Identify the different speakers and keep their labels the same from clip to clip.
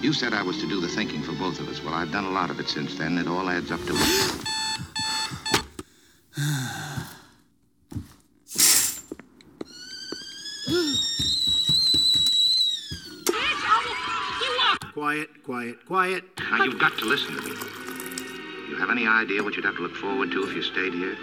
Speaker 1: You said I was to do the thinking for both of us. Well, I've done a lot of it since then. It all adds up to.
Speaker 2: Quiet, quiet, quiet.
Speaker 1: Now, you've got to listen to me. You have any idea what you'd have to look forward to if you stayed here?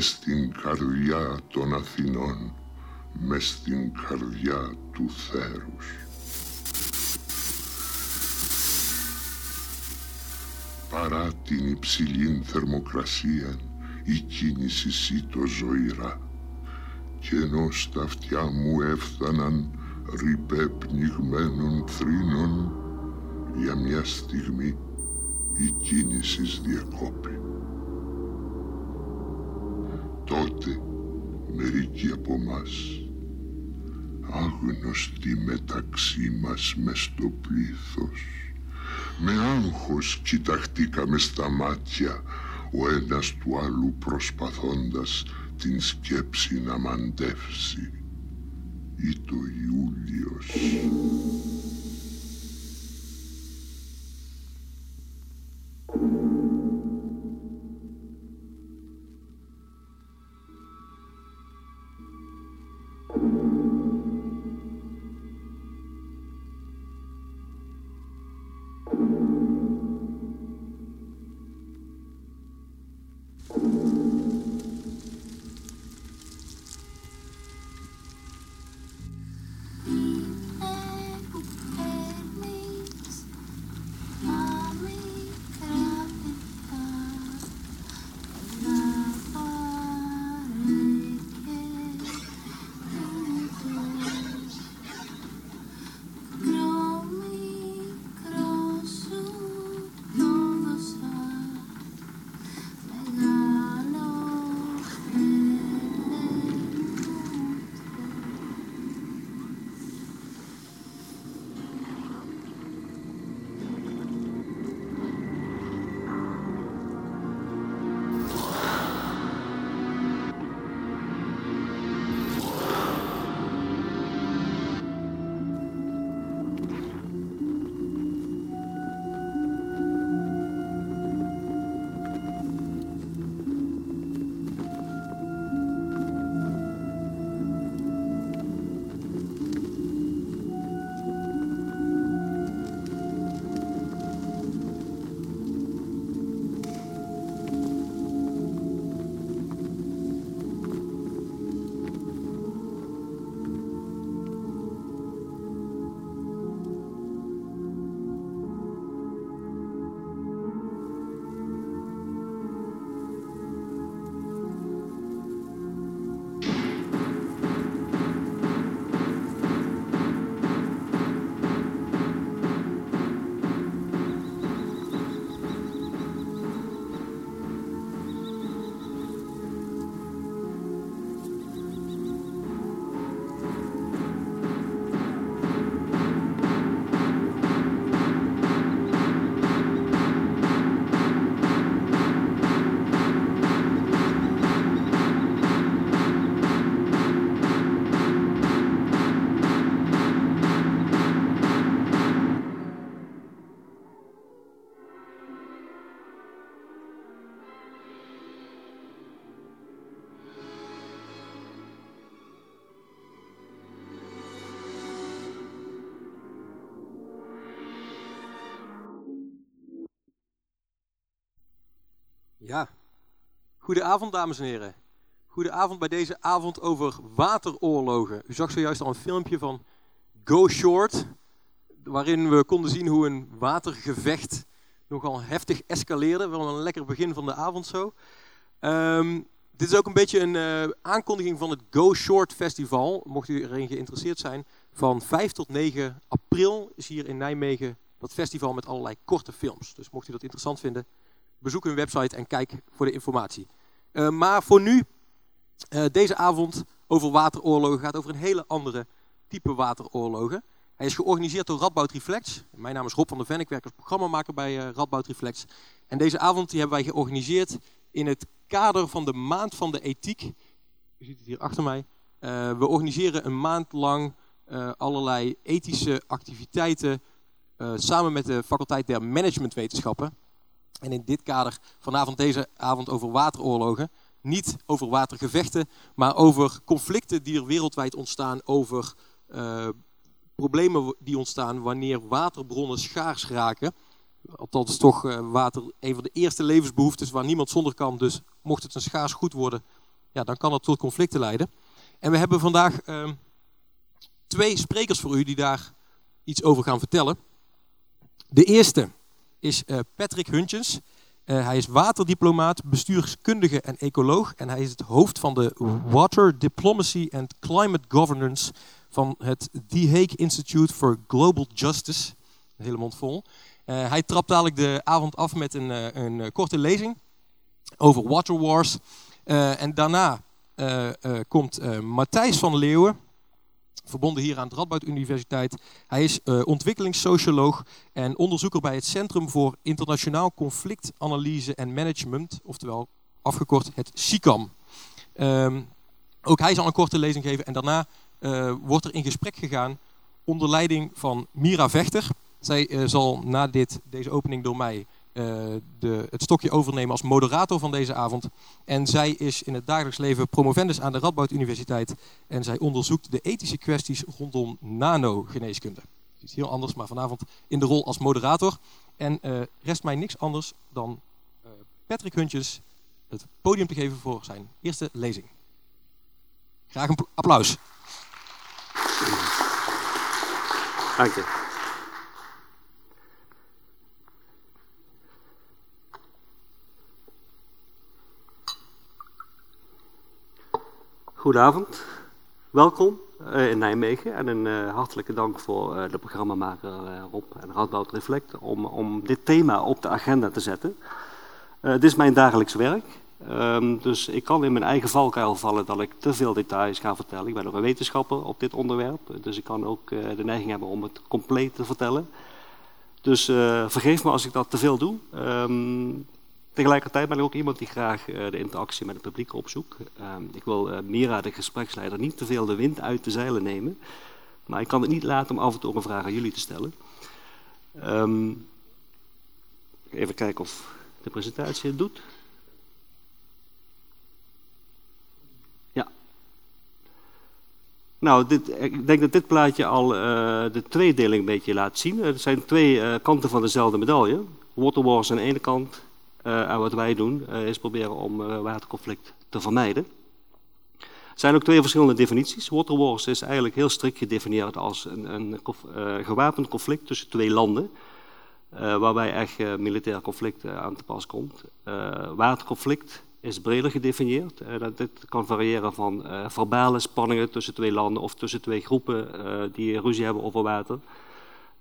Speaker 3: Μες στην καρδιά των Αθηνών, μες στην καρδιά του θέρους. Παρά την υψηλή θερμοκρασία, η κίνηση σήτω ζωηρά κι ενώ στα αυτιά μου έφθαναν ρηπέ πνιγμένων θρήνων, για μια στιγμή η κίνησης διεκόπη. Τότε μερικοί από μας, άγνωστοι μεταξύ μας μες στο πλήθος, με άγχος κοιταχτήκαμε στα μάτια ο ένας του άλλου προσπαθώντας την σκέψη να μαντεύσει ή το Ιούλιος.
Speaker 4: Goedenavond dames en heren. Goedenavond bij deze avond over wateroorlogen. U zag zojuist al een filmpje van Go Short, waarin we konden zien hoe een watergevecht nogal heftig escaleerde. Wel een lekker begin van de avond zo. Ehm, dit is ook een beetje een uh, aankondiging van het Go Short Festival. Mocht u erin geïnteresseerd zijn, van 5 tot 9 april is hier in Nijmegen dat festival met allerlei korte films. Dus mocht u dat interessant vinden, bezoek hun website en kijk voor de informatie. Uh, maar voor nu, uh, deze avond over wateroorlogen gaat over een hele andere type wateroorlogen. Hij is georganiseerd door Radboud Reflex. Mijn naam is Rob van der Ven, ik werk als programmamaker bij uh, Radboud Reflex. En deze avond die hebben wij georganiseerd in het kader van de Maand van de Ethiek. U ziet het hier achter mij. we organiseren een maand lang allerlei ethische activiteiten samen met de faculteit der managementwetenschappen. En in dit kader vanavond deze avond over wateroorlogen. Niet over watergevechten, maar over conflicten die er wereldwijd ontstaan. Over uh, problemen die ontstaan wanneer waterbronnen schaars raken. Althans toch uh, water een van de eerste levensbehoeftes waar niemand zonder kan. Dus mocht het een schaars goed worden, ja, dan kan dat tot conflicten leiden. En we hebben vandaag ehm, twee sprekers voor u die daar iets over gaan vertellen. De eerste is eh, Patrick Huntjens. Uh, hij is waterdiplomaat, bestuurskundige en ecoloog. En hij is het hoofd van de Water Diplomacy and Climate Governance van het The Hague Institute for Global Justice. Een hele mond vol. Uh, hij trapt dadelijk de avond af met een, een korte lezing over water wars. en daarna komt Matthijs van Leeuwen, verbonden hier aan de Radboud Universiteit. Hij is uh, ontwikkelingssocioloog en onderzoeker bij het Centrum voor Internationaal Conflictanalyse en Management, oftewel afgekort het CICAM. Um, ook hij zal een korte lezing geven en daarna uh, wordt er in gesprek gegaan onder leiding van Mira Vechter. Zij uh, zal na dit, deze opening door mij de, het stokje overnemen als moderator van deze avond. En zij is in het dagelijks leven promovendus aan de Radboud Universiteit. En zij onderzoekt de ethische kwesties rondom nanogeneeskunde. Iets heel anders, maar vanavond in de rol als moderator. En uh, rest mij niks anders dan uh, Patrick Huntjes het podium te geven voor zijn eerste lezing. Graag een applaus.
Speaker 5: Dank je. Goedenavond, welkom uh, in Nijmegen en een uh, hartelijke dank voor uh, de programmamaker Rob en Radboud Reflect om, om dit thema op de agenda te zetten. dit is mijn dagelijks werk, um, dus ik kan in mijn eigen valkuil vallen dat ik te veel details ga vertellen. Ik ben ook een wetenschapper op dit onderwerp, dus ik kan ook de neiging hebben om het compleet te vertellen. Dus vergeef me als ik dat te veel doe. Um, Tegelijkertijd ben ik ook iemand die graag uh, de interactie met het publiek opzoekt. Uh, ik wil uh, Mira, de gespreksleider, niet te veel de wind uit de zeilen nemen. Maar ik kan het niet laten om af en toe een vraag aan jullie te stellen. Um, even kijken of de presentatie het doet. Ja. Nou, dit, ik denk dat dit plaatje al de tweedeling een beetje laat zien. Het zijn twee kanten van dezelfde medaille. Water wars aan de ene kant en wat wij doen uh, is proberen om uh, waterconflict te vermijden. Er zijn ook twee verschillende definities. Water wars is eigenlijk heel strikt gedefinieerd als een, een gewapend conflict tussen twee landen. waarbij echt militair conflict aan te pas komt. waterconflict is breder gedefinieerd. dat dit kan variëren van verbale spanningen tussen twee landen of tussen twee groepen die ruzie hebben over water.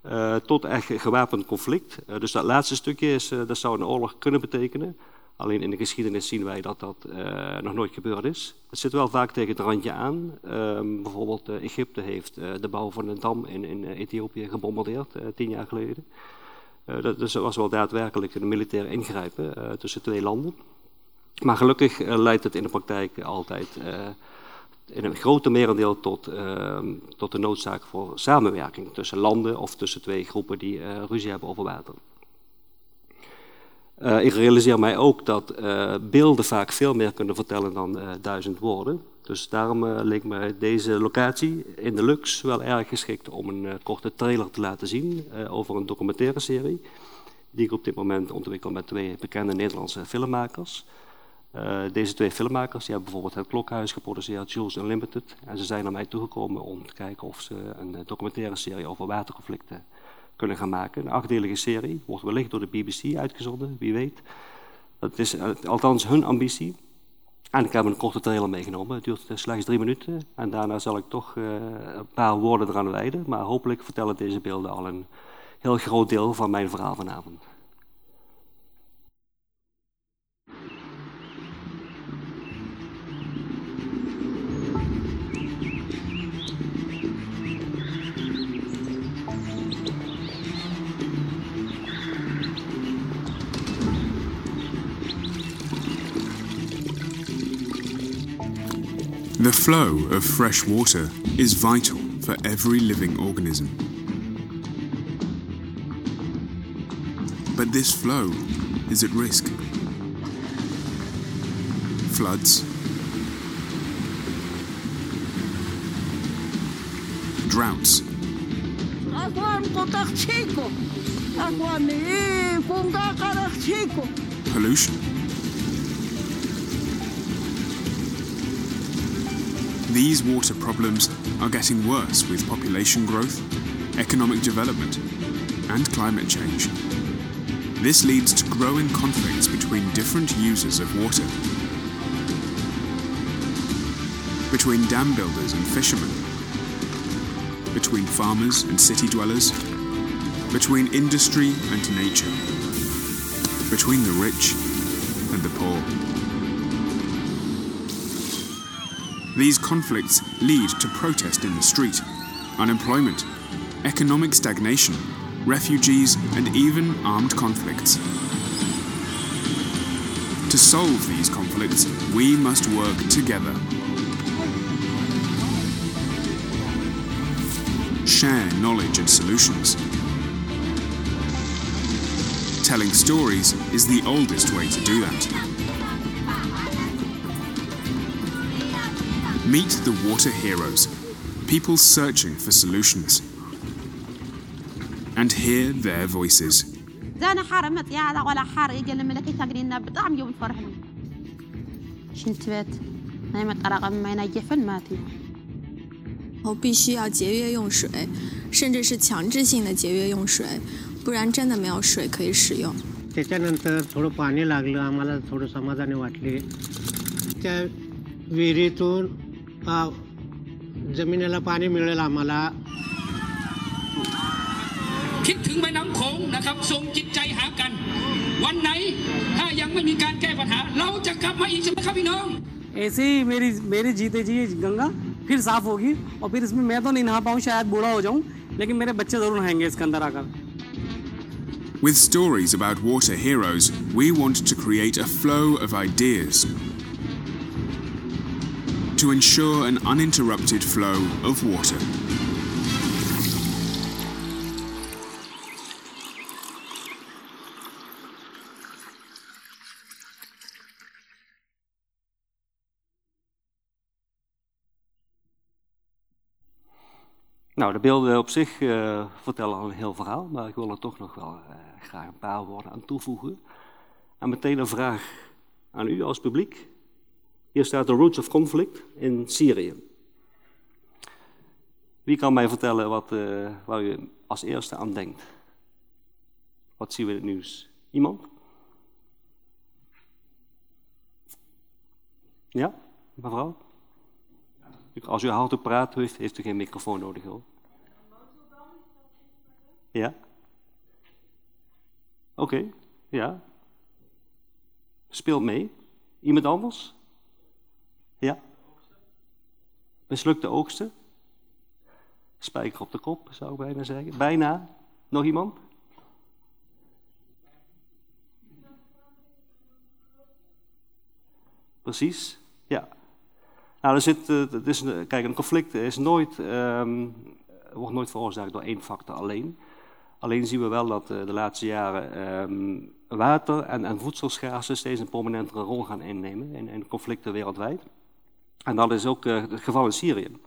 Speaker 5: Uh, tot echt gewapend conflict. Uh, dus dat laatste stukje is, uh, dat zou een oorlog kunnen betekenen. Alleen in de geschiedenis zien wij dat dat nog nooit gebeurd is. Het zit wel vaak tegen het randje aan. Ehm, bijvoorbeeld Egypte heeft de bouw van een dam in, in Ethiopië gebombardeerd tien jaar geleden. dat, dus was wel daadwerkelijk een militair ingrijpen tussen twee landen. Maar gelukkig leidt het in de praktijk altijd in een grote merendeel tot, uh, tot de noodzaak voor samenwerking tussen landen of tussen twee groepen die uh, ruzie hebben over water. Uh, ik realiseer mij ook dat uh, beelden vaak veel meer kunnen vertellen dan duizend woorden. Dus daarom leek me deze locatie in de Lux wel erg geschikt om een korte trailer te laten zien over een documentaire serie. Die ik op dit moment ontwikkel met twee bekende Nederlandse filmmakers. Uh, deze twee filmmakers die hebben bijvoorbeeld Het Klokhuis geproduceerd, Jules Unlimited. En ze zijn naar mij toegekomen om te kijken of ze een uh, documentaire serie over waterconflicten kunnen gaan maken. Een achtdelige serie, wordt wellicht door de BBC uitgezonden, wie weet. Dat is uh, althans hun ambitie. En ik heb een korte trailer meegenomen, het duurt slechts drie minuten. En daarna zal ik toch een paar woorden eraan wijden. Maar hopelijk vertellen deze beelden al een heel groot deel van mijn verhaal vanavond.
Speaker 6: The flow of fresh water is vital for every living organism. But this flow is at risk. Floods, droughts, pollution, These water problems are getting worse with population growth, economic development, and climate change. This leads to growing conflicts between different users of water. Between dam builders and fishermen. Between farmers and city dwellers. Between industry and nature. Between the rich and the poor. These conflicts lead to protest in the street, unemployment, economic stagnation, refugees, and even armed conflicts. To solve these conflicts, we must work together. Share knowledge and solutions. Telling stories is the oldest way to do that. Meet the water heroes, people searching for solutions. And hear their voices.
Speaker 7: زانا حار مطيعة ولا حار يجي الملكي تقرينا بطعم يوم الفرح شنت بيت هاي مطرقة ما ينجفن ماتي
Speaker 8: 后必须要节约用水，甚至是强制性的节约用水，不然真的没有水可以使用。
Speaker 2: त्याच्यानंतर थोडं पाणी लागलं आम्हाला थोडं समाधाने वाटले त्या विहिरीतून आ, जमिनीला पाणी मिळेल आम्हाला
Speaker 9: คิดถึงแม่น้ำโขงนะครับทรงจิตใจหากัน วันไหนถ้ายังไม่มีการแก้ปัญหา เราจะกลับมาอีกใช่ไหมครับพี่น้อง
Speaker 10: ऐसे ही मेरी मेरी जीते जी ये गंगा फिर साफ होगी और फिर इसमें मैं तो नहीं नहा पाऊँ शायद बूढ़ा हो जाऊँ लेकिन मेरे बच्चे ज़रूर नहाएंगे इसके अंदर आकर
Speaker 6: With stories about water heroes, we want to create a flow of ideas to ensure an uninterrupted flow of water.
Speaker 5: Nou, de beelden op zich eh, vertellen al een heel verhaal, maar ik wil er toch nog wel eh, graag een paar woorden aan toevoegen. En meteen een vraag aan u als publiek. Hier staat de Roots of Conflict in Syrië. Wie kan mij vertellen wat, eh, waar u als eerste aan denkt? Wat zien we in het nieuws? Iemand? Ja, mevrouw? Als u hardop praat, heeft, heeft u geen microfoon nodig hoor. Ja? Oké, ja. Speelt mee. Iemand anders? Ja? Mislukte oogsten? Spijker op de kop, zou ik bijna zeggen. Bijna. Nog iemand? Precies, ja. Nou, er zit, het is kijk, een conflict is nooit, um, wordt nooit veroorzaakt door één factor alleen. Alleen zien we wel dat uh, de laatste jaren um, water en, en voedselschaarste steeds een prominentere rol gaan innemen in, in conflicten wereldwijd. En dat is ook uh, het geval in Syrië.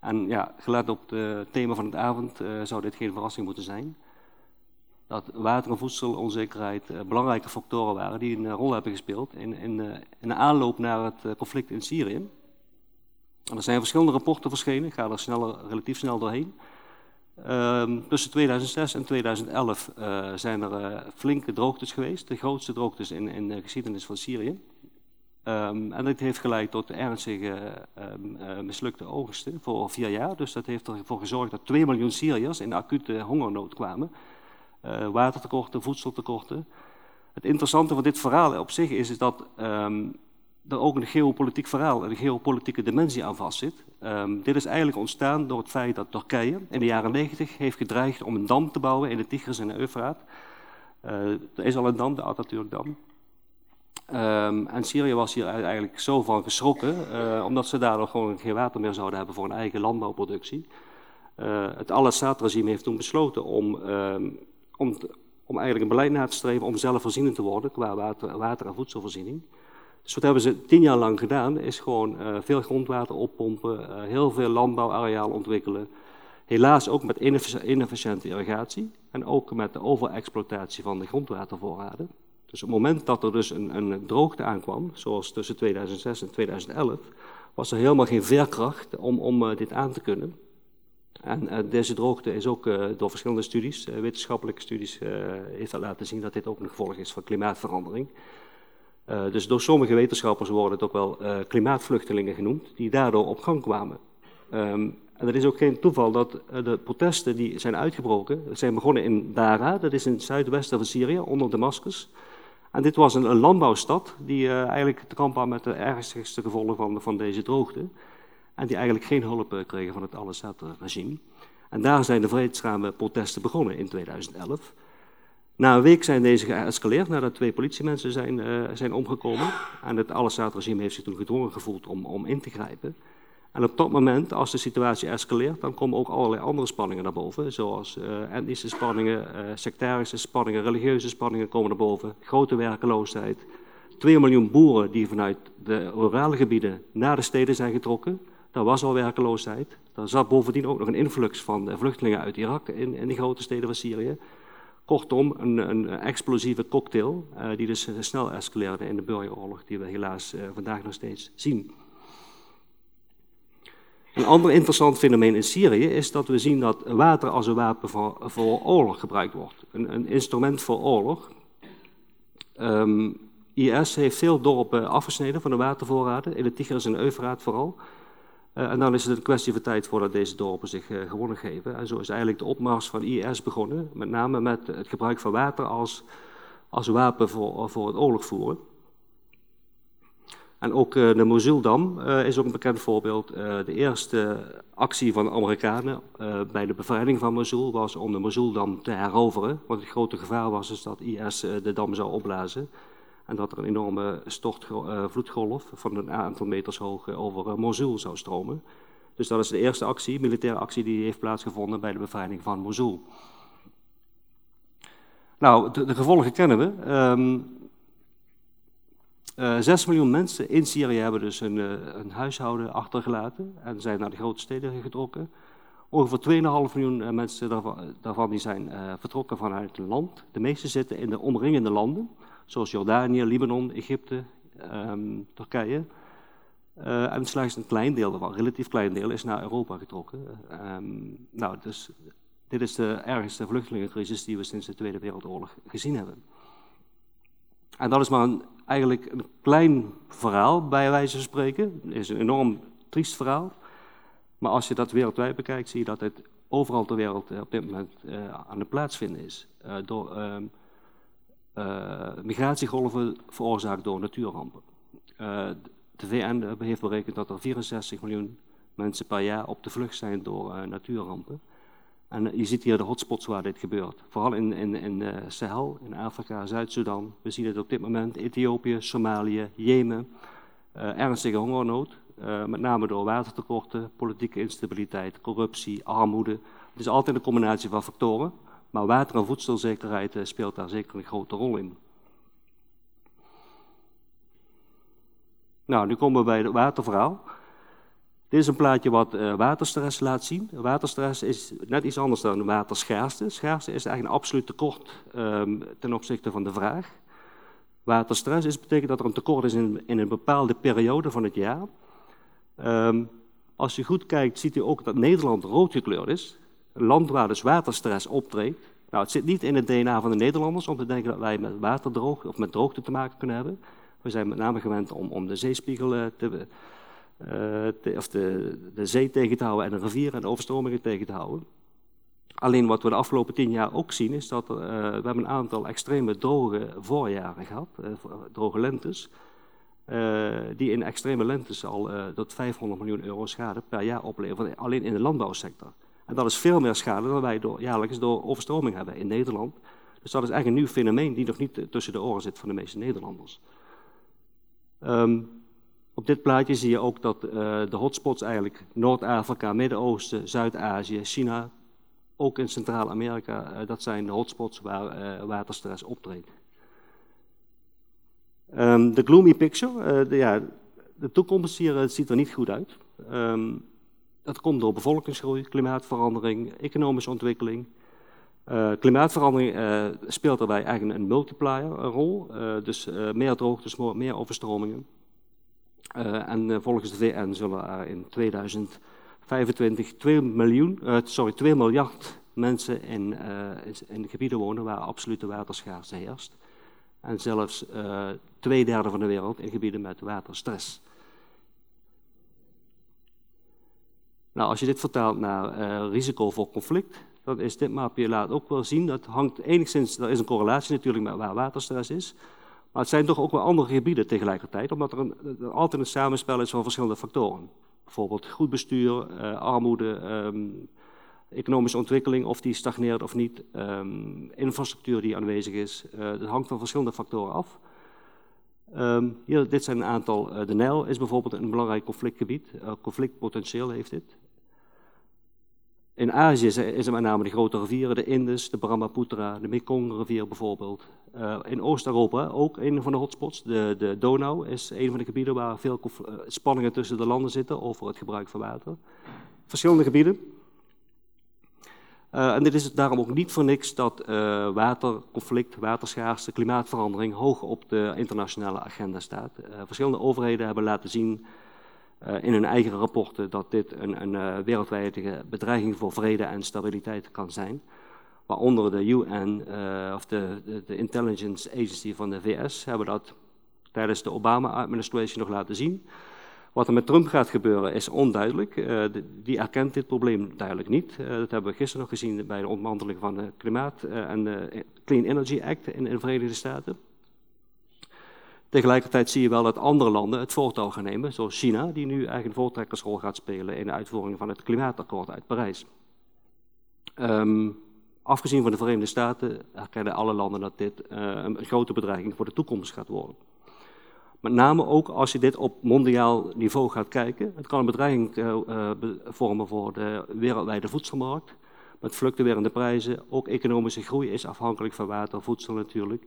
Speaker 5: En ja, gelet op het thema van het avond zou dit geen verrassing moeten zijn. Dat water- en voedselonzekerheid belangrijke factoren waren die een rol hebben gespeeld in, in, in de aanloop naar het conflict in Syrië. En er zijn verschillende rapporten verschenen, ik ga er sneller, relatief snel doorheen. Um, tussen 2006 en 2011 uh, zijn er flinke droogtes geweest, de grootste droogtes in, in de geschiedenis van Syrië. Um, en dit heeft geleid tot ernstige um, uh, mislukte oogsten voor vier jaar. Dus dat heeft ervoor gezorgd dat 2 miljoen Syriërs in acute hongernood kwamen. watertekorten, voedseltekorten. Het interessante van dit verhaal op zich is, is dat er ook een geopolitiek verhaal, een geopolitieke dimensie aan vastzit. Dit is eigenlijk ontstaan door het feit dat Turkije in de jaren 90 heeft gedreigd om een dam te bouwen in de Tigris en de Eufraat. Uh, er is al een dam, de Atatürk-dam. Um, en Syrië was hier eigenlijk zo van geschrokken, uh, omdat ze daardoor gewoon geen water meer zouden hebben voor een eigen landbouwproductie. Uh, het Al-Assad-regime heeft toen besloten om, um, om, om eigenlijk een beleid na te streven om zelfvoorzienend te worden qua water, water en voedselvoorziening. Dus wat hebben ze tien jaar lang gedaan, is gewoon uh, veel grondwater oppompen, heel veel landbouwareaal ontwikkelen. Helaas ook met inefficiënte irrigatie en ook met de overexploitatie van de grondwatervoorraden. Dus op het moment dat er dus een, een droogte aankwam, zoals tussen 2006 en 2011, was er helemaal geen veerkracht om, om dit aan te kunnen. En deze droogte is ook door verschillende studies, wetenschappelijke studies, heeft dat laten zien dat dit ook een gevolg is van klimaatverandering. dus door sommige wetenschappers worden het ook wel klimaatvluchtelingen genoemd, die daardoor op gang kwamen. Um, en het is ook geen toeval dat eh, de protesten die zijn uitgebroken, zijn begonnen in Dara, dat is in het zuidwesten van Syrië, onder Damascus. En dit was een, landbouwstad die uh, eigenlijk te kamp had met de ernstigste gevolgen van, van deze droogte. En die eigenlijk geen hulp uh, kregen van het Al-Assad-regime. En daar zijn de vreedzame protesten begonnen in 2011. Na een week zijn deze geëscaleerd nadat twee politiemensen zijn, uh, zijn omgekomen. En het Al-Assad-regime heeft zich toen gedwongen gevoeld om, om in te grijpen. En op dat moment, als de situatie escaleert, dan komen ook allerlei andere spanningen naar boven. Zoals uh, etnische spanningen, uh, sectarische spanningen, religieuze spanningen komen naar boven. Grote werkeloosheid. 2 miljoen boeren die vanuit de rurale gebieden naar de steden zijn getrokken. Daar was al werkeloosheid. Daar zat bovendien ook nog een influx van vluchtelingen uit Irak in, in de grote steden van Syrië. Kortom, een, een explosieve cocktail die dus snel escaleerde in de burgeroorlog die we helaas vandaag nog steeds zien. Een ander interessant fenomeen in Syrië is dat we zien dat water als een wapen voor, oorlog gebruikt wordt. Een, een instrument voor oorlog. Um, IS heeft veel dorpen afgesneden van de watervoorraden, in de Tigris en Eufraat vooral. Uh, en dan is het een kwestie van tijd voordat deze dorpen zich uh, gewonnen geven. En zo is eigenlijk de opmars van IS begonnen, met name met het gebruik van water als, als wapen voor, voor het oorlog voeren. En ook uh, de Mosuldam uh, is ook een bekend voorbeeld. Uh, de eerste actie van de Amerikanen bij de bevrijding van Mosul was om de Mosuldam te heroveren. Want het grote gevaar was dus dat IS de dam zou opblazen. En dat er een enorme stort, vloedgolf van een aantal meters hoog over Mosul zou stromen. Dus dat is de eerste actie, militaire actie, die heeft plaatsgevonden bij de bevrijding van Mosul. Nou, de, gevolgen kennen we. Um, uh, eh, 6 miljoen mensen in Syrië hebben dus uh, hun, huishouden achtergelaten en zijn naar de grote steden getrokken. Ongeveer 2,5 miljoen uh, mensen daarvan, die zijn vertrokken vanuit het land. De meeste zitten in de omringende landen, zoals Jordanië, Libanon, Egypte, um, Turkije. en slechts een klein deel een relatief klein deel, is naar Europa getrokken. Um, nou, dus dit is de ergste vluchtelingencrisis die we sinds de Tweede Wereldoorlog gezien hebben. En dat is maar een eigenlijk een klein verhaal, bij wijze van spreken. Het is een enorm triest verhaal. Maar als je dat wereldwijd bekijkt, zie je dat het overal ter wereld eh, op dit moment uh, aan het plaatsvinden is. Uh, door uh, migratiegolven veroorzaakt door natuurrampen. de VN heeft berekend dat er 64 miljoen mensen per jaar op de vlucht zijn door natuurrampen. En je ziet hier de hotspots waar dit gebeurt. Vooral in, in, in uh, Sahel, in Afrika, Zuid-Soedan. We zien het op dit moment Ethiopië, Somalië, Jemen. Uh, ernstige hongernood, uh, met name door watertekorten, politieke instabiliteit, corruptie, armoede. Het is altijd een combinatie van factoren, maar water- en voedselzekerheid speelt daar zeker een grote rol in. Nou, nu komen we bij het waterverhaal. Dit is een plaatje wat uh, waterstress laat zien. Waterstress is net iets anders dan waterschaarste. Schaarste is eigenlijk een absoluut tekort um, ten opzichte van de vraag. Waterstress is, betekent dat er een tekort is in, in een bepaalde periode van het jaar. Um, als je goed kijkt, ziet u ook dat Nederland rood gekleurd is. Een land waar dus waterstress optreedt. Nou, het zit niet in het DNA van de Nederlanders om te denken dat wij met waterdroogte of met droogte te maken kunnen hebben. We zijn met name gewend om, om de zeespiegel uh, te uh, of de, de zee tegen te houden en de rivieren en overstromingen tegen te houden. Alleen wat we de afgelopen tien jaar ook zien is dat uh, we hebben een aantal extreme droge voorjaren gehad, uh, droge lentes, die in extreme lentes al tot 500 miljoen euro schade per jaar opleveren, alleen in de landbouwsector. En dat is veel meer schade dan wij door, jaarlijks door overstroming hebben in Nederland. Dus dat is eigenlijk een nieuw fenomeen die nog niet tussen de oren zit van de meeste Nederlanders. Um, op dit plaatje zie je ook dat uh, de hotspots eigenlijk Noord-Afrika, Midden-Oosten, Zuid-Azië, China, ook in Centraal-Amerika, uh, dat zijn de hotspots waar uh, waterstress optreedt. Um, de gloomy picture, de, ja, de toekomst hier ziet er niet goed uit. Um, dat komt door bevolkingsgroei, klimaatverandering, economische ontwikkeling. klimaatverandering speelt daarbij eigenlijk een multiplier rol, dus meer droogtes, meer overstromingen. Uh, en uh, volgens de VN zullen er in 2025 2, miljoen, uh, sorry, 2 miljard mensen in, in gebieden wonen waar absolute waterschaarste heerst. En zelfs twee derde van de wereld in gebieden met waterstress. Nou, als je dit vertaalt naar risico voor conflict, dan is dit mapje laat ook wel zien. Dat hangt enigszins, er is een correlatie natuurlijk met waar waterstress is. Maar het zijn toch ook wel andere gebieden tegelijkertijd, omdat er een, altijd een samenspel is van verschillende factoren. Bijvoorbeeld goed bestuur, uh, armoede, um, economische ontwikkeling, of die stagneert of niet, um, infrastructuur die aanwezig is. Uh, dat hangt van verschillende factoren af. Hier, dit zijn een aantal. Uh, de Nijl is bijvoorbeeld een belangrijk conflictgebied. conflictpotentieel heeft dit. In Azië is er met name de grote rivieren, de Indus, de Brahmaputra, de Mekong-rivier bijvoorbeeld. Uh, in Oost-Europa ook een van de hotspots. De, de Donau is een van de gebieden waar veel eh, spanningen tussen de landen zitten over het gebruik van water. Verschillende gebieden. Uh, en dit is daarom ook niet voor niks dat waterconflict, waterschaarste, klimaatverandering hoog op de internationale agenda staat. verschillende overheden hebben laten zien in hun eigen rapporten dat dit een, een uh, wereldwijde bedreiging voor vrede en stabiliteit kan zijn. Waaronder de UN uh, of de, de, Intelligence Agency van de VS hebben dat tijdens de Obama-administration nog laten zien. Wat er met Trump gaat gebeuren is onduidelijk. De, die erkent dit probleem duidelijk niet. dat hebben we gisteren nog gezien bij de ontmanteling van de Klimaat- en de Clean Energy Act in, in de Verenigde Staten. Tegelijkertijd zie je wel dat andere landen het voortouw gaan nemen, zoals China, die nu een voortrekkersrol gaat spelen in de uitvoering van het klimaatakkoord uit Parijs. Um, afgezien van de Verenigde Staten herkennen alle landen dat dit uh, een grote bedreiging voor de toekomst gaat worden. Met name ook als je dit op mondiaal niveau gaat kijken. Het kan een bedreiging uh, uh, vormen voor de wereldwijde voedselmarkt. Met fluctuerende prijzen. Ook economische groei is afhankelijk van water, voedsel natuurlijk.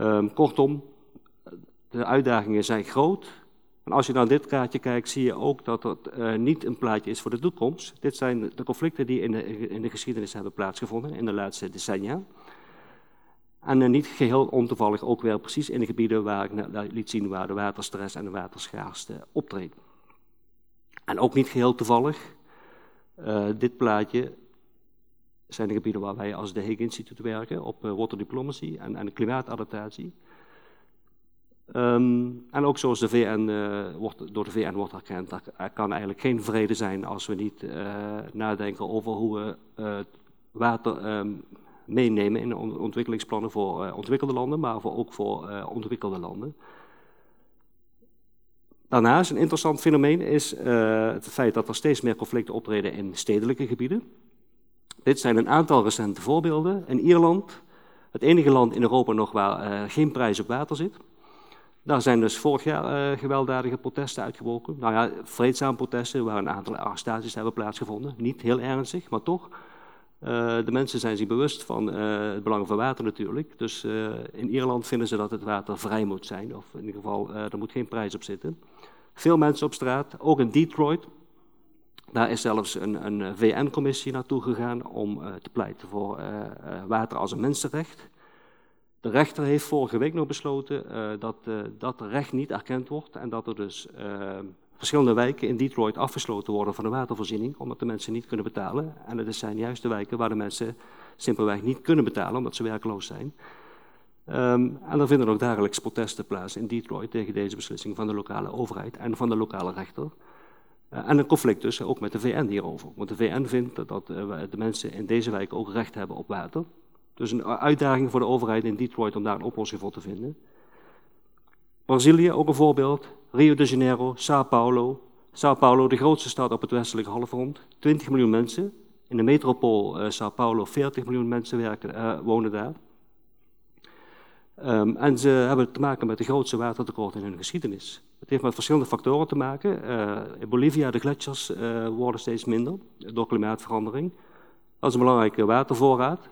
Speaker 5: Um, kortom, de uitdagingen zijn groot. En als je naar dit kaartje kijkt, zie je ook dat het uh, niet een plaatje is voor de toekomst. Dit zijn de conflicten die in de, in de geschiedenis hebben plaatsgevonden in de laatste decennia. En uh, niet geheel ontoevallig ook weer precies in de gebieden waar ik liet zien waar de waterstress en de waterschaarste optreden. En ook niet geheel toevallig, uh, dit plaatje zijn de gebieden waar wij als de Hague Instituut werken op water en, en klimaatadaptatie. Um, en ook zoals de VN, uh, wordt, door de VN wordt erkend, er kan eigenlijk geen vrede zijn als we niet uh, nadenken over hoe we uh, water um, meenemen in ontwikkelingsplannen voor ontwikkelde landen, maar voor, ook voor ontwikkelde landen. Daarnaast een interessant fenomeen is het feit dat er steeds meer conflicten optreden in stedelijke gebieden. Dit zijn een aantal recente voorbeelden. In Ierland, het enige land in Europa nog waar geen prijs op water zit. Daar zijn dus vorig jaar uh, gewelddadige protesten uitgebroken. Nou ja, vreedzame protesten waar een aantal arrestaties hebben plaatsgevonden. Niet heel ernstig, maar toch. Uh, de mensen zijn zich bewust van uh, het belang van water natuurlijk. Dus in Ierland vinden ze dat het water vrij moet zijn. Of in ieder geval, er moet geen prijs op zitten. Veel mensen op straat, ook in Detroit. Daar is zelfs een, een VN-commissie naartoe gegaan om te pleiten voor water als een mensenrecht. De rechter heeft vorige week nog besloten uh, dat uh, dat recht niet erkend wordt en dat er dus uh, verschillende wijken in Detroit afgesloten worden van de watervoorziening, omdat de mensen niet kunnen betalen. En het zijn juist de wijken waar de mensen simpelweg niet kunnen betalen, omdat ze werkloos zijn. Um, en er vinden ook dagelijks protesten plaats in Detroit tegen deze beslissing van de lokale overheid en van de lokale rechter. en een conflict dus ook met de VN hierover. Want de VN vindt dat de mensen in deze wijken ook recht hebben op water. Dus een uitdaging voor de overheid in Detroit om daar een oplossing voor te vinden. Brazilië, ook een voorbeeld. Rio de Janeiro, Sao Paulo. Sao Paulo, de grootste stad op het westelijke halfrond. 20 miljoen mensen. In de metropool uh, Sao Paulo, 40 miljoen mensen werken, uh, wonen daar. Um, en ze hebben te maken met de grootste watertekort in hun geschiedenis. Het heeft met verschillende factoren te maken. Uh, in Bolivia, de gletsjers worden steeds minder door klimaatverandering. Dat is een belangrijke watervoorraad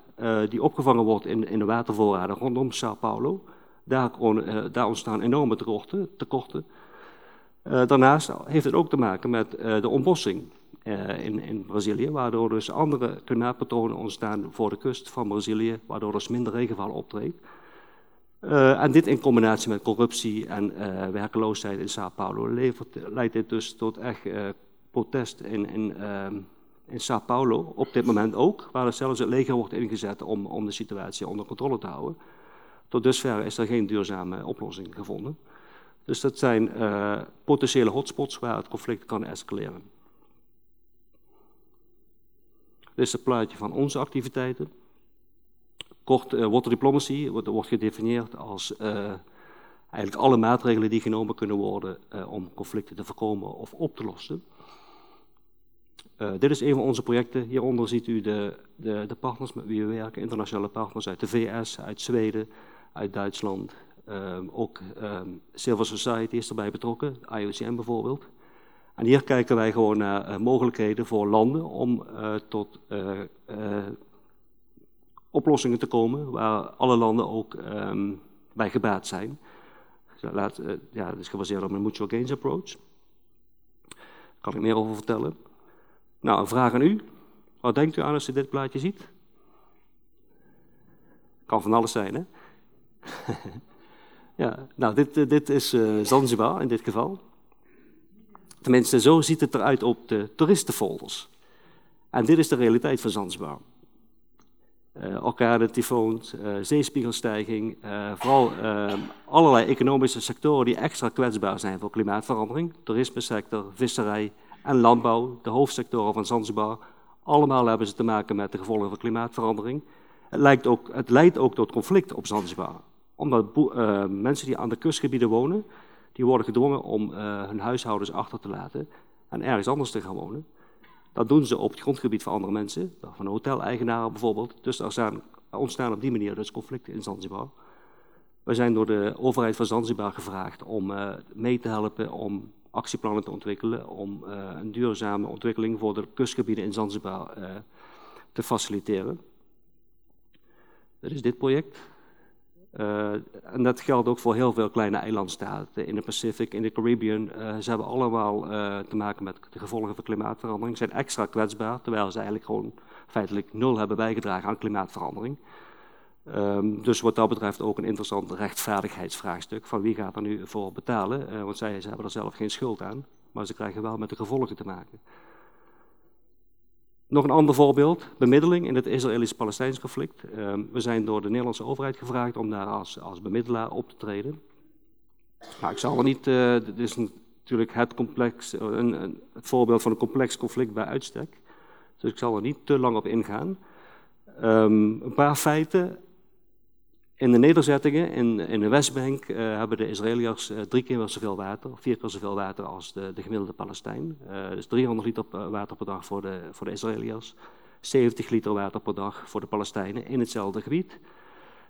Speaker 5: die opgevangen wordt in, in de watervoorraden rondom Sao Paulo. Daar, uh, daar ontstaan enorme tekorten. Uh, daarnaast heeft het ook te maken met de ontbossing in, in Brazilië, waardoor dus andere klimaatpatronen ontstaan voor de kust van Brazilië, waardoor dus minder regenval optreedt. En dit in combinatie met corruptie en uh, werkeloosheid in Sao Paulo leidt dit dus tot echt protest in, in, in Sao Paulo op dit moment ook, waar er zelfs het leger wordt ingezet om, om de situatie onder controle te houden. Tot dusver is er geen duurzame oplossing gevonden. Dus dat zijn potentiële hotspots waar het conflict kan escaleren. Dit is het plaatje van onze activiteiten. Kort, uh, water diplomacy wordt, wordt gedefinieerd als uh, eigenlijk alle maatregelen die genomen kunnen worden om conflicten te voorkomen of op te lossen. Dit is een van onze projecten. Hieronder ziet u de, de, de, partners met wie we werken, internationale partners uit de VS, uit Zweden, uit Duitsland. Um, ook um, Civil Society is erbij betrokken, IOCM bijvoorbeeld. En hier kijken wij gewoon naar mogelijkheden voor landen om tot oplossingen te komen waar alle landen ook um, bij gebaat zijn. Ja, dat is gebaseerd op een mutual gains approach. Daar kan ik meer over vertellen. Nou, een vraag aan u. Wat denkt u aan als u dit plaatje ziet? Kan van alles zijn, hè? ja, nou, dit, eh, dit is uh, Zanzibar in dit geval. Tenminste, zo ziet het eruit op de toeristenfolders. En dit is de realiteit van Zanzibar uh, orkanen, tyfoons, zeespiegelstijging. Vooral allerlei economische sectoren die extra kwetsbaar zijn voor klimaatverandering. Toerismesector, visserij en landbouw, de hoofdsectoren van Zanzibar. Allemaal hebben ze te maken met de gevolgen van klimaatverandering. Het, lijkt ook, het leidt ook tot conflict op Zanzibar. Omdat mensen die aan de kustgebieden wonen, die worden gedwongen om hun huishoudens achter te laten en ergens anders te gaan wonen. Dat doen ze op het grondgebied van andere mensen, van hoteleigenaren bijvoorbeeld. Dus er zijn, ontstaan op die manier dus conflicten in Zanzibar. We zijn door de overheid van Zanzibar gevraagd om uh, mee te helpen om actieplannen te ontwikkelen, om uh, een duurzame ontwikkeling voor de kustgebieden in Zanzibar uh, te faciliteren. Dat is dit project. Uh, en dat geldt ook voor heel veel kleine eilandstaten in de Pacific, in de Caribbean. Ze hebben allemaal te maken met de gevolgen van klimaatverandering. Zijn extra kwetsbaar, terwijl ze eigenlijk gewoon feitelijk nul hebben bijgedragen aan klimaatverandering. Um, dus wat dat betreft ook een interessant rechtvaardigheidsvraagstuk. Van wie gaat er nu voor betalen? want zij ze hebben er zelf geen schuld aan, maar ze krijgen wel met de gevolgen te maken. Nog een ander voorbeeld, bemiddeling in het Israëlisch-Palestijns conflict. Uh, we zijn door de Nederlandse overheid gevraagd om daar als, als bemiddelaar op te treden. Nou, ik zal er niet, uh, dit is natuurlijk het, complex, een, een, het voorbeeld van een complex conflict bij uitstek. Dus ik zal er niet te lang op ingaan. Um, een paar feiten. In de nederzettingen in, in de Westbank uh, hebben de Israëliërs uh, drie keer zoveel water, vier keer zoveel water als de, de gemiddelde Palestijn. Uh, dus 300 liter water per dag voor de, voor de Israëliërs, 70 liter water per dag voor de Palestijnen in hetzelfde gebied.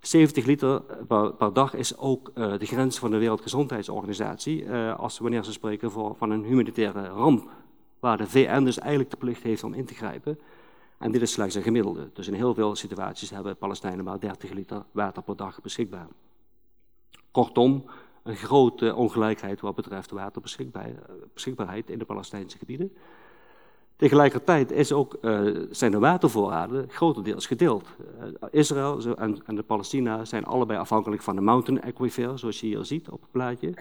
Speaker 5: 70 liter per, per dag is ook de grens van de Wereldgezondheidsorganisatie als wanneer ze spreken voor, van een humanitaire ramp, waar de VN dus eigenlijk de plicht heeft om in te grijpen. En dit is slechts een gemiddelde. Dus in heel veel situaties hebben Palestijnen maar 30 liter water per dag beschikbaar. Kortom, een grote ongelijkheid wat betreft waterbeschikbaarheid in de Palestijnse gebieden. Tegelijkertijd is ook, uh, zijn de watervoorraden grotendeels gedeeld. Uh, Israël en, de Palestina zijn allebei afhankelijk van de mountain aquifer, zoals je hier ziet op het plaatje.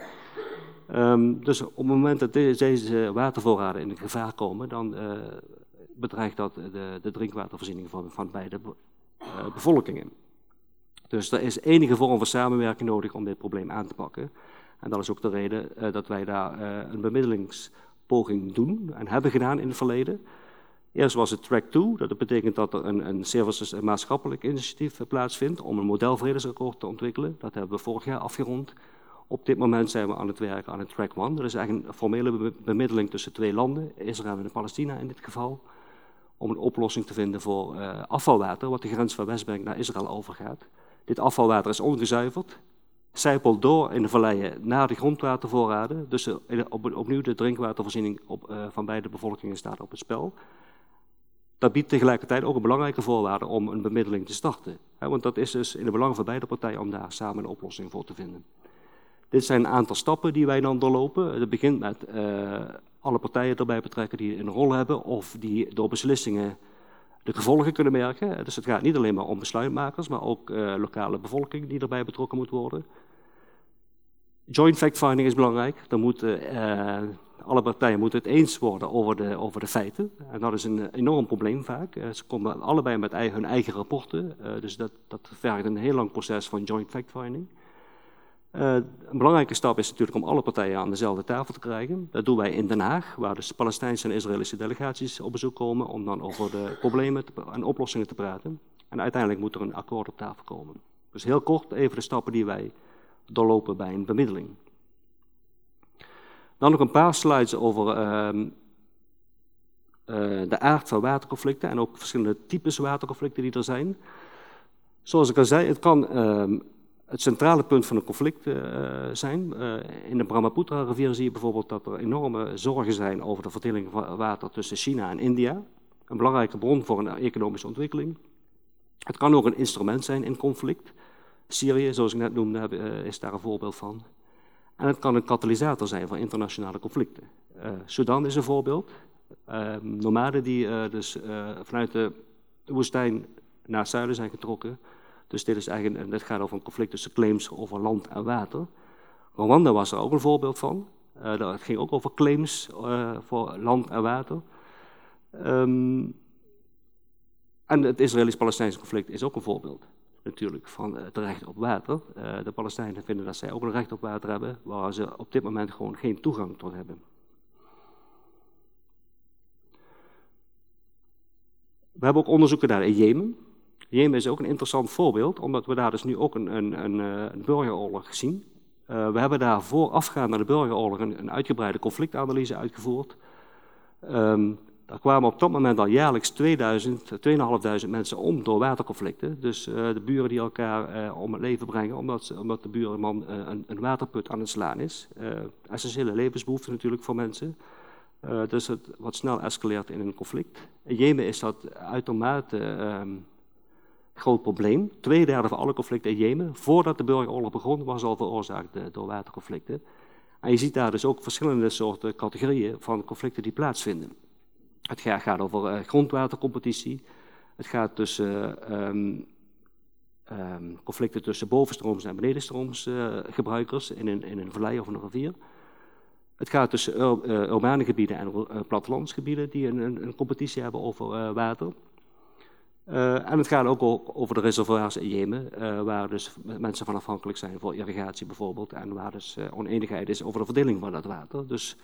Speaker 5: Um, dus op het moment dat deze watervoorraden in gevaar komen, dan uh, bedreigt dat de, de drinkwatervoorziening van, van beide uh, bevolkingen. Dus er is enige vorm van samenwerking nodig om dit probleem aan te pakken. En dat is ook de reden uh, dat wij daar uh, een bemiddelingspoging doen en hebben gedaan in het verleden. Eerst was het Track 2, dat betekent dat er een, een services- en maatschappelijk initiatief plaatsvindt om een modelvredesakkoord te ontwikkelen. Dat hebben we vorig jaar afgerond. Op dit moment zijn we aan het werken aan het Track 1. Dat is eigenlijk een formele bemiddeling tussen twee landen, Israël en Palestina in dit geval om een oplossing te vinden voor uh, afvalwater, wat de grens van Westbank naar Israël overgaat. Dit afvalwater is ongezuiverd, zijpelt door in de valleien naar de grondwatervoorraden, dus op, opnieuw de drinkwatervoorziening op, uh, van beide bevolkingen staat op het spel. Dat biedt tegelijkertijd ook een belangrijke voorwaarde om een bemiddeling te starten. Want dat is dus in het belang van beide partijen om daar samen een oplossing voor te vinden. Dit zijn een aantal stappen die wij dan doorlopen. Het begint met uh, alle partijen erbij betrekken die een rol hebben of die door beslissingen de gevolgen kunnen merken. Dus het gaat niet alleen maar om besluitmakers, maar ook uh, lokale bevolking die erbij betrokken moet worden. Joint fact-finding is belangrijk. Dan moeten, uh, alle partijen moeten het eens worden over de, over de feiten. En dat is een enorm probleem vaak. Ze komen allebei met hun eigen rapporten. dus dat, dat vergt een heel lang proces van joint fact-finding. Uh, een belangrijke stap is natuurlijk om alle partijen aan dezelfde tafel te krijgen. Dat doen wij in Den Haag, waar dus Palestijnse en Israëlische delegaties op bezoek komen om dan over de problemen en oplossingen te praten. En uiteindelijk moet er een akkoord op tafel komen. Dus heel kort even de stappen die wij doorlopen bij een bemiddeling. Dan nog een paar slides over uh, uh, de aard van waterconflicten en ook verschillende types waterconflicten die er zijn. Zoals ik al zei, het kan ehm, het centrale punt van een conflict uh, zijn. Uh, in de Brahmaputra-rivier zie je bijvoorbeeld dat er enorme zorgen zijn over de verdeling van water tussen China en India. Een belangrijke bron voor een economische ontwikkeling. Het kan ook een instrument zijn in conflict. Syrië, zoals ik net noemde, uh, is daar een voorbeeld van. En het kan een katalysator zijn van internationale conflicten. Sudan is een voorbeeld. nomaden die dus vanuit de woestijn naar zuiden zijn getrokken dus dit, is eigenlijk, dit gaat over een conflict tussen claims over land en water. Rwanda was er ook een voorbeeld van. Uh, dat ging ook over claims uh, voor land en water. Um, en het Israëlisch-Palestijnse conflict is ook een voorbeeld natuurlijk van het recht op water. Uh, de Palestijnen vinden dat zij ook een recht op water hebben, waar ze op dit moment gewoon geen toegang tot hebben. We hebben ook onderzoek gedaan in Jemen. Jemen is ook een interessant voorbeeld, omdat we daar dus nu ook een, een, een, eh, burgeroorlog zien. Uh, we hebben daar voorafgaand naar de burgeroorlog een, uitgebreide conflictanalyse uitgevoerd. Um, daar kwamen op dat moment al jaarlijks 2000, 2500 mensen om door waterconflicten. Dus de buren die elkaar om het leven brengen omdat, omdat de buurman een, een, waterput aan het slaan is. essentiële levensbehoefte natuurlijk voor mensen. dus het wat snel escaleert in een conflict. In Jemen is dat uitermate um, groot probleem. Tweederde van alle conflicten in Jemen, voordat de burgeroorlog begon, was al veroorzaakt eh, door waterconflicten. En je ziet daar dus ook verschillende soorten categorieën van conflicten die plaatsvinden. Het gaat over uh, grondwatercompetitie. Het gaat tussen um, um, conflicten tussen bovenstrooms en benedenstrooms uh, gebruikers in een, in een vallei of een rivier. Het gaat tussen ur, uh, urbane gebieden en plattelandsgebieden die een, een competitie hebben over water. Uh, en het gaat ook over de reservoirs in Jemen, uh, waar dus mensen van afhankelijk zijn voor irrigatie bijvoorbeeld, en waar dus uh, oneenigheid is over de verdeling van dat water. Dus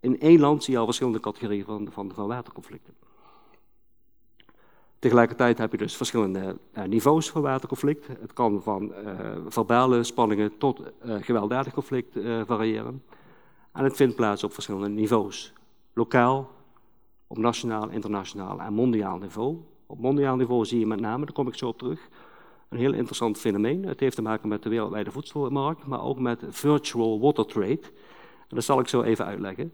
Speaker 5: in één land zie je al verschillende categorieën van, van, van waterconflicten. Tegelijkertijd heb je dus verschillende niveaus van waterconflict. Het kan van verbale spanningen tot gewelddadig conflict variëren. En het vindt plaats op verschillende niveaus. Lokaal, op nationaal, internationaal en mondiaal niveau. Op mondiaal niveau zie je met name, daar kom ik zo op terug, een heel interessant fenomeen. Het heeft te maken met de wereldwijde voedselmarkt, maar ook met virtual water trade. En dat zal ik zo even uitleggen.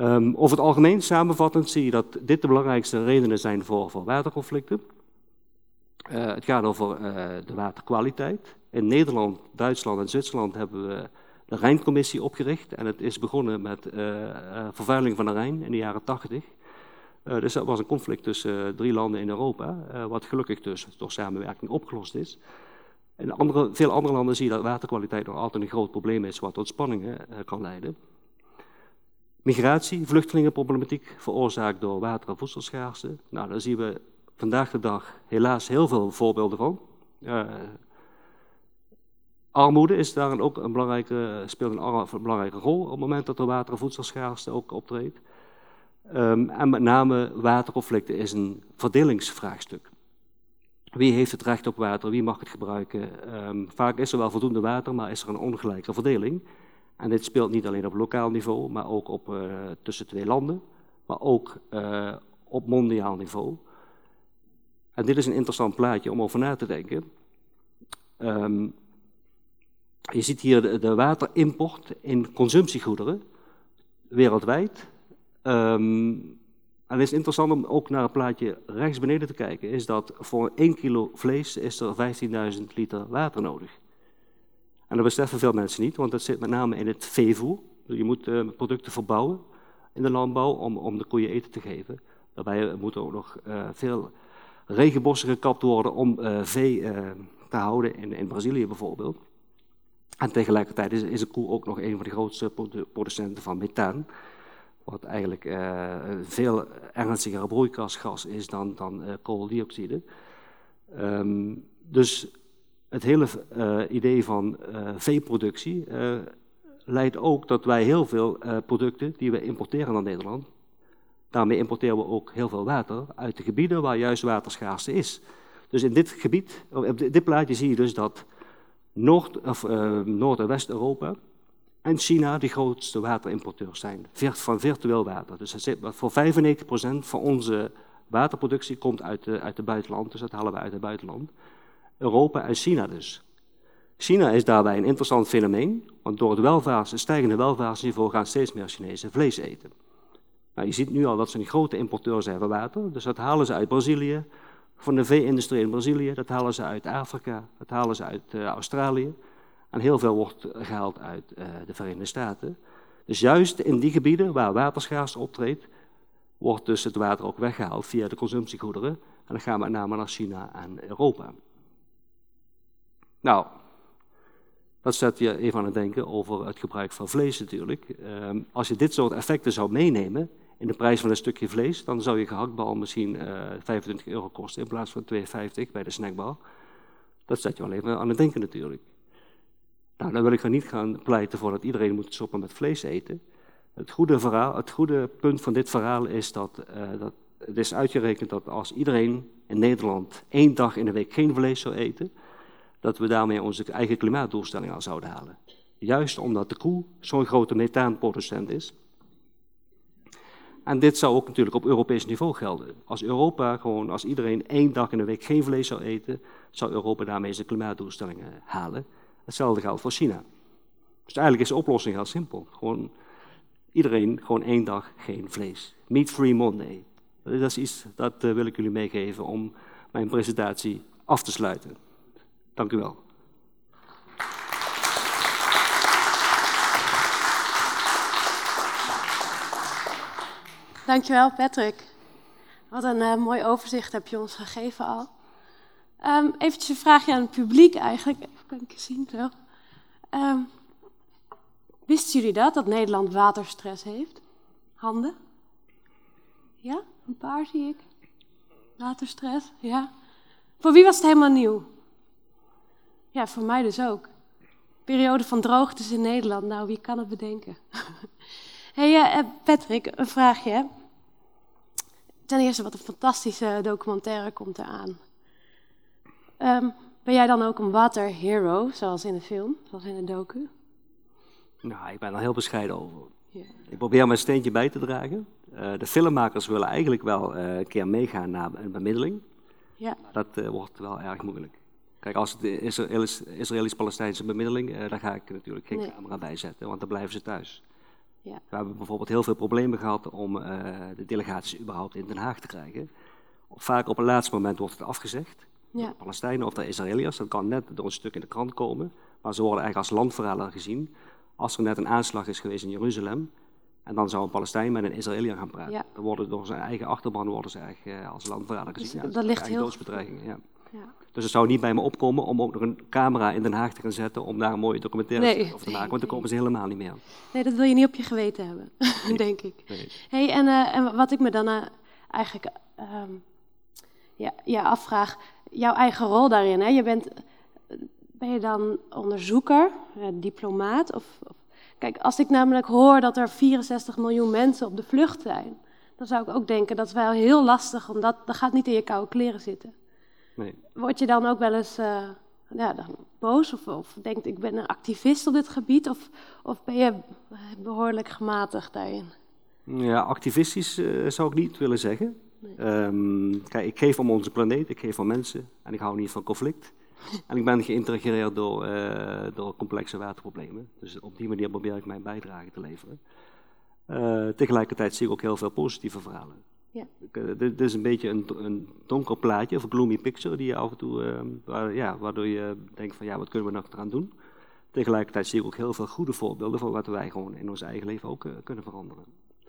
Speaker 5: Um, over het algemeen, samenvattend, zie je dat dit de belangrijkste redenen zijn voor, waterconflicten. Uh, het gaat over uh, de waterkwaliteit. In Nederland, Duitsland en Zwitserland hebben we de Rijncommissie opgericht. En het is begonnen met uh, vervuiling van de Rijn in de jaren 80. Uh, dus dat was een conflict tussen uh, drie landen in Europa, uh, wat gelukkig dus door samenwerking opgelost is. In andere, veel andere landen zie je dat waterkwaliteit nog altijd een groot probleem is, wat tot spanningen kan leiden. Migratie, vluchtelingenproblematiek, veroorzaakt door water- en voedselschaarste. Nou, daar zien we vandaag de dag helaas heel veel voorbeelden van. armoede is ook een belangrijke, speelt een, een belangrijke rol op het moment dat er water- en voedselschaarste ook optreedt. Um, en met name waterconflicten is een verdelingsvraagstuk. Wie heeft het recht op water, wie mag het gebruiken? Um, vaak is er wel voldoende water, maar is er een ongelijke verdeling. En dit speelt niet alleen op lokaal niveau, maar ook op, uh, tussen twee landen, maar ook uh, op mondiaal niveau. En dit is een interessant plaatje om over na te denken. Um, je ziet hier de, de waterimport in consumptiegoederen wereldwijd Um, en het is interessant om ook naar het plaatje rechts beneden te kijken, is dat voor 1 kilo vlees is er 15.000 liter water nodig. En dat beseffen veel mensen niet, want dat zit met name in het veevoer. Je moet uh, producten verbouwen in de landbouw om, om de koeien eten te geven. Daarbij moeten ook nog uh, veel regenbossen gekapt worden om vee te houden, in, in Brazilië bijvoorbeeld. En tegelijkertijd is de koe ook nog een van de grootste producenten van methaan. Wat eigenlijk een veel ernstigere broeikasgas is dan, dan kooldioxide. Um, dus het hele idee van veeproductie leidt ook dat wij heel veel producten die we importeren naar Nederland, Daarmee importeren we ook heel veel water uit de gebieden waar juist waterschaarste is. Dus in dit gebied, op dit plaatje zie je dus dat Noord-, of, Noord- en West-Europa en China de grootste waterimporteurs zijn van virtueel water. Dus voor 95% van onze waterproductie komt uit uit het buitenland, dus dat halen we uit het buitenland. Europa en China dus. China is daarbij een interessant fenomeen, want door het, het stijgende welvaartsniveau gaan steeds meer Chinezen vlees eten. Nou, je ziet nu al dat ze een grote importeur zijn van water. Dus dat halen ze uit Brazilië, van de vee-industrie in Brazilië. Dat halen ze uit Afrika, dat halen ze uit uh, Australië. En heel veel wordt gehaald uit uh, de Verenigde Staten. Dus juist in die gebieden waar waterschaarste optreedt, wordt dus het water ook weggehaald via de consumptiegoederen. En dan gaan we met name naar China en Europa. Nou, dat zet je even aan het denken over het gebruik van vlees natuurlijk. Um, als je dit soort effecten zou meenemen in de prijs van een stukje vlees, dan zou je gehaktbal misschien uh, 25 euro kosten in plaats van 2,50 bij de snackbar. Dat zet je wel even aan het denken natuurlijk. Nou, dan wil ik er niet gaan pleiten voor dat iedereen moet stoppen met vlees eten. Het goede, verhaal, het goede punt van dit verhaal is dat, uh, dat het is uitgerekend dat als iedereen in Nederland één dag in de week geen vlees zou eten, dat we daarmee onze eigen klimaatdoelstelling al zouden halen. Juist omdat de koe zo'n grote methaanproducent is. En dit zou ook natuurlijk op Europees niveau gelden. Als Europa gewoon, als iedereen één dag in de week geen vlees zou eten, zou Europa daarmee zijn klimaatdoelstellingen halen. Hetzelfde geldt voor China. Dus eigenlijk is de oplossing heel simpel. Gewoon iedereen gewoon één dag geen vlees. Meat Free Monday. Dat is iets dat uh, wil ik jullie meegeven om mijn presentatie af te sluiten. Dank u wel.
Speaker 11: Dankjewel, Patrick. Wat een uh, mooi overzicht heb je ons gegeven al. Um, eventjes een vraagje aan het publiek eigenlijk. Kan ik zien zo. Um, wisten jullie dat, dat Nederland waterstress heeft? Handen? Ja, een paar zie ik. Waterstress, ja. Voor wie was het helemaal nieuw? Ja, voor mij dus ook. Periode van droogtes in Nederland. Nou, wie kan het bedenken? hey, uh, Patrick, een vraagje. Ten eerste, wat een fantastische documentaire komt eraan. Um, ben jij dan ook een water hero, zoals in de film, zoals in de docu?
Speaker 5: Nou, ik ben er heel bescheiden over. Ik probeer mijn steentje bij te dragen. Uh, de filmmakers willen eigenlijk wel uh, een keer meegaan naar een bemiddeling. Ja. Dat uh, wordt wel erg moeilijk. Kijk, als het de Israëlisch-Palestijnse bemiddeling, daar ga ik natuurlijk geen nee. camera bij zetten, want dan blijven ze thuis. Ja. We hebben bijvoorbeeld heel veel problemen gehad om de delegaties überhaupt in Den Haag te krijgen. Vaak op een laatste moment wordt het afgezegd. Ja. De Palestijnen of de Israëliërs, dat kan net door een stuk in de krant komen. Maar ze worden eigenlijk als landverrader gezien. Als er net een aanslag is geweest in Jeruzalem, en dan zou een Palestijn met een Israëliër gaan praten. Ja. Dan worden door zijn eigen achterban worden ze eigenlijk uh, als landverrader gezien. Dus
Speaker 11: ja, dat, ligt heel...
Speaker 5: doodsbedreiging, ja. ja. Dus het zou niet bij me opkomen om ook nog een camera in Den Haag te gaan zetten om daar een mooie documentaire nee, over te maken, want dan komen ze helemaal niet meer.
Speaker 11: Nee, dat wil je niet op je geweten hebben, nee, denk ik. Nee. Hey, en, uh, en wat ik me dan uh, eigenlijk um, ja, ja, afvraag, jouw eigen rol daarin. Hè? Je bent, ben je dan onderzoeker, uh, diplomaat? Of, of, Kijk, als ik namelijk hoor dat er 64 miljoen mensen op de vlucht zijn, dan zou ik ook denken dat is wel heel lastig, omdat dat gaat niet in je koude kleren zitten.
Speaker 5: Nee.
Speaker 11: Word je dan ook wel eens uh, ja, dan boos of, of denkt ik ben een activist op dit gebied? Of, of ben je behoorlijk gematigd daarin?
Speaker 5: Ja, activistisch uh, zou ik niet willen zeggen. Nee. Um, kijk, ik geef om onze planeet, ik geef om mensen en ik hou niet van conflict. en ik ben geïntegreerd door, uh, door complexe waterproblemen. Dus op die manier probeer ik mijn bijdrage te leveren. Uh, tegelijkertijd zie ik ook heel veel positieve verhalen. Ja. Dit is een beetje een, een, donker plaatje, of een gloomy picture, die je af en toe, uh, waar, ja, waardoor je denkt van ja, wat kunnen we nog eraan doen? Tegelijkertijd zie ik ook heel veel goede voorbeelden van wat wij gewoon in ons eigen leven ook kunnen veranderen.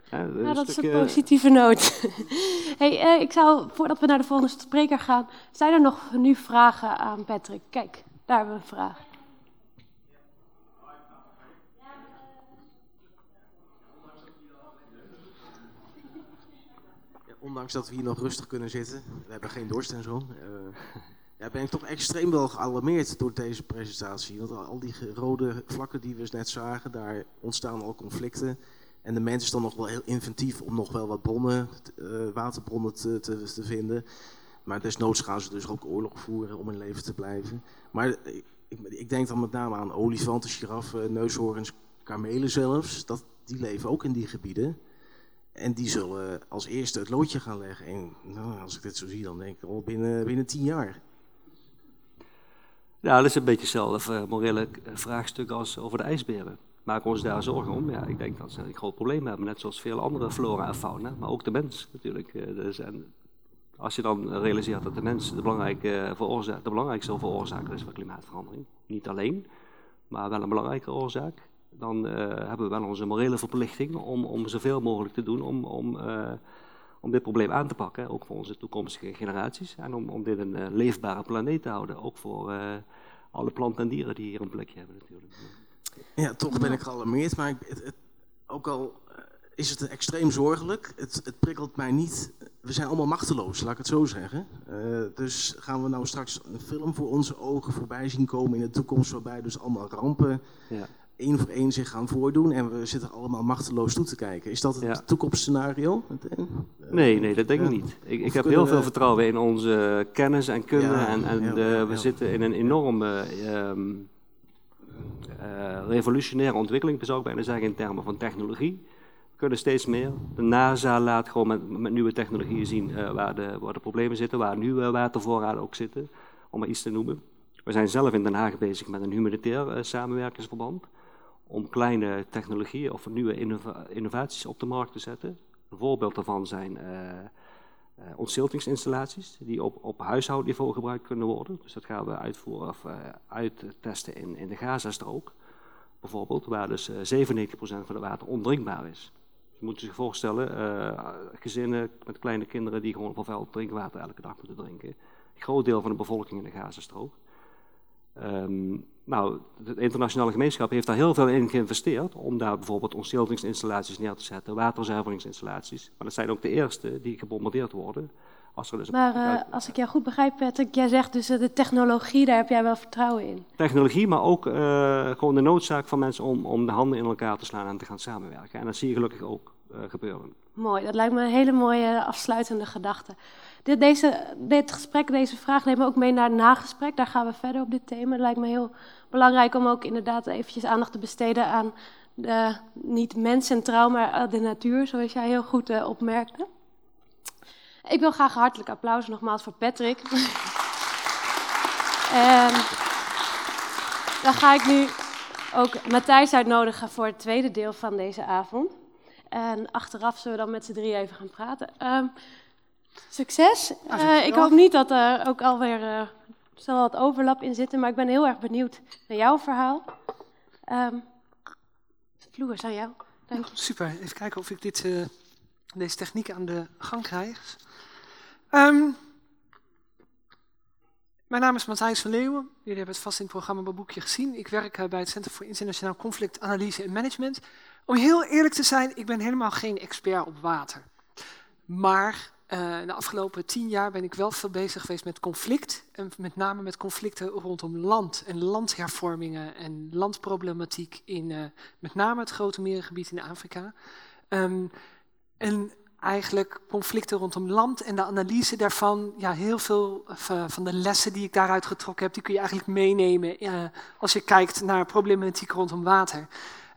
Speaker 11: Dat is een positieve noot. hey, eh, ik zou, voordat we naar de volgende spreker gaan, zijn er nog nu vragen aan Patrick? Kijk, daar hebben we een vraag.
Speaker 12: Ja, ondanks dat we hier nog rustig kunnen zitten, we hebben geen dorst en zo, eh, ja, ben ik toch extreem wel gealarmeerd door deze presentatie. Want al- die rode vlakken die we net zagen, daar ontstaan al conflicten. En de mens is dan nog wel heel inventief om nog wel wat bronnen, eh, waterbronnen te, te, vinden. Maar desnoods gaan ze dus ook oorlog voeren om in leven te blijven. Maar ik, ik, ik denk dan met name aan olifanten, giraffen, neushoorns, kamelen zelfs. Dat, die leven ook in die gebieden. En die zullen als eerste het loodje gaan leggen. En nou, als ik dit zo zie, dan denk ik al binnen, binnen tien jaar.
Speaker 5: Ja, dat is een beetje hetzelfde eh, morele eh, vraagstuk als over de ijsberen. Maken ons daar zorgen om? Ja, ik denk dat ze een groot probleem hebben, net zoals veel andere flora en fauna, maar ook de mens natuurlijk. Eh, als je dan realiseert dat de mens de, belangrijke eh, veroorzaak, de belangrijkste veroorzaker is van klimaatverandering, niet alleen, maar wel een belangrijke oorzaak, dan eh, hebben we wel onze morele verplichting om, om zoveel mogelijk te doen om, om, om dit probleem aan te pakken, ook voor onze toekomstige generaties. En om, om dit een leefbare planeet te houden, ook voor alle planten en dieren die hier een plekje hebben natuurlijk.
Speaker 12: Ja, toch ben ik gealarmeerd. Maar ik, het, het- ook al eh, is het extreem zorgelijk, het, het prikkelt mij niet. We zijn allemaal machteloos, laat ik het zo zeggen. Eh, dus gaan we nou straks een film voor onze ogen voorbij zien komen in de toekomst, waarbij dus allemaal rampen
Speaker 5: Ja.
Speaker 12: één voor één zich gaan voordoen en we zitten allemaal machteloos toe te kijken. Is dat het
Speaker 5: Ja.
Speaker 12: toekomstscenario?
Speaker 5: Nee, nee, dat denk ik niet. Ik, ik heb heel veel
Speaker 12: we-
Speaker 5: vertrouwen in onze kennis en kunde.
Speaker 12: Ja,
Speaker 5: en en de- we zitten in een enorme ehm, eh, revolutionaire ontwikkeling, zou ik bijna zeggen, in termen van technologie. We kunnen steeds meer. De NASA laat gewoon met, nieuwe technologieën zien eh, waar, de, waar de problemen zitten, waar nieuwe watervoorraden ook zitten, om maar iets te noemen. We zijn zelf in Den Haag bezig met een humanitair eh, samenwerkingsverband om kleine technologieën of nieuwe innova- innovaties op de markt te zetten. Een voorbeeld daarvan zijn eh eh, ontziltingsinstallaties die op, op huishoudniveau gebruikt kunnen worden. Dus dat gaan we uitvoeren of eh, uittesten in, in de Gazastrook, bijvoorbeeld, waar dus eh 97% van het water ondrinkbaar is. Je moet zich voorstellen, eh, gezinnen met kleine kinderen die gewoon vervuild drinkwater elke dag moeten drinken. Een groot deel van de bevolking in de Gazastrook. Ehm, nou, de internationale gemeenschap heeft daar heel veel in geïnvesteerd om daar bijvoorbeeld ontziltingsinstallaties neer te zetten, waterzuiveringsinstallaties. Maar dat zijn ook de eerste die gebombardeerd worden. Als er dus
Speaker 11: Maar eh, als ik jou goed begrijp, Patrick, jij zegt dus eh, de technologie, daar heb jij wel vertrouwen in.
Speaker 5: technologie, maar ook eh, gewoon de noodzaak van mensen om, om de handen in elkaar te slaan en te gaan samenwerken. En dat zie je gelukkig ook gebeuren.
Speaker 11: Mooi, dat lijkt me een hele mooie afsluitende gedachte. Dit, deze, dit gesprek, deze vraag nemen we ook mee naar het nagesprek. Daar gaan we verder op dit thema. Het lijkt me heel belangrijk om ook inderdaad eventjes aandacht te besteden aan de, niet mens centraal, maar eh, de natuur, zoals jij heel goed eh, opmerkte. Ik wil graag hartelijk applaus nogmaals voor Patrick. en dan ga ik nu ook Matthijs uitnodigen voor het tweede deel van deze avond. En achteraf zullen we dan met z'n drie even gaan praten. Ehm, succes. Eh, ik hoop niet dat er ook alweer eh, zal wat overlap in zitten, maar ik ben heel erg benieuwd naar jouw verhaal. Ehm Vloer aan jou. Dank je.
Speaker 13: Super, even kijken of ik dit, eh, deze techniek aan de gang krijg. Ehm, mijn naam is Matthijs van Leeuwen. Jullie hebben het vast in het programma mijn boekje gezien. Ik werk bij het Centrum voor Internationaal Conflictanalyse en Management. Om heel eerlijk te zijn, ik ben helemaal geen expert op water. Maar eh, de afgelopen tien jaar ben ik wel veel bezig geweest met conflict. En met name met conflicten rondom land en landhervormingen en landproblematiek in eh, met name het grote merengebied in Afrika. Ehm, en eigenlijk conflicten rondom land en de analyse daarvan. Ja, heel veel van- van de lessen die ik daaruit getrokken heb, die kun je eigenlijk meenemen eh, als je kijkt naar problematiek rondom water.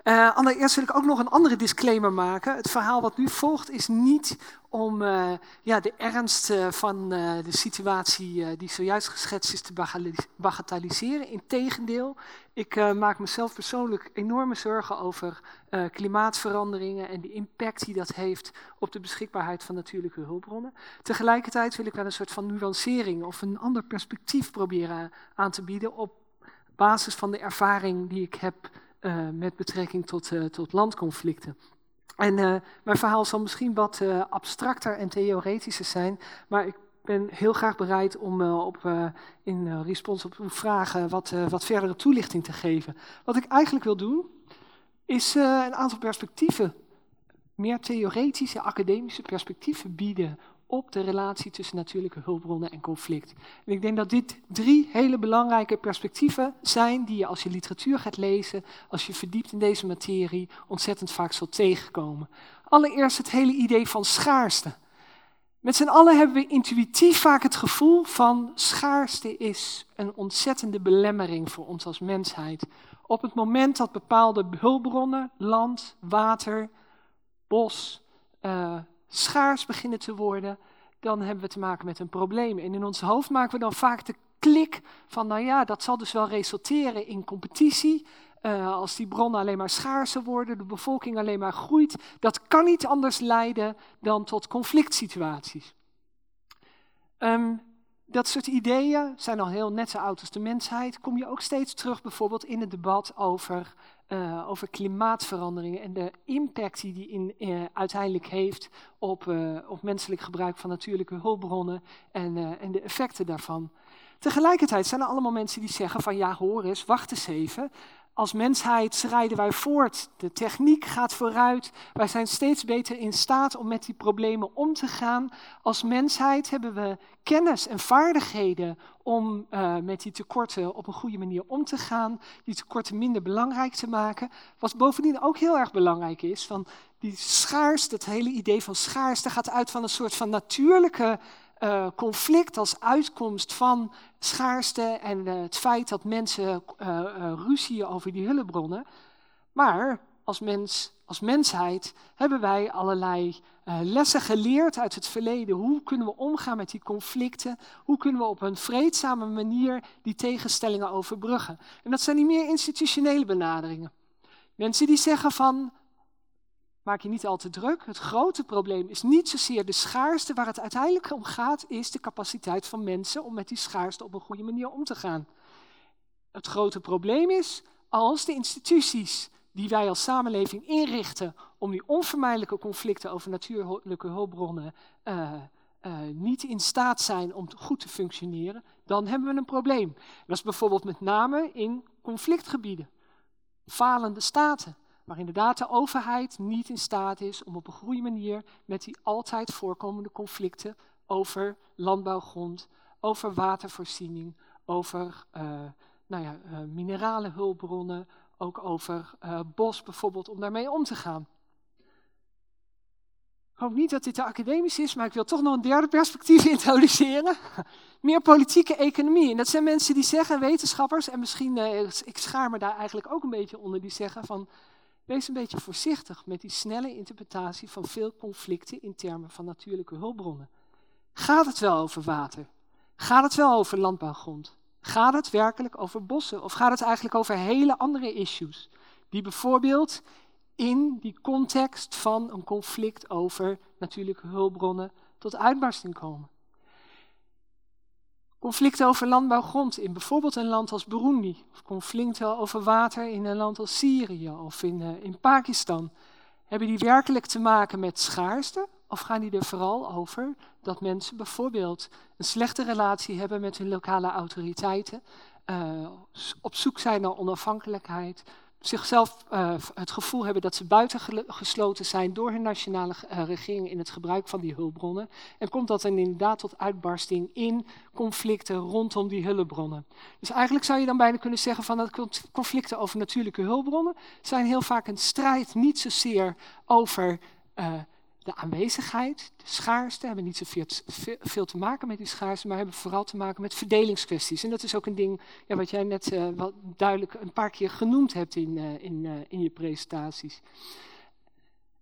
Speaker 13: Eh, allereerst wil ik ook nog een andere disclaimer maken. Het verhaal wat nu volgt is niet om eh, ja, de ernst eh, van eh, de situatie die zojuist geschetst is te bagatelliseren. Integendeel, ik maak mezelf persoonlijk enorme zorgen over klimaatveranderingen en de impact die dat heeft op de beschikbaarheid van natuurlijke hulpbronnen. Tegelijkertijd wil ik wel een soort van nuancering of een ander perspectief proberen aan te bieden op basis van de ervaring die ik heb met betrekking tot, tot landconflicten. En uh, mijn verhaal zal misschien wat uh, abstracter en theoretischer zijn, maar ik ben heel graag bereid om uh, op, in respons op uw vragen wat, wat verdere toelichting te geven. Wat ik eigenlijk wil doen, is een aantal perspectieven, meer theoretische, academische perspectieven bieden op de relatie tussen natuurlijke hulpbronnen en conflict. En ik denk dat dit drie hele belangrijke perspectieven zijn die je als je literatuur gaat lezen, als je verdiept in deze materie, ontzettend vaak zult tegenkomen. Allereerst het hele idee van schaarste. Met z'n allen hebben we intuïtief vaak het gevoel van schaarste is een ontzettende belemmering voor ons als mensheid. Op het moment dat bepaalde hulpbronnen, land, water, bos, uh, schaars beginnen te worden, dan hebben we te maken met een probleem. En in ons hoofd maken we dan vaak de klik van, nou ja, dat zal dus wel resulteren in competitie. Uh, als die bronnen alleen maar schaarser worden, de bevolking alleen maar groeit, dat kan niet anders leiden dan tot conflict situaties. Um, dat soort ideeën zijn al heel net zo oud als de mensheid. Kom je ook steeds terug bijvoorbeeld in het debat over, uh, over klimaatveranderingen en de impact die die in, uh, uiteindelijk heeft op, uh, op menselijk gebruik van natuurlijke hulpbronnen en, en de effecten daarvan. Tegelijkertijd zijn er allemaal mensen die zeggen van ja hoor eens, wacht eens even. Als mensheid schrijden wij voort, de techniek gaat vooruit, wij zijn steeds beter in staat om met die problemen om te gaan. Als mensheid hebben we kennis en vaardigheden om uh, met die tekorten op een goede manier om te gaan, die tekorten minder belangrijk te maken. Wat bovendien ook heel erg belangrijk is, van die schaarste, het hele idee van schaarste gaat uit van een soort van natuurlijke uh, conflict als uitkomst van schaarste en uh, het feit dat mensen uh, ruzien over die hulpbronnen. Maar als, mens, als mensheid hebben wij allerlei lessen geleerd uit het verleden. Hoe kunnen we omgaan met die conflicten? Hoe kunnen we op een vreedzame manier die tegenstellingen overbruggen? En dat zijn die meer institutionele benaderingen. Mensen die zeggen van maak je niet al te druk. Het grote probleem is niet zozeer de schaarste. Waar het uiteindelijk om gaat, is de capaciteit van mensen om met die schaarste op een goede manier om te gaan. Het grote probleem is als de instituties die wij als samenleving inrichten om die onvermijdelijke conflicten over natuurlijke hulpbronnen uh, uh, niet in staat zijn om goed te functioneren, dan hebben we een probleem. Dat is bijvoorbeeld met name in conflictgebieden, falende staten waar inderdaad de overheid niet in staat is om op een goede manier met die altijd voorkomende conflicten over landbouwgrond, over watervoorziening, over uh, nou ja, uh, minerale hulpbronnen, ook over uh, bos bijvoorbeeld, om daarmee om te gaan. Ik hoop niet dat dit te academisch is, maar ik wil toch nog een derde perspectief introduceren. Meer politieke economie. En dat zijn mensen die zeggen, wetenschappers, en misschien, ik schaar me daar eigenlijk ook een beetje onder, die zeggen van, Wees een beetje voorzichtig met die snelle interpretatie van veel conflicten in termen van natuurlijke hulpbronnen. Gaat het wel over water? Gaat het wel over landbouwgrond? Gaat het werkelijk over bossen? Of gaat het eigenlijk over hele andere issues? Die bijvoorbeeld in die context van een conflict over natuurlijke hulpbronnen tot uitbarsting komen. Conflicten over landbouwgrond in bijvoorbeeld een land als Burundi. Of conflicten over water in een land als Syrië of in, uh, in Pakistan. Hebben die werkelijk te maken met schaarste? Of gaan die er vooral over dat mensen bijvoorbeeld een slechte relatie hebben met hun lokale autoriteiten, uh, op zoek zijn naar onafhankelijkheid, zichzelf uh, het gevoel hebben dat ze buitengesloten zijn door hun nationale uh, regering in het gebruik van die hulpbronnen. En komt dat dan inderdaad tot uitbarsting in conflicten rondom die hulpbronnen. Dus eigenlijk zou je dan bijna kunnen zeggen van dat conflicten over natuurlijke hulpbronnen zijn heel vaak een strijd niet zozeer over uh, de aanwezigheid, de schaarste, hebben niet zoveel veel te maken met die schaarste, maar hebben vooral te maken met verdelingskwesties. En dat is ook een ding ja, wat jij net wat duidelijk een paar keer genoemd hebt in, uh, in, uh, in je presentaties.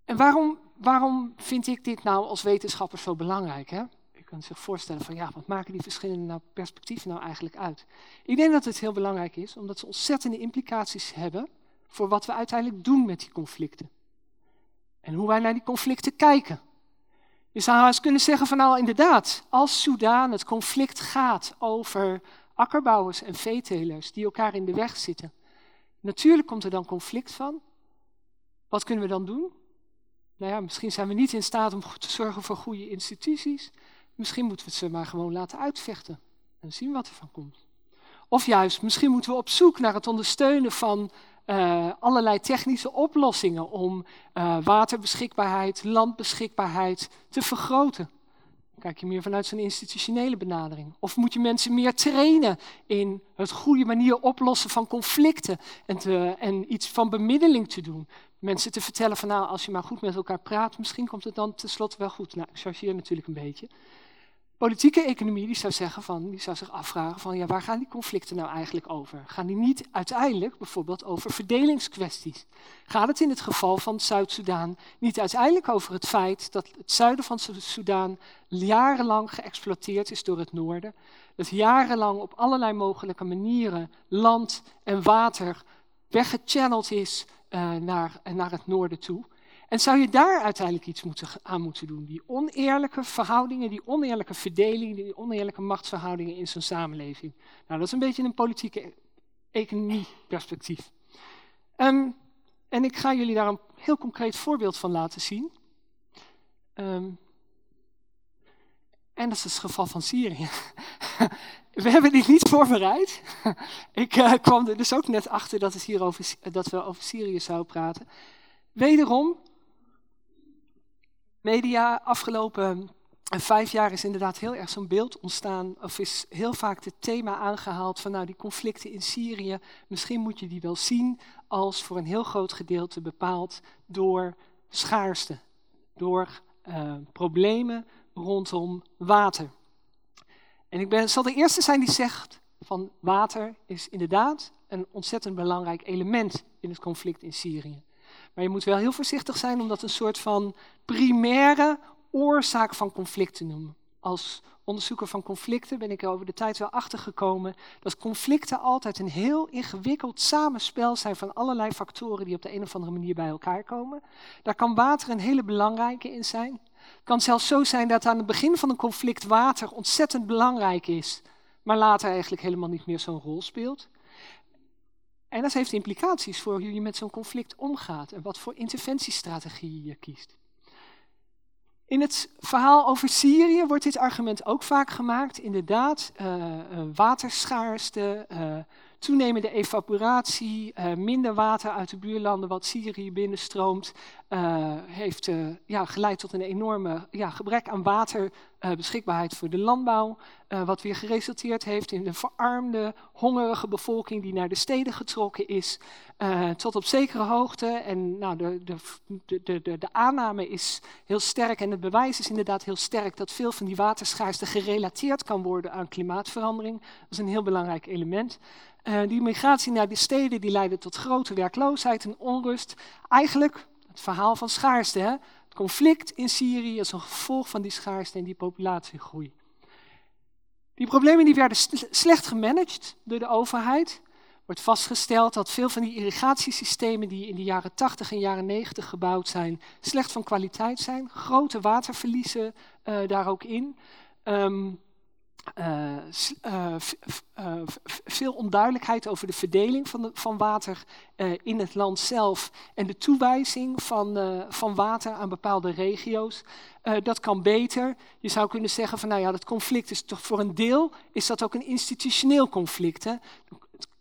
Speaker 13: En waarom, waarom vind ik dit nou als wetenschapper zo belangrijk? Hè? Je kunt zich voorstellen van ja, wat maken die verschillende nou perspectieven nou eigenlijk uit? Ik denk dat het heel belangrijk is, omdat ze ontzettende implicaties hebben voor wat we uiteindelijk doen met die conflicten. En hoe wij naar die conflicten kijken. Je zou eens kunnen zeggen van nou inderdaad, als Soudaan het conflict gaat over akkerbouwers en veetelers die elkaar in de weg zitten. Natuurlijk komt er dan conflict van. Wat kunnen we dan doen? nou ja, misschien zijn we niet in staat om te zorgen voor goede instituties. Misschien moeten we ze maar gewoon laten uitvechten en zien wat er van komt. Of juist, misschien moeten we op zoek naar het ondersteunen van uh, allerlei technische oplossingen om uh, waterbeschikbaarheid, landbeschikbaarheid te vergroten. Kijk je meer vanuit zo'n institutionele benadering? Of moet je mensen meer trainen in het goede manier oplossen van conflicten en, te, en iets van bemiddeling te doen? Mensen te vertellen van nou, als je maar goed met elkaar praat, misschien komt het dan tenslotte wel goed. Nou, ik chargeer natuurlijk een beetje. Politieke economie die zou, zeggen van, die zou zich afvragen van ja, waar gaan die conflicten nou eigenlijk over? Gaan die niet uiteindelijk bijvoorbeeld over verdelingskwesties? Gaat het in het geval van Zuid-Soedan niet uiteindelijk over het feit dat het zuiden van Soedan jarenlang geëxploiteerd is door het noorden? Dat jarenlang op allerlei mogelijke manieren land en water weggechanneld is uh, naar, naar het noorden toe? En zou je daar uiteindelijk iets moeten, aan moeten doen? Die oneerlijke verhoudingen, die oneerlijke verdelingen, die oneerlijke machtsverhoudingen in zo'n samenleving. Nou, dat is een beetje een politieke economie-perspectief. Um, en ik ga jullie daar een heel concreet voorbeeld van laten zien. Um, en dat is het geval van Syrië. we hebben dit niet voorbereid. ik uh, kwam er dus ook net achter dat, het hier over, dat we over Syrië zouden praten. Wederom media afgelopen vijf jaar is inderdaad heel erg zo'n beeld ontstaan, of is heel vaak het thema aangehaald van nou die conflicten in Syrië, misschien moet je die wel zien als voor een heel groot gedeelte bepaald door schaarste, door uh, problemen rondom water. En ik ben, zal de eerste zijn die zegt van water is inderdaad een ontzettend belangrijk element in het conflict in Syrië. Maar je moet wel heel voorzichtig zijn om dat een soort van primaire oorzaak van conflict te noemen. Als onderzoeker van conflicten ben ik er over de tijd wel achtergekomen dat conflicten altijd een heel ingewikkeld samenspel zijn van allerlei factoren die op de een of andere manier bij elkaar komen. Daar kan water een hele belangrijke in zijn. Het kan zelfs zo zijn dat aan het begin van een conflict water ontzettend belangrijk is, maar later eigenlijk helemaal niet meer zo'n rol speelt. En dat heeft implicaties voor hoe je met zo'n conflict omgaat en wat voor interventiestrategieën je kiest. In het verhaal over Syrië wordt dit argument ook vaak gemaakt. Inderdaad, uh, waterschaarste, uh, toenemende evaporatie, uh, minder water uit de buurlanden wat Syrië binnenstroomt, uh, heeft uh, ja, geleid tot een enorme ja, gebrek aan waterbeschikbaarheid voor de landbouw. wat weer geresulteerd heeft in een verarmde, hongerige bevolking die naar de steden getrokken is. tot op zekere hoogte. En nou, de, de, de, de, de aanname is heel sterk en het bewijs is inderdaad heel sterk dat veel van die waterschaarste gerelateerd kan worden aan klimaatverandering. Dat is een heel belangrijk element. Uh, die migratie naar de steden die leidde tot grote werkloosheid en onrust. Eigenlijk het verhaal van schaarste. Hè? Het conflict in Syrië is een gevolg van die schaarste en die populatiegroei. Die problemen die werden slecht gemanaged door de overheid. wordt vastgesteld dat veel van die irrigatiesystemen die in de jaren 80 en jaren 90 gebouwd zijn, slecht van kwaliteit zijn. Grote waterverliezen uh, daar ook in. Um, uh, uh, uh, veel onduidelijkheid over de verdeling van, de, van water in het land zelf en de toewijzing van, van water aan bepaalde regio's. dat kan beter. Je zou kunnen zeggen van nou ja, dat conflict is toch voor een deel is dat ook een institutioneel conflict. Hè?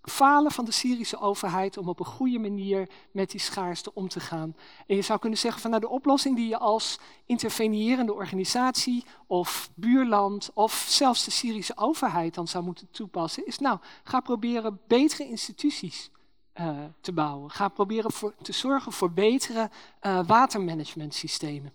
Speaker 13: Falen van de Syrische overheid om op een goede manier met die schaarste om te gaan. En je zou kunnen zeggen van nou, de oplossing die je als intervenierende organisatie of buurland of zelfs de Syrische overheid dan zou moeten toepassen, is nou, ga proberen betere instituties uh, te bouwen. Ga proberen te zorgen voor betere uh, watermanagementsystemen.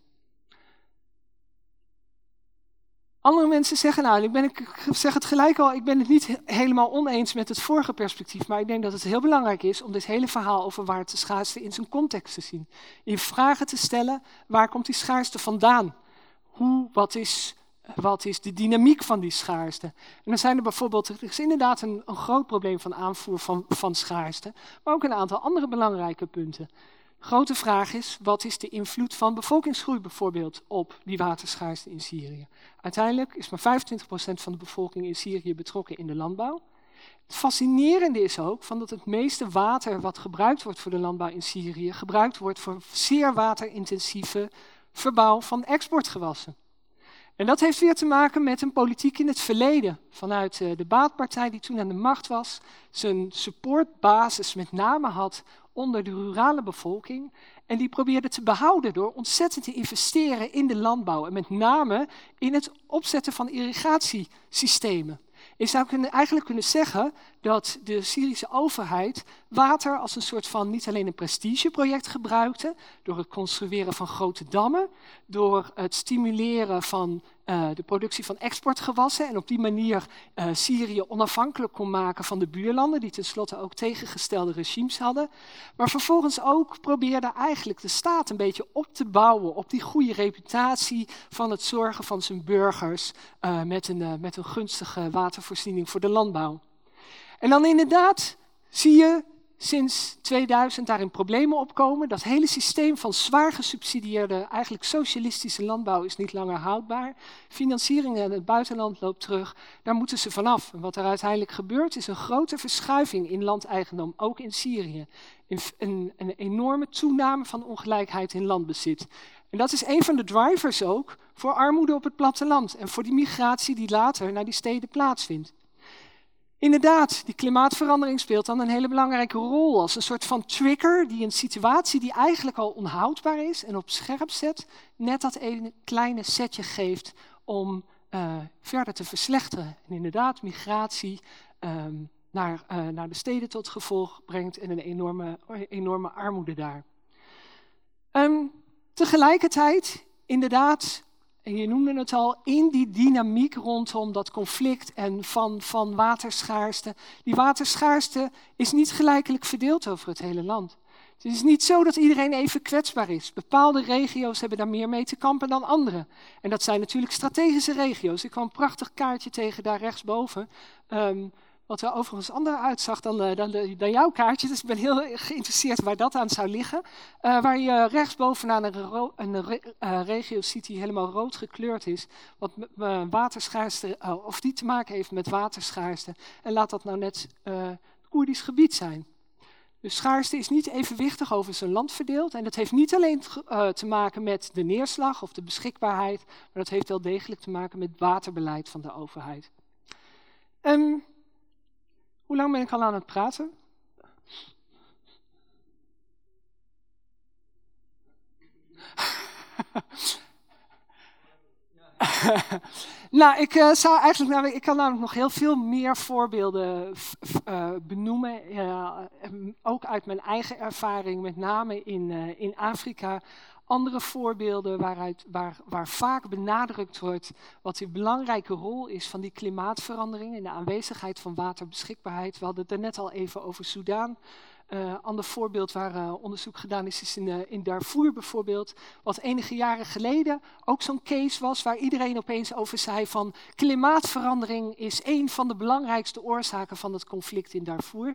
Speaker 13: Andere mensen zeggen, nou, ik, ben, ik zeg het gelijk al, ik ben het niet helemaal oneens met het vorige perspectief, maar ik denk dat het heel belangrijk is om dit hele verhaal over waar te schaarste in zijn context te zien. Je vragen te stellen, waar komt die schaarste vandaan? Hoe, wat is, wat is de dynamiek van die schaarste? En dan zijn er bijvoorbeeld, er is inderdaad een, een groot probleem van aanvoer van, van schaarste, maar ook een aantal andere belangrijke punten. Grote vraag is, wat is de invloed van bevolkingsgroei bijvoorbeeld op die waterschaarste in Syrië? Uiteindelijk is maar 25% van de bevolking in Syrië betrokken in de landbouw. Het fascinerende is ook van dat het meeste water wat gebruikt wordt voor de landbouw in Syrië, gebruikt wordt voor zeer waterintensieve verbouw van exportgewassen. En dat heeft weer te maken met een politiek in het verleden. Vanuit eh, de baatpartij die toen aan de macht was, zijn supportbasis met name had onder de rurale bevolking. En die probeerde te behouden door ontzettend te investeren in de landbouw. En met name in het opzetten van irrigatiesystemen. Je zou eigenlijk kunnen zeggen dat de Syrische overheid water als een soort van niet alleen een prestigeproject gebruikte, door het construeren van grote dammen, door het stimuleren van uh, de productie van exportgewassen en op die manier uh, Syrië onafhankelijk kon maken van de buurlanden, die tenslotte ook tegengestelde regimes hadden. Maar vervolgens ook probeerde eigenlijk de staat een beetje op te bouwen op die goede reputatie van het zorgen van zijn burgers uh, met, een, met een gunstige watervoorziening voor de landbouw. En dan inderdaad zie je sinds 2000 daarin problemen opkomen. Dat hele systeem van zwaar gesubsidieerde, eigenlijk socialistische landbouw is niet langer houdbaar. Financiering in het buitenland loopt terug. Daar moeten ze vanaf. En wat er uiteindelijk gebeurt is een grote verschuiving in landeigendom, ook in Syrië. Een, een enorme toename van ongelijkheid in landbezit. En dat is een van de drivers ook voor armoede op het platteland en voor die migratie die later naar die steden plaatsvindt. Inderdaad, die klimaatverandering speelt dan een hele belangrijke rol als een soort van trigger die een situatie die eigenlijk al onhoudbaar is en op scherp zet, net dat ene kleine setje geeft om uh, verder te verslechteren. En inderdaad, migratie um, naar, uh, naar de steden tot gevolg brengt en een enorme, enorme armoede daar. Um, tegelijkertijd, inderdaad, en je noemde het al, in die dynamiek rondom dat conflict en van, van waterschaarste. Die waterschaarste is niet gelijkelijk verdeeld over het hele land. Het is niet zo dat iedereen even kwetsbaar is. Bepaalde regio's hebben daar meer mee te kampen dan andere. En dat zijn natuurlijk strategische regio's. Ik kwam een prachtig kaartje tegen daar rechtsboven. Um, wat er overigens anders uitzag dan, uh, dan, de, dan, jouw kaartje. Dus ik ben heel geïnteresseerd waar dat aan zou liggen. Uh, waar je rechtsbovenaan een, een regio ziet die helemaal rood gekleurd is. Wat waterschaarste, of die te maken heeft met waterschaarste. En laat dat nou net Koerdisch gebied zijn. Dus schaarste is niet evenwichtig over zijn land verdeeld. En dat heeft niet alleen te maken met de neerslag of de beschikbaarheid. Maar dat heeft wel degelijk te maken met het waterbeleid van de overheid. Um, hoe lang ben ik al aan het praten? nou, ik uh, zou eigenlijk, nou, ik kan namelijk nog heel veel meer voorbeelden uh, benoemen, uh, ook uit mijn eigen ervaring, met name in, in Afrika. Andere voorbeelden waaruit, waar, waar vaak benadrukt wordt wat de belangrijke rol is van die klimaatverandering en de aanwezigheid van waterbeschikbaarheid. We hadden het er net al even over Soudaan. Uh, ander voorbeeld waar uh, onderzoek gedaan is, is in, uh, in Darfur bijvoorbeeld. Wat enige jaren geleden ook zo'n case was waar iedereen opeens over zei van klimaatverandering is een van de belangrijkste oorzaken van het conflict in Darfur.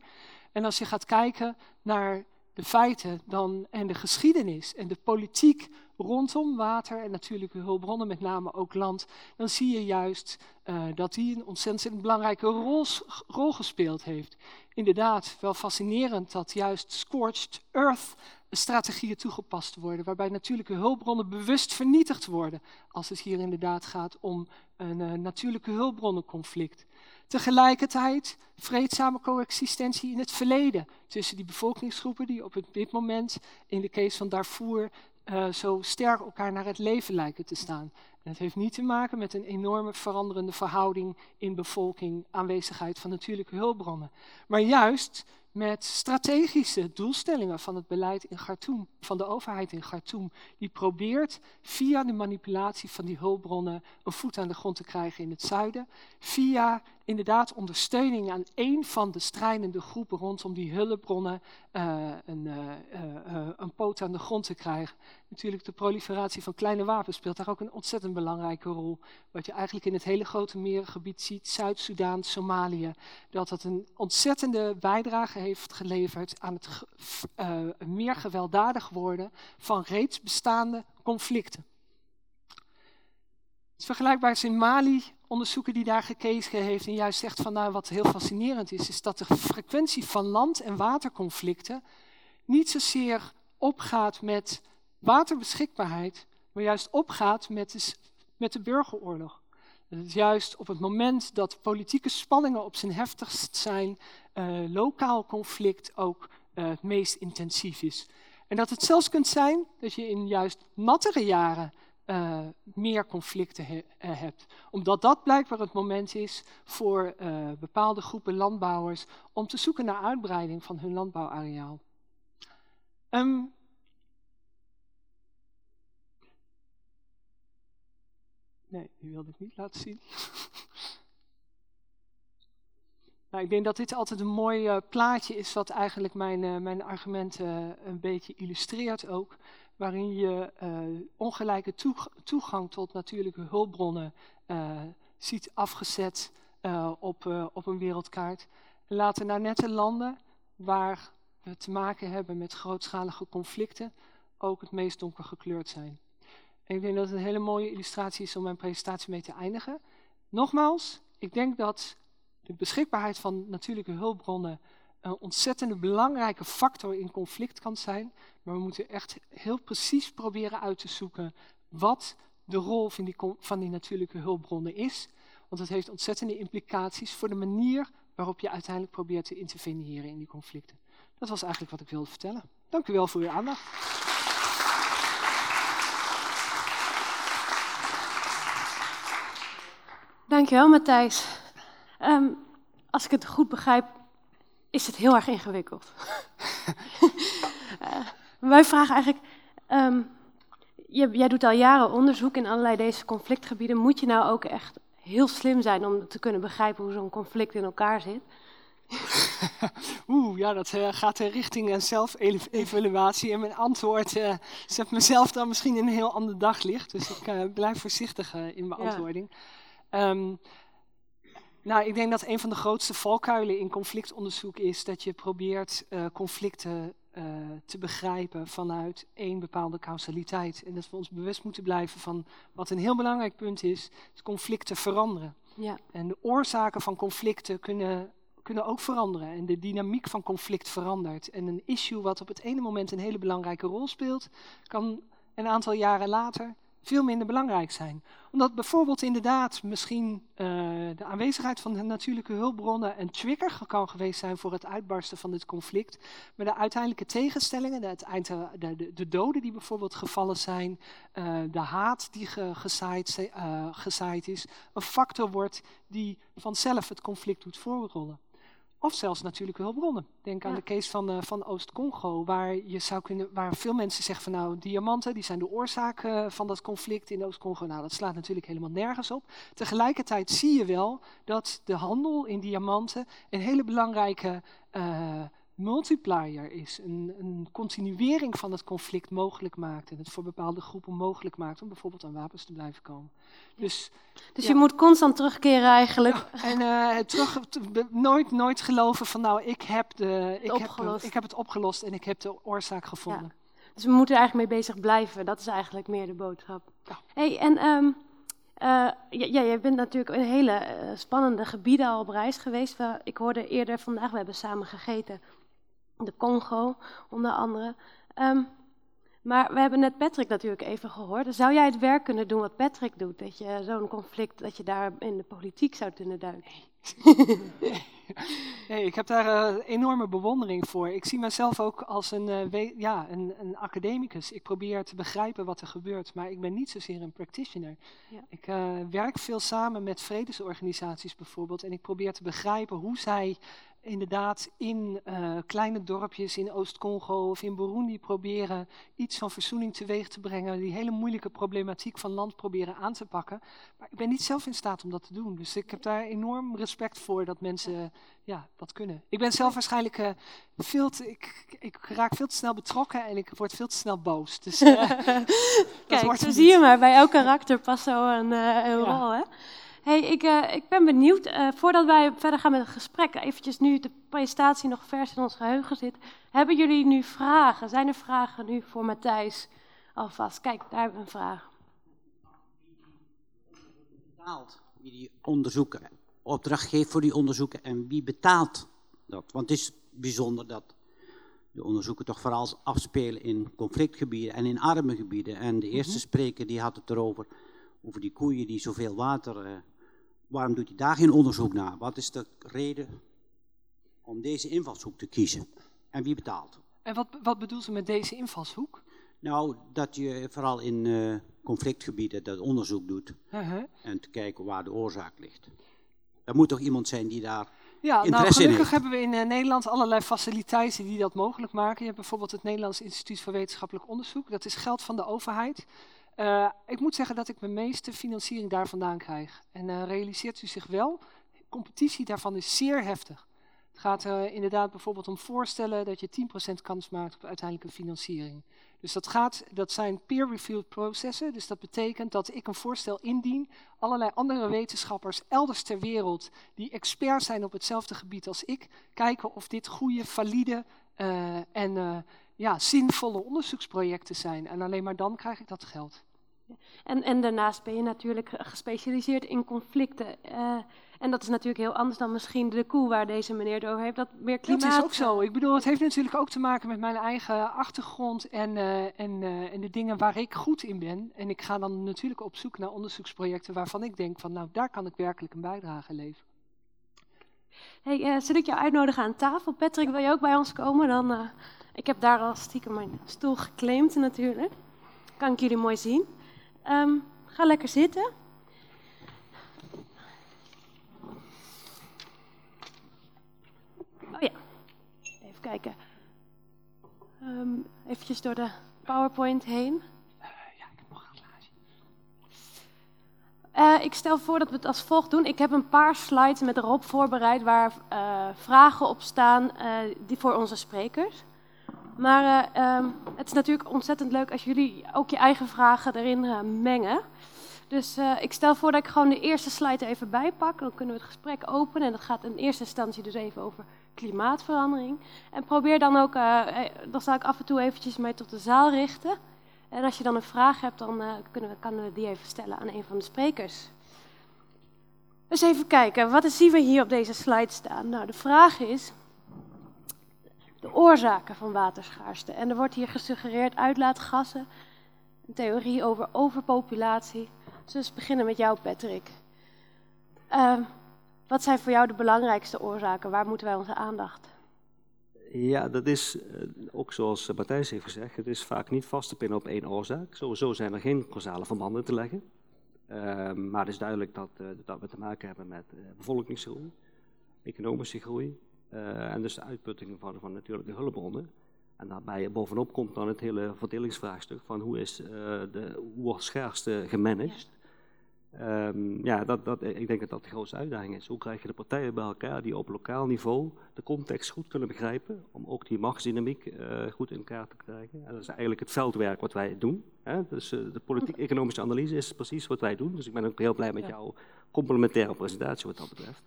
Speaker 13: En als je gaat kijken naar de feiten dan, en de geschiedenis en de politiek rondom water en natuurlijke hulpbronnen, met name ook land, dan zie je juist uh, dat die een ontzettend belangrijke rol, rol gespeeld heeft. Inderdaad, wel fascinerend dat juist scorched earth strategieën toegepast worden, waarbij natuurlijke hulpbronnen bewust vernietigd worden, als het hier inderdaad gaat om een uh, natuurlijke hulpbronnenconflict. Tegelijkertijd vreedzame coexistentie in het verleden tussen die bevolkingsgroepen die op dit moment in de case van Darfur uh, zo sterk elkaar naar het leven lijken te staan. En het heeft niet te maken met een enorme veranderende verhouding in bevolking, aanwezigheid van natuurlijke hulpbronnen. Maar juist met strategische doelstellingen van het beleid in Khartoum, van de overheid in Khartoum, die probeert via de manipulatie van die hulpbronnen een voet aan de grond te krijgen in het zuiden, via inderdaad ondersteuning aan één van de strijdende groepen rondom die hulpbronnen uh, een, uh, uh, een poot aan de grond te krijgen. Natuurlijk de proliferatie van kleine wapens speelt daar ook een ontzettend belangrijke rol. Wat je eigenlijk in het hele grote merengebied ziet, Zuid-Soedan, Somalië, dat dat een ontzettende bijdrage heeft geleverd aan het meer gewelddadig worden van reeds bestaande conflicten. Het is vergelijkbaar als in Mali, onderzoeken die daar gekeken heeft en juist zegt van nou wat heel fascinerend is, is dat de frequentie van land- en waterconflicten niet zozeer opgaat met waterbeschikbaarheid, maar juist opgaat met de, met de burgeroorlog. Dat is juist op het moment dat politieke spanningen op zijn heftigst zijn, uh, lokaal conflict ook uh, het meest intensief is. En dat het zelfs kunt zijn dat je in juist nattere jaren uh, meer conflicten he hebt. Omdat dat blijkbaar het moment is voor bepaalde groepen landbouwers om te zoeken naar uitbreiding van hun landbouwareaal. Um, nee, die wilde ik niet laten zien. nou, ik denk dat dit altijd een mooi plaatje is wat eigenlijk mijn, mijn argumenten een beetje illustreert ook. Waarin je ongelijke toegang tot natuurlijke hulpbronnen ziet afgezet op, op een wereldkaart. En laten nou net de landen waar we te maken hebben met grootschalige conflicten ook het meest donker gekleurd zijn. Ik denk dat het een hele mooie illustratie is om mijn presentatie mee te eindigen. Nogmaals, ik denk dat de beschikbaarheid van natuurlijke hulpbronnen een ontzettende belangrijke factor in conflict kan zijn. Maar we moeten echt heel precies proberen uit te zoeken wat de rol van die, van die natuurlijke hulpbronnen is. Want het heeft ontzettende implicaties voor de manier waarop je uiteindelijk probeert te interveneren in die conflicten. Dat was eigenlijk wat ik wilde vertellen. Dank u wel voor uw aandacht.
Speaker 11: Dankjewel, Matthijs. Um, als ik het goed begrijp, is het heel erg ingewikkeld. uh, wij vragen eigenlijk, um, je, jij doet al jaren onderzoek in allerlei deze conflictgebieden. Moet je nou ook echt heel slim zijn om te kunnen begrijpen hoe zo'n conflict in elkaar zit?
Speaker 13: Oeh, ja, dat uh, gaat richting een zelfevaluatie. En mijn antwoord uh, zet mezelf dan misschien in een heel ander daglicht. Dus ik uh, blijf voorzichtig in mijn antwoording. Ja. Um, nou, ik denk dat een van de grootste valkuilen in conflictonderzoek is dat je probeert conflicten te begrijpen vanuit één bepaalde causaliteit. En dat we ons bewust moeten blijven van wat een heel belangrijk punt is, is conflicten veranderen.
Speaker 11: Ja.
Speaker 13: En de oorzaken van conflicten kunnen kunnen ook veranderen. En de dynamiek van conflict verandert. En een issue wat op het ene moment een hele belangrijke rol speelt, kan een aantal jaren later veel minder belangrijk zijn. Omdat bijvoorbeeld inderdaad misschien uh, de aanwezigheid van de natuurlijke hulpbronnen een trigger kan geweest zijn voor het uitbarsten van dit conflict. Maar de uiteindelijke tegenstellingen, de, de, de, de doden die bijvoorbeeld gevallen zijn, uh, de haat die ge, gezaaid, gezaaid is, een factor wordt die vanzelf het conflict doet voorrollen. Of zelfs natuurlijke hulpbronnen. Denk aan de case van, uh, van Oost-Congo, waar, je zou kunnen, waar veel mensen zeggen van nou, diamanten die zijn de oorzaak uh, van dat conflict in Oost-Congo. Nou, dat slaat natuurlijk helemaal nergens op. Tegelijkertijd zie je wel dat de handel in diamanten een hele belangrijke uh, multiplier is. Een, een, continuering van het conflict mogelijk maakt. En het voor bepaalde groepen mogelijk maakt om bijvoorbeeld aan wapens te blijven komen. Dus,
Speaker 11: dus ja. je moet constant terugkeren eigenlijk.
Speaker 13: Ja, en uh, terug, nooit, nooit geloven van nou, ik heb, de, ik, heb, ik heb het opgelost en ik heb de oorzaak gevonden.
Speaker 11: Ja. Dus we moeten er eigenlijk mee bezig blijven. Dat is eigenlijk meer de boodschap. Hey, en um, uh, ja, jij bent natuurlijk in hele uh, spannende gebieden al op reis geweest. Ik hoorde eerder vandaag, we hebben samen gegeten de Congo onder andere. Um, maar we hebben net Patrick natuurlijk even gehoord. Zou jij het werk kunnen doen wat Patrick doet? Dat je zo'n conflict, dat je daar in de politiek zou kunnen duiken?
Speaker 13: Nee. nee, ik heb daar uh, enorme bewondering voor. Ik zie mezelf ook als een, uh, ja, een, een, academicus. Ik probeer te begrijpen wat er gebeurt, maar ik ben niet zozeer een practitioner.
Speaker 11: Ja.
Speaker 13: Ik uh, werk veel samen met vredesorganisaties bijvoorbeeld en ik probeer te begrijpen hoe zij inderdaad in uh, kleine dorpjes in Oost-Congo of in Burundi proberen iets van verzoening teweeg te brengen, die hele moeilijke problematiek van land proberen aan te pakken. Maar ik ben niet zelf in staat om dat te doen. Dus ik heb daar enorm respect voor dat mensen ja, dat kunnen. Ik ben zelf waarschijnlijk uh, veel te, ik, ik raak veel te snel betrokken en ik word veel te snel boos. Dus, uh,
Speaker 11: Kijk, zo zie je maar, bij elk karakter past zo een, een ja. rol. Hè? Hey, ik, uh, ik ben benieuwd, uh, voordat wij verder gaan met het gesprek, eventjes nu de presentatie nog vers in ons geheugen zit. Hebben jullie nu vragen? Zijn er vragen nu voor Matthijs alvast? Kijk, daar hebben we een vraag.
Speaker 14: bepaalt wie die onderzoeken, opdracht geeft voor die onderzoeken en wie betaalt dat? Want het is bijzonder dat de onderzoeken toch vooral afspelen in conflictgebieden en in arme gebieden. En de eerste
Speaker 13: Mhm.
Speaker 14: spreker die had het erover, over die koeien die zoveel water... waarom doet hij daar geen onderzoek naar? Wat is de reden om deze invalshoek te kiezen? En wie betaalt?
Speaker 13: En wat, wat bedoelt ze met deze invalshoek?
Speaker 14: Nou, dat je vooral in eh, conflictgebieden dat onderzoek doet
Speaker 13: Uh-huh.
Speaker 14: en te kijken waar de oorzaak ligt. Er moet toch iemand zijn die daar
Speaker 13: Ja, nou gelukkig hebben we in eh, Nederland allerlei faciliteiten die dat mogelijk maken. Je hebt bijvoorbeeld het Nederlands Instituut voor Wetenschappelijk Onderzoek. Dat is geld van de overheid. Eh, ik moet zeggen dat ik mijn meeste financiering daar vandaan krijg. En eh, realiseert u zich wel, competitie daarvan is zeer heftig. Het gaat eh, inderdaad bijvoorbeeld om voorstellen dat je 10% kans maakt op uiteindelijke financiering. Dus dat, gaat, dat zijn peer-reviewed processen. Dus dat betekent dat ik een voorstel indien, allerlei andere wetenschappers elders ter wereld die expert zijn op hetzelfde gebied als ik, kijken of dit goede, valide en ja, zinvolle onderzoeksprojecten zijn. En alleen maar dan krijg ik dat geld.
Speaker 11: En, en daarnaast ben je natuurlijk gespecialiseerd in conflicten. eh, en dat is natuurlijk heel anders dan misschien de koe waar deze meneer het over heeft. Dat meer klimaat...
Speaker 13: Dat is ook zo. Ik bedoel, het heeft natuurlijk ook te maken met mijn eigen achtergrond en, eh, en, eh, en de dingen waar ik goed in ben. En ik ga dan natuurlijk op zoek naar onderzoeksprojecten waarvan ik denk van, nou, daar kan ik werkelijk een bijdrage leveren.
Speaker 11: Hey, zul ik jou uitnodigen aan tafel? Patrick, wil je ook bij ons komen? Dan, ik heb daar al stiekem mijn stoel geclaimd natuurlijk. Kan ik jullie mooi zien. Ehm, ga lekker zitten. Oh ja, even kijken. Ehm eventjes door de PowerPoint heen. Eh, ik stel voor dat we het als volgt doen. Ik heb een paar slides met erop voorbereid waar eh, vragen op staan eh, die voor onze sprekers. Maar eh, ehm, het is natuurlijk ontzettend leuk als jullie ook je eigen vragen erin eh, mengen. Dus eh, ik stel voor dat ik gewoon de eerste slide even bijpak. Dan kunnen we het gesprek openen. En dat gaat in eerste instantie dus even over klimaatverandering. En probeer dan ook, dan zal ik af en toe eventjes mij tot de zaal richten. En als je dan een vraag hebt, dan kunnen we, kunnen we die even stellen aan een van de sprekers. Dus even kijken, wat zien we hier op deze slide staan? Nou, de vraag is de oorzaken van waterschaarste. En er wordt hier gesuggereerd uitlaatgassen, een theorie over overpopulatie. Dus we beginnen met jou, Patrick. Ehm, wat zijn voor jou de belangrijkste oorzaken? Waar moeten wij onze aandacht?
Speaker 5: Ja, dat is eh, ook zoals eh, Matthijs heeft gezegd, het is vaak niet vast te pinnen op één oorzaak. Sowieso zijn er geen causale verbanden te leggen. Ehm, maar het is duidelijk dat, eh, dat we te maken hebben met bevolkingsgroei, economische groei eh, en dus de uitputting van, van natuurlijke hulpbronnen. En daarbij bovenop komt dan het hele verdelingsvraagstuk van hoe, is, eh, de, hoe wordt schaarste gemanaged. Ehm, ja, dat, dat, ik denk dat dat de grootste uitdaging is. Hoe krijg je de partijen bij elkaar die op lokaal niveau de context goed kunnen begrijpen, om ook die machtsdynamiek eh, goed in kaart te krijgen. En dat is eigenlijk het veldwerk wat wij doen. Hè? Dus de politiek-economische analyse is precies wat wij doen. Dus ik ben ook heel blij met jouw complementaire presentatie wat dat betreft.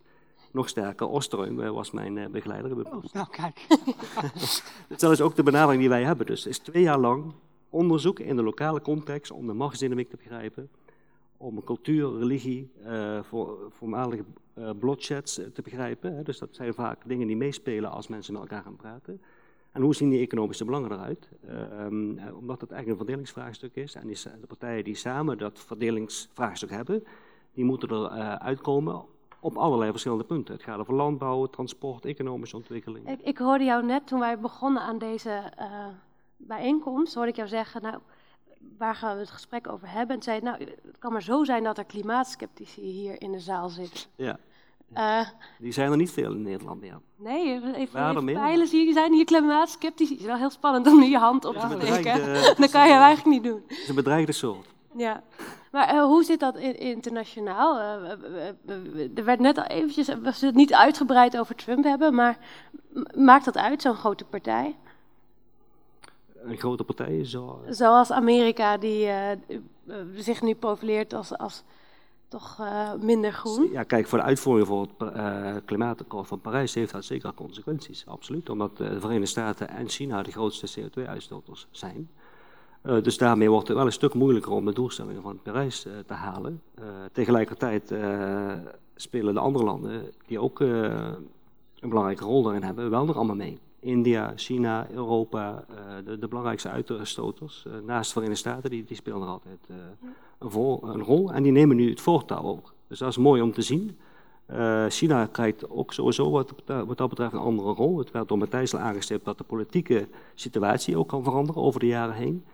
Speaker 5: Nog sterker, Osterheim eh, was mijn eh, begeleider.
Speaker 13: Oh, nou kijk.
Speaker 5: Dat is ook de benadering die wij hebben. Dus het is twee jaar lang onderzoek in de lokale context om de machtsdynamiek te begrijpen, om cultuur, religie, eh, voor, voormalige eh, bloodsheds te begrijpen. Hè. Dus dat zijn vaak dingen die meespelen als mensen met elkaar gaan praten. En hoe zien die economische belangen eruit? Eh, ehm, eh, omdat het eigenlijk een verdelingsvraagstuk is en die, de partijen die samen dat verdelingsvraagstuk hebben, die moeten er eh, uitkomen op allerlei verschillende punten. Het gaat over landbouw, transport, economische ontwikkeling.
Speaker 11: Ik, ik hoorde jou net toen wij begonnen aan deze eh, bijeenkomst, hoorde ik jou zeggen, nou, waar gaan we het gesprek over hebben? En zei, nou, het kan maar zo zijn dat er klimaatskeptici hier in de zaal zitten.
Speaker 5: Ja,
Speaker 11: Eh,
Speaker 5: die zijn er niet veel in Nederland meer.
Speaker 11: nee, even, even, peilen, zie je, zijn hier klimaatskeptici. Het is wel heel spannend om nu je hand op
Speaker 5: Ja,
Speaker 11: te steken.
Speaker 5: bedreigde-
Speaker 11: Dat kan je eigenlijk niet doen.
Speaker 5: Het is een bedreigde soort.
Speaker 11: Ja, maar eh, hoe zit dat in- internationaal? Eh, eh, eh, er werd net al eventjes, we zullen het niet uitgebreid over Trump hebben, maar maakt dat uit, zo'n grote partij?
Speaker 5: Een grote partij zo.
Speaker 11: Zoals Amerika, die eh, eh, zich nu profileert als, als toch eh, minder groen.
Speaker 5: Ja, kijk, voor de uitvoering van het eh, klimaatakkoord van Parijs heeft dat zeker consequenties, absoluut. Omdat eh, de Verenigde Staten en China de grootste CO2-uitstoters zijn. Uh, dus daarmee wordt het wel een stuk moeilijker om de doelstellingen van Parijs uh, te halen. Uh, tegelijkertijd spelen de andere landen, die ook een belangrijke rol daarin hebben, wel nog allemaal mee. India, China, Europa, de, de, belangrijkste uitstoters, naast de Verenigde Staten, die, die spelen nog altijd een, vol, een, rol. En die nemen nu het voortouw ook. Dus dat is mooi om te zien. China krijgt ook sowieso wat, wat dat betreft een andere rol. Het werd door Matthijs al aangestipt dat de politieke situatie ook kan veranderen over de jaren heen.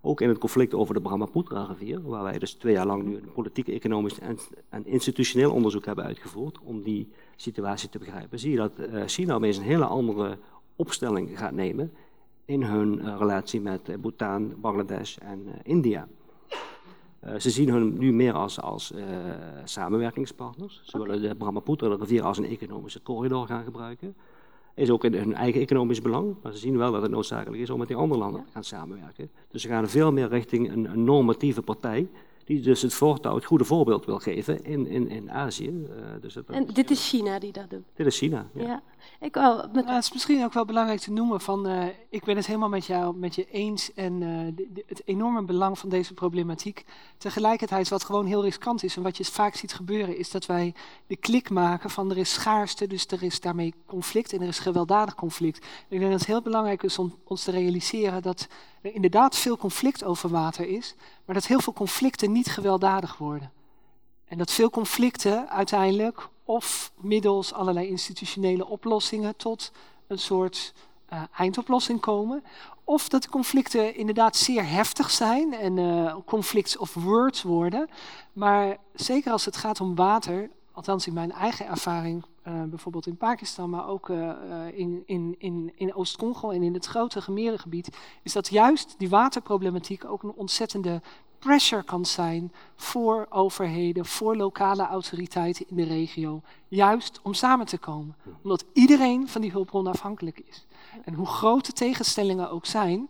Speaker 5: Ook in het conflict over de Brahmaputra-rivier, waar wij dus twee jaar lang nu een politiek, economisch en, en, institutioneel onderzoek hebben uitgevoerd om die situatie te begrijpen, zie je dat China opeens een hele andere opstelling gaat nemen in hun uh, relatie met uh, Bhutan, Bangladesh en India. ze zien hun nu meer als, als samenwerkingspartners. Ze willen de Brahmaputra-rivier als een economische corridor gaan gebruiken is ook in hun eigen economisch belang. Maar ze zien wel dat het noodzakelijk is om met die andere landen te gaan samenwerken. Dus ze gaan veel meer richting een, een normatieve partij. Die dus het voortouw, het goede voorbeeld wil geven in, in, in Azië. Uh, dus dat,
Speaker 11: en dit is China die dat doet?
Speaker 5: Dit is China, ja.
Speaker 11: ja. Ik wou met...
Speaker 13: nou, het is misschien ook wel belangrijk te noemen van, uh, ik ben het helemaal met jou met je eens en uh, de, de, het enorme belang van deze problematiek. Tegelijkertijd wat gewoon heel riskant is en wat je vaak ziet gebeuren is dat wij de klik maken van er is schaarste, dus er is daarmee conflict en er is gewelddadig conflict. En ik denk dat het heel belangrijk is om ons te realiseren dat er inderdaad veel conflict over water is, maar dat heel veel conflicten niet gewelddadig worden. En dat veel conflicten uiteindelijk of middels allerlei institutionele oplossingen tot een soort uh, eindoplossing komen. Of dat de conflicten inderdaad zeer heftig zijn en uh, conflicts of words worden. Maar zeker als het gaat om water, althans in mijn eigen ervaring, uh, bijvoorbeeld in Pakistan, maar ook in, in, in, in Oost-Congo en in het grote gemerengebied, is dat juist die waterproblematiek ook een ontzettende pressure kan zijn voor overheden, voor lokale autoriteiten in de regio, juist om samen te komen. Omdat iedereen van die hulpbron afhankelijk is. En hoe groot de tegenstellingen ook zijn,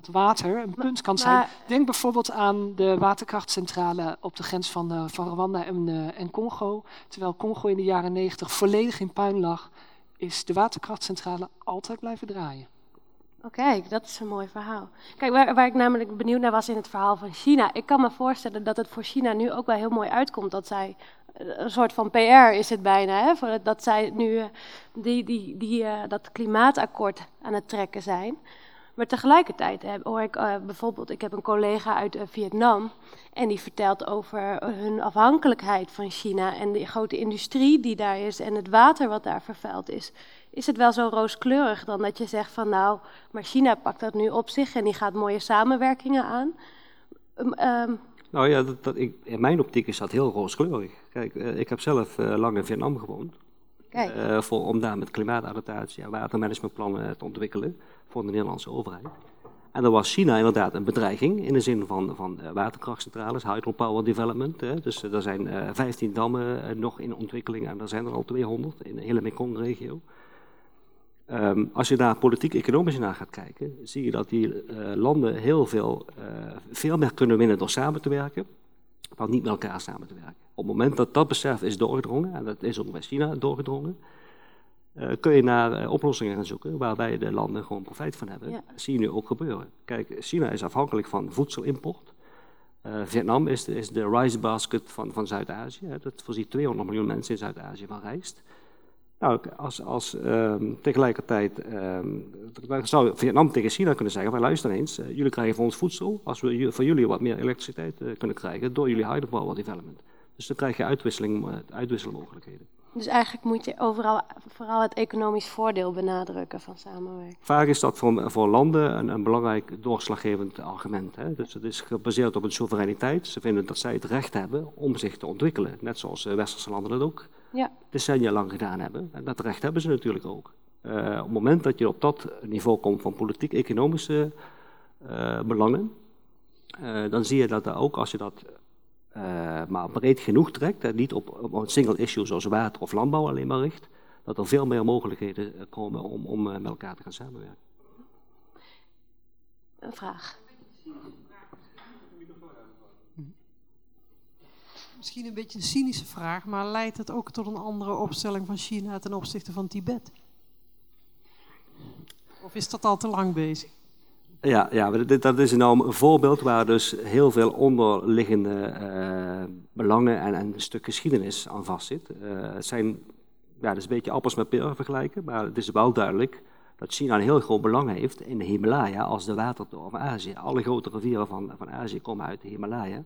Speaker 13: dat water een punt kan zijn. Denk bijvoorbeeld aan de waterkrachtcentrale op de grens van, uh, van Rwanda en, uh, en Congo. Terwijl Congo in de jaren negentig volledig in puin lag, is de waterkrachtcentrale altijd blijven draaien.
Speaker 11: Oké, okay, dat is een mooi verhaal. Kijk, waar, waar, ik namelijk benieuwd naar was in het verhaal van China. Ik kan me voorstellen dat het voor China nu ook wel heel mooi uitkomt dat zij een soort van PR is het bijna, hè, dat zij nu die, die, die, uh, dat klimaatakkoord aan het trekken zijn. Maar tegelijkertijd heb, hoor ik uh, bijvoorbeeld, ik heb een collega uit Vietnam en die vertelt over hun afhankelijkheid van China en de grote industrie die daar is en het water wat daar vervuild is is het wel zo rooskleurig dan dat je zegt van nou, maar China pakt dat nu op zich en die gaat mooie samenwerkingen aan. Um,
Speaker 5: nou ja, dat, dat, ik, in mijn optiek is dat heel rooskleurig. Kijk, ik heb zelf uh, lang in Vietnam gewoond. Uh, voor, om daar met klimaatadaptatie en watermanagementplannen te ontwikkelen voor de Nederlandse overheid. En dan was China inderdaad een bedreiging in de zin van, van waterkrachtcentrales, hydropower development. Hè. Dus er zijn 15 dammen nog in ontwikkeling en er zijn er al 200 in de hele Mekong-regio. Um, als je daar politiek-economisch naar gaat kijken, zie je dat die landen heel veel, veel meer kunnen winnen door samen te werken, dan niet met elkaar samen te werken. Op het moment dat dat besef is doorgedrongen, en dat is ook bij China doorgedrongen, uh, kun je naar oplossingen gaan zoeken waarbij de landen gewoon profijt van hebben. Ja. Dat zie je nu ook gebeuren. Kijk, China is afhankelijk van voedselimport. Vietnam is de, is de rice basket van, van Zuid-Azië. Dat voorziet 200 miljoen mensen in Zuid-Azië van rijst. Nou, als, als um, tegelijkertijd um, zou Vietnam tegen China kunnen zeggen: van luister eens, jullie krijgen van ons voedsel als we van jullie wat meer elektriciteit kunnen krijgen door jullie hydropower development. Dus dan krijg je uitwisseling, uitwisselmogelijkheden.
Speaker 11: Dus eigenlijk moet je overal vooral het economisch voordeel benadrukken van samenwerking.
Speaker 5: Vaak is dat voor, voor landen een, een belangrijk doorslaggevend argument. Hè? Dus het is gebaseerd op een soevereiniteit. Ze vinden dat zij het recht hebben om zich te ontwikkelen, net zoals westerse landen dat ook
Speaker 11: ja.
Speaker 5: decennia lang gedaan hebben. En dat recht hebben ze natuurlijk ook. Uh, op het moment dat je op dat niveau komt van politiek-economische uh, belangen, uh, dan zie je dat er ook als je dat maar breed genoeg trekt, en niet op, op, een single issue zoals water of landbouw alleen maar richt, dat er veel meer mogelijkheden komen om, om met elkaar te gaan samenwerken.
Speaker 11: Een vraag.
Speaker 15: misschien een beetje een cynische vraag, maar leidt het ook tot een andere opstelling van China ten opzichte van Tibet? Of is dat al te lang bezig?
Speaker 5: Ja, ja dat is nou een voorbeeld waar dus heel veel onderliggende eh, belangen en, en, een stuk geschiedenis aan vastzit. Uh, het zijn, ja, dat is een beetje appels met peren vergelijken, maar het is wel duidelijk dat China een heel groot belang heeft in de Himalaya als de watertoren van Azië. Alle grote rivieren van, van Azië komen uit de Himalaya.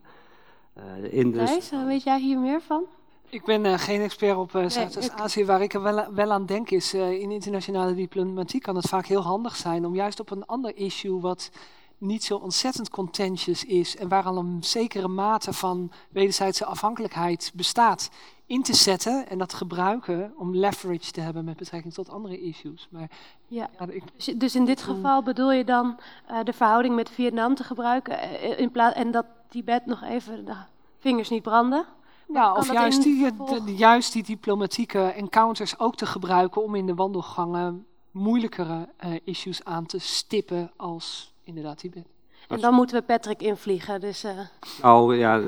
Speaker 11: Uh, in dus... weet jij hier meer van?
Speaker 13: Ik ben uh, geen expert op uh, Zuidoost-Azië. Waar ik er wel, wel aan denk is, uh, in internationale diplomatiek kan het vaak heel handig zijn om juist op een ander issue wat niet zo ontzettend contentious is en waar al een zekere mate van wederzijdse afhankelijkheid bestaat, in te zetten en dat gebruiken om leverage te hebben met betrekking tot andere issues. Maar,
Speaker 11: ja. ja ik, dus, dus in dit geval bedoel je dan de verhouding met Vietnam te gebruiken in plaats en dat Tibet nog even de vingers niet branden?
Speaker 13: Ja, of juist die, juist die diplomatieke encounters ook te gebruiken om in de wandelgangen moeilijkere uh, issues aan te stippen als inderdaad Tibet.
Speaker 11: En dan moeten we Patrick invliegen. Dus, uh...
Speaker 5: Nou ja,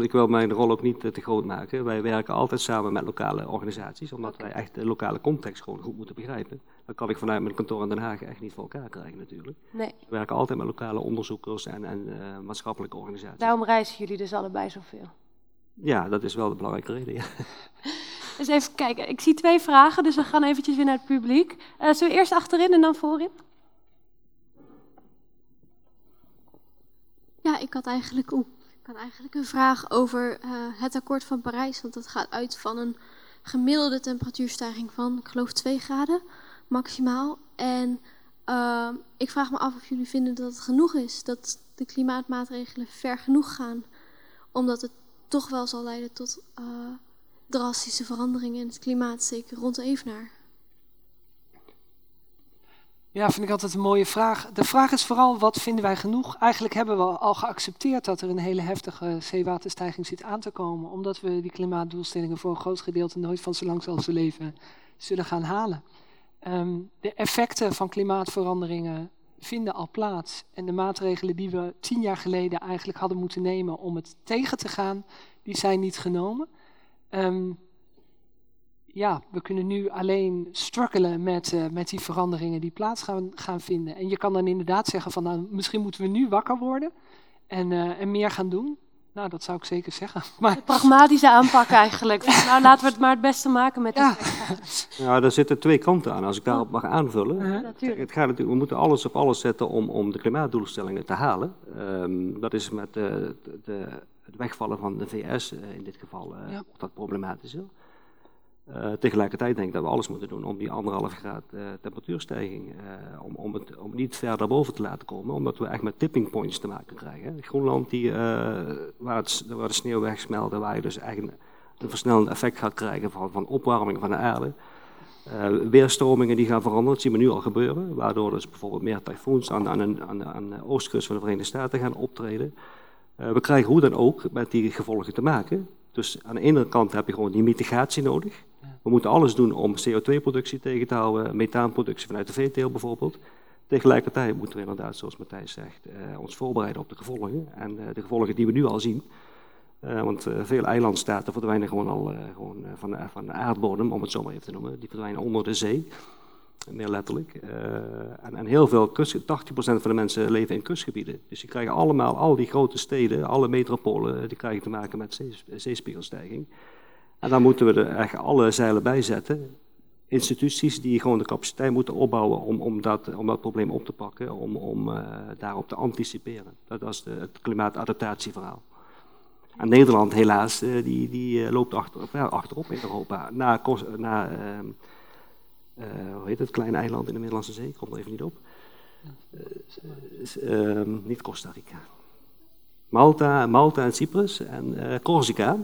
Speaker 5: ik wil mijn rol ook niet te groot maken. Wij werken altijd samen met lokale organisaties, omdat wij echt de lokale context gewoon goed moeten begrijpen. Dat kan ik vanuit mijn kantoor in Den Haag echt niet voor elkaar krijgen natuurlijk.
Speaker 11: Nee.
Speaker 5: We werken altijd met lokale onderzoekers en, en uh, maatschappelijke organisaties.
Speaker 11: Daarom reizen jullie dus allebei zoveel.
Speaker 5: Ja, dat is wel de belangrijke reden. Ja.
Speaker 11: Dus even kijken. Ik zie twee vragen, dus we gaan eventjes weer naar het publiek. Uh, zullen we eerst achterin en dan voorin?
Speaker 16: Ja, ik had eigenlijk, oe, ik had eigenlijk een vraag over uh, het akkoord van Parijs. Want dat gaat uit van een gemiddelde temperatuurstijging van, ik geloof, 2 graden maximaal. En uh, ik vraag me af of jullie vinden dat het genoeg is. Dat de klimaatmaatregelen ver genoeg gaan. Omdat het toch wel zal leiden tot uh, drastische veranderingen in het klimaat, zeker rond Evenaar?
Speaker 13: Ja, vind ik altijd een mooie vraag. De vraag is vooral, wat vinden wij genoeg? Eigenlijk hebben we al geaccepteerd dat er een hele heftige zeewaterstijging zit aan te komen, omdat we die klimaatdoelstellingen voor een groot gedeelte nooit van zo lang we leven zullen gaan halen. Um, de effecten van klimaatveranderingen vinden al plaats. En de maatregelen die we tien jaar geleden eigenlijk hadden moeten nemen om het tegen te gaan, die zijn niet genomen. Um, ja, we kunnen nu alleen struggelen met, uh, met die veranderingen die plaats gaan, gaan vinden. En je kan dan inderdaad zeggen van nou, misschien moeten we nu wakker worden en, uh, en meer gaan doen. Nou, dat zou ik zeker zeggen. Maar...
Speaker 11: De pragmatische aanpak eigenlijk. nou, laten we het maar het beste maken met
Speaker 5: ja. Ja, daar zitten twee kanten aan, als ik daarop mag aanvullen.
Speaker 11: Ja, natuurlijk.
Speaker 5: Het gaat natuurlijk, we moeten alles op alles zetten om, om de klimaatdoelstellingen te halen. Um, dat is met de, de, het wegvallen van de VS uh, in dit geval uh, ja. dat problematischer. Uh, tegelijkertijd denk ik dat we alles moeten doen om die anderhalf graad uh, temperatuurstijging, uh, om, om, het, om niet verder boven te laten komen, omdat we echt met tipping points te maken krijgen. Groenland, die, waar, het, waar de sneeuw wegsmelt, waar je dus eigenlijk een versnellend effect gaat krijgen van, van opwarming van de aarde. weerstromingen die gaan veranderen, dat zien we nu al gebeuren, waardoor dus bijvoorbeeld meer tyfoons aan, aan, aan, aan de oostkust van de Verenigde Staten gaan optreden. we krijgen hoe dan ook met die gevolgen te maken. Dus aan de ene kant heb je gewoon die mitigatie nodig. We moeten alles doen om CO2-productie tegen te houden, methaanproductie vanuit de veeteelt bijvoorbeeld. Tegelijkertijd moeten we inderdaad, zoals Matthijs zegt, uh, ons voorbereiden op de gevolgen. En uh, de gevolgen die we nu al zien. Uh, want veel eilandstaten verdwijnen gewoon al gewoon, van, van de aardbodem, om het zo maar even te noemen. Die verdwijnen onder de zee, meer letterlijk. En, en, heel veel, kust, 80% van de mensen leven in kustgebieden. Dus die krijgen allemaal, al die grote steden, alle metropolen, die krijgen te maken met zeespiegelstijging. En dan moeten we er echt alle zeilen bij zetten. Instituties die gewoon de capaciteit moeten opbouwen om, om, dat, om dat probleem op te pakken, om, om uh, daarop te anticiperen. Dat is de, het klimaatadaptatieverhaal. En Nederland helaas, uh, die, die uh, loopt achter, ja, achterop in Europa. Na, na ehm, hoe heet het, kleine eiland in de Middellandse Zee, ik kom er even niet op. Ehm, niet Costa Rica. Malta, Malta en Cyprus en uh, Corsica.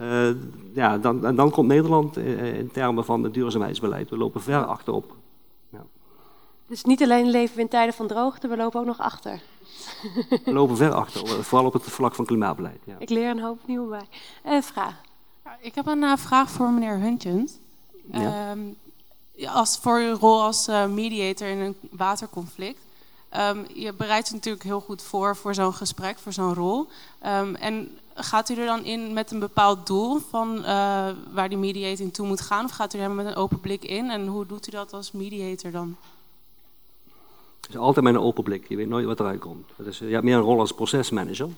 Speaker 5: Uh, ja, dan, en dan komt Nederland uh, in termen van het duurzaamheidsbeleid. We lopen ver achterop. Ja.
Speaker 11: Dus niet alleen leven we in tijden van droogte, we lopen ook nog achter.
Speaker 5: We lopen ver achter, vooral op het vlak van klimaatbeleid. Ja.
Speaker 11: Ik leer een hoop nieuw bij. vraag.
Speaker 17: Ik heb een vraag voor meneer Huntjens. Ja. Um, als voor uw rol als mediator in een waterconflict. Um, je bereidt je natuurlijk heel goed voor voor zo'n gesprek, voor zo'n rol. Um, en gaat u er dan in met een bepaald doel van uh, waar die mediating toe moet gaan? Of gaat u er met een open blik in? En hoe doet u dat als mediator dan?
Speaker 5: Het is altijd met een open blik. Je weet nooit wat eruit komt. Dus je hebt meer een rol als procesmanager.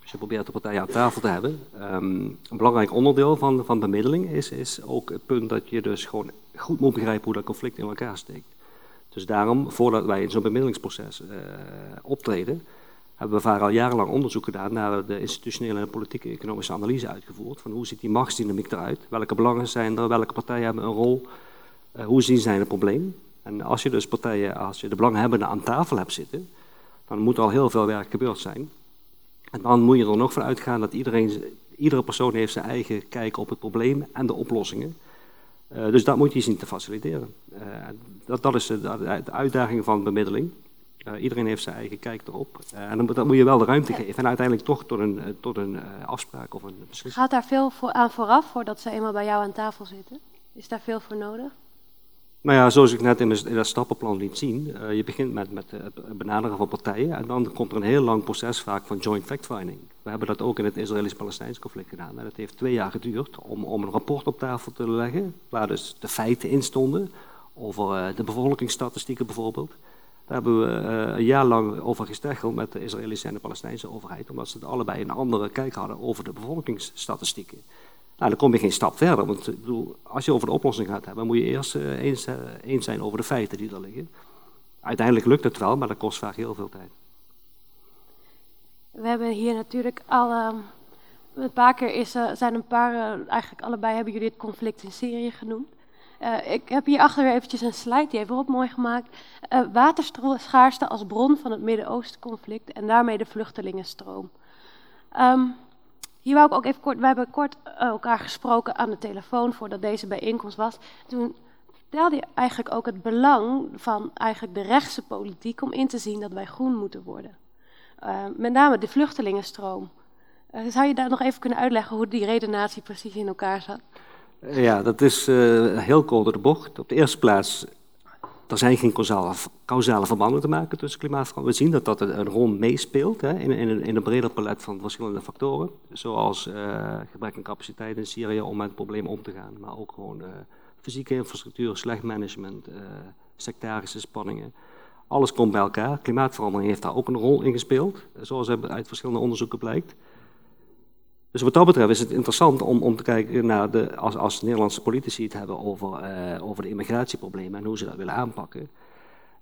Speaker 5: Dus je probeert de partijen aan tafel te hebben. Ehm, een belangrijk onderdeel van, van bemiddeling is, is ook het punt dat je dus gewoon goed moet begrijpen hoe dat conflict in elkaar steekt. Dus daarom, voordat wij in zo'n bemiddelingsproces uh, optreden, hebben we vaak al jarenlang onderzoek gedaan naar de institutionele en politieke economische analyse uitgevoerd. Van hoe ziet die machtsdynamiek eruit? Welke belangen zijn er? Welke partijen hebben een rol? Uh, hoe zien zij het probleem? En als je dus partijen, als je de belanghebbenden aan tafel hebt zitten, dan moet al heel veel werk gebeurd zijn. En dan moet je er nog van uitgaan dat iedereen, iedere persoon heeft zijn eigen kijk op het probleem en de oplossingen. Uh, dus dat moet je zien te faciliteren. Uh, dat, dat is de, de, uitdaging van bemiddeling. Uh, iedereen heeft zijn eigen kijk erop. en dan, dat moet je wel de ruimte geven. En uiteindelijk toch tot een, tot een afspraak of een beslissing.
Speaker 11: Gaat daar veel voor, aan vooraf voordat ze eenmaal bij jou aan tafel zitten? Is daar veel voor nodig?
Speaker 5: Nou ja, zoals ik net in, in dat stappenplan liet zien, uh, je begint met, met het benaderen van partijen en dan komt er een heel lang proces vaak van joint fact-finding. We hebben dat ook in het Israëlisch-Palestijns conflict gedaan. En dat heeft twee jaar geduurd om, om een rapport op tafel te leggen, waar dus de feiten in stonden, over uh, de bevolkingsstatistieken bijvoorbeeld. Daar hebben we een jaar lang over gesteggeld met de Israëlische en de Palestijnse overheid, omdat ze allebei een andere kijk hadden over de bevolkingsstatistieken. Nou, dan kom je geen stap verder. Want bedoel, als je over de oplossing gaat hebben, moet je eerst uh, eens, uh, eens, zijn over de feiten die er liggen. Uiteindelijk lukt het wel, maar dat kost vaak heel veel tijd.
Speaker 11: We hebben hier natuurlijk al uh, een paar keer is, zijn een paar, eigenlijk allebei hebben jullie het conflict in Syrië genoemd. ik heb hier achter weer eventjes een slide, die we ook mooi gemaakt. waterschaarste als bron van het Midden-Oosten conflict en daarmee de vluchtelingenstroom. Um, hier wou ik ook even kort, we hebben kort eh, elkaar gesproken aan de telefoon voordat deze bijeenkomst was. Toen vertelde je eigenlijk ook het belang van eigenlijk de rechtse politiek om in te zien dat wij groen moeten worden. Uh, met name de vluchtelingenstroom. Uh, zou je daar nog even kunnen uitleggen hoe die redenatie precies in elkaar zat?
Speaker 5: Ja, dat is uh, heel kort de bocht. Op de eerste plaats er zijn geen causale, verbanden te maken tussen klimaatverandering. We zien dat dat een, rol meespeelt hè, in, in, een breder palet van verschillende factoren. Zoals uh, gebrek aan capaciteit in Syrië om met het probleem om te gaan. Maar ook gewoon uh, fysieke infrastructuur, slecht management, uh, sectarische spanningen. Alles komt bij elkaar. Klimaatverandering heeft daar ook een rol in gespeeld. Zoals uit verschillende onderzoeken blijkt. Dus wat dat betreft is het interessant om, om te kijken naar de, als, als Nederlandse politici het hebben over, uh, over de immigratieproblemen en hoe ze dat willen aanpakken.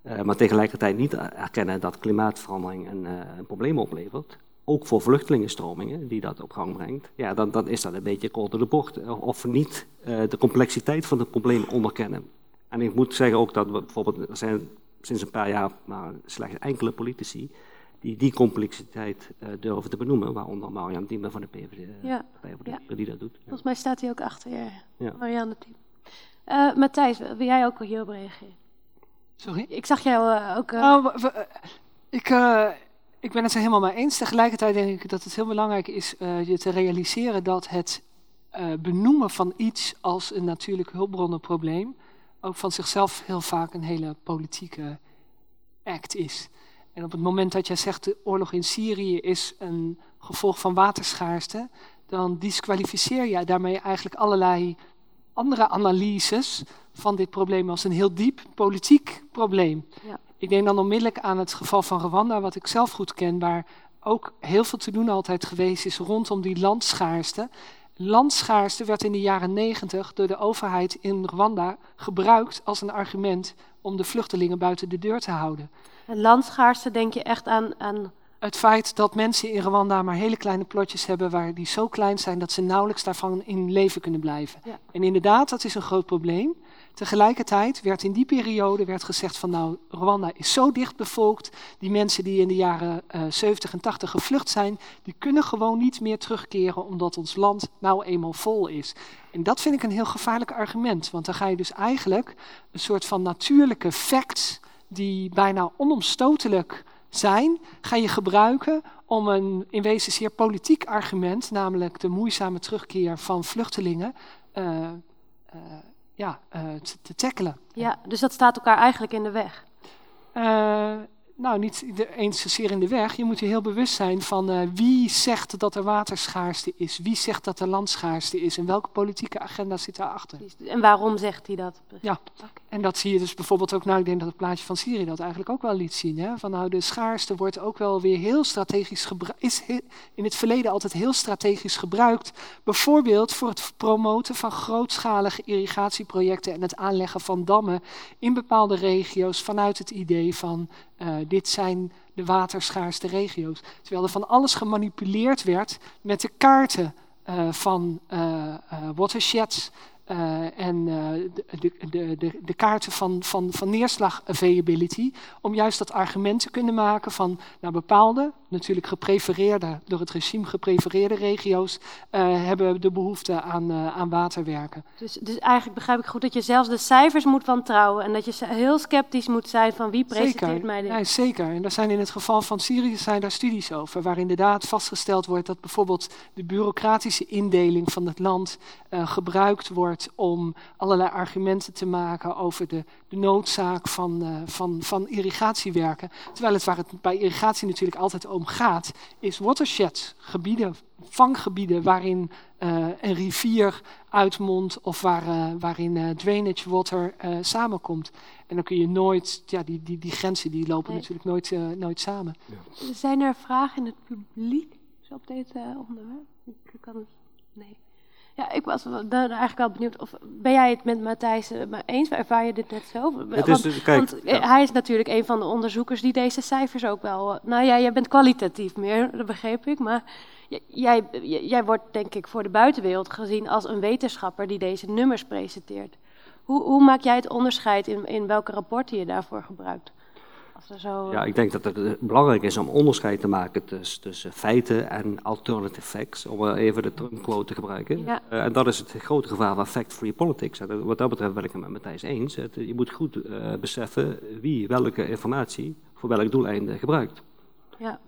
Speaker 5: Uh, maar tegelijkertijd niet erkennen dat klimaatverandering een, uh, een, probleem oplevert. Ook voor vluchtelingenstromingen die dat op gang brengt. Ja, dan, dan is dat een beetje kort door de bocht. Of niet de complexiteit van het probleem onderkennen. En ik moet zeggen ook dat we bijvoorbeeld, er zijn sinds een paar jaar maar slechts enkele politici die die complexiteit uh, durven te benoemen, waaronder Marianne Diemen van de PVD,
Speaker 11: ja.
Speaker 5: ja. die dat doet.
Speaker 11: Volgens mij staat hij ook achter je, ja. Marianne Diemen. Uh, Matthijs, wil jij ook hierop reageren?
Speaker 13: Sorry?
Speaker 11: Ik zag jou uh, ook...
Speaker 13: Oh, ik, ik ben het er helemaal mee eens. Tegelijkertijd denk ik dat het heel belangrijk is je te realiseren dat het benoemen van iets als een natuurlijk hulpbronnenprobleem ook van zichzelf heel vaak een hele politieke act is. En op het moment dat jij zegt de oorlog in Syrië is een gevolg van waterschaarste, dan disqualificeer jij daarmee eigenlijk allerlei andere analyses van dit probleem als een heel diep politiek probleem. Ja. Ik denk dan onmiddellijk aan het geval van Rwanda, wat ik zelf goed ken, waar ook heel veel te doen altijd geweest is rondom die landschaarste. Landschaarste werd in de jaren negentig door de overheid in Rwanda gebruikt als een argument om de vluchtelingen buiten de deur te houden.
Speaker 11: En landschaarste denk je echt aan, aan...
Speaker 13: Het feit dat mensen in Rwanda maar hele kleine plotjes hebben... waar die zo klein zijn dat ze nauwelijks daarvan in leven kunnen blijven. Ja. En inderdaad, dat is een groot probleem. Tegelijkertijd werd in die periode werd gezegd van nou, Rwanda is zo dicht bevolkt. Die mensen die in de jaren uh, 70 en 80 gevlucht zijn, die kunnen gewoon niet meer terugkeren omdat ons land nou eenmaal vol is. En dat vind ik een heel gevaarlijk argument, want dan ga je dus eigenlijk een soort van natuurlijke facts die bijna onomstotelijk zijn, ga je gebruiken om een in wezen zeer politiek argument, namelijk de moeizame terugkeer van vluchtelingen, uh, uh, ja, uh, te, te tackelen.
Speaker 11: Ja, dus dat staat elkaar eigenlijk in de weg.
Speaker 13: Nou, niet eens zozeer in de weg. Je moet je heel bewust zijn van eh, wie zegt dat er waterschaarste is. Wie zegt dat er landschaarste is. En welke politieke agenda zit daarachter.
Speaker 11: En waarom zegt hij dat?
Speaker 13: Ja, en dat zie je dus bijvoorbeeld ook, nou ik denk dat het plaatje van Syrië dat eigenlijk ook wel liet zien. Hè? Van nou de schaarste wordt ook wel weer heel strategisch gebruikt, is in het verleden altijd heel strategisch gebruikt. Bijvoorbeeld voor het promoten van grootschalige irrigatieprojecten en het aanleggen van dammen in bepaalde regio's vanuit het idee van eh, dit zijn de waterschaarste regio's. Terwijl er van alles gemanipuleerd werd met de kaarten eh, van eh, watersheds. Eh, en eh, de, de, de, de, kaarten van, van, van neerslag availability, om juist dat argument te kunnen maken van nou, bepaalde, natuurlijk geprefereerde, door het regime geprefereerde regio's, eh, hebben de behoefte aan, aan waterwerken.
Speaker 11: Dus, dus eigenlijk begrijp ik goed dat je zelfs de cijfers moet wantrouwen en dat je heel sceptisch moet zijn van wie presenteert
Speaker 13: Zeker,
Speaker 11: mij dit.
Speaker 13: ja, zeker. En daar zijn in het geval van Syrië zijn daar studies over, waar inderdaad vastgesteld wordt dat bijvoorbeeld de bureaucratische indeling van het land gebruikt wordt om allerlei argumenten te maken over de, de noodzaak van, eh, van, van irrigatiewerken. Terwijl het waar het bij irrigatie natuurlijk altijd om gaat, is watershed, gebieden, vanggebieden waarin eh, een rivier uitmondt of waar, eh, waarin eh, drainage water eh, samenkomt. En dan kun je nooit, ja, die, die, die grenzen die lopen
Speaker 11: Nee.
Speaker 13: natuurlijk nooit, nooit samen.
Speaker 11: Zijn er vragen in het publiek zo op dit eh, onderwerp? Ik kan het... Nee. Ja, ik was daar eigenlijk wel benieuwd. Of, ben jij het met Matthijs eh, maar eens? Ervaar je dit net zo?
Speaker 5: Het is
Speaker 11: want,
Speaker 5: dus- kijk,
Speaker 11: want, eh,
Speaker 5: ja.
Speaker 11: hij is natuurlijk een van de onderzoekers die deze cijfers ook wel... eh, nou ja, jij bent kwalitatief meer, dat begreep ik. Maar jij, jij wordt denk ik voor de buitenwereld gezien als een wetenschapper die deze nummers presenteert. Hoe, hoe maak jij het onderscheid in, in welke rapporten je daarvoor gebruikt? Zo,
Speaker 5: Ja, ik denk dat het eh, belangrijk is om onderscheid te maken tussen, tussen feiten en alternative facts, om eh, even de Trump-quote te gebruiken.
Speaker 11: Ja.
Speaker 5: Eh, en dat is het grote gevaar van fact-free politics. En wat dat betreft ben ik het met Matthijs eens. Het- je moet goed beseffen wie welke informatie voor welk doeleinde gebruikt.
Speaker 11: ja.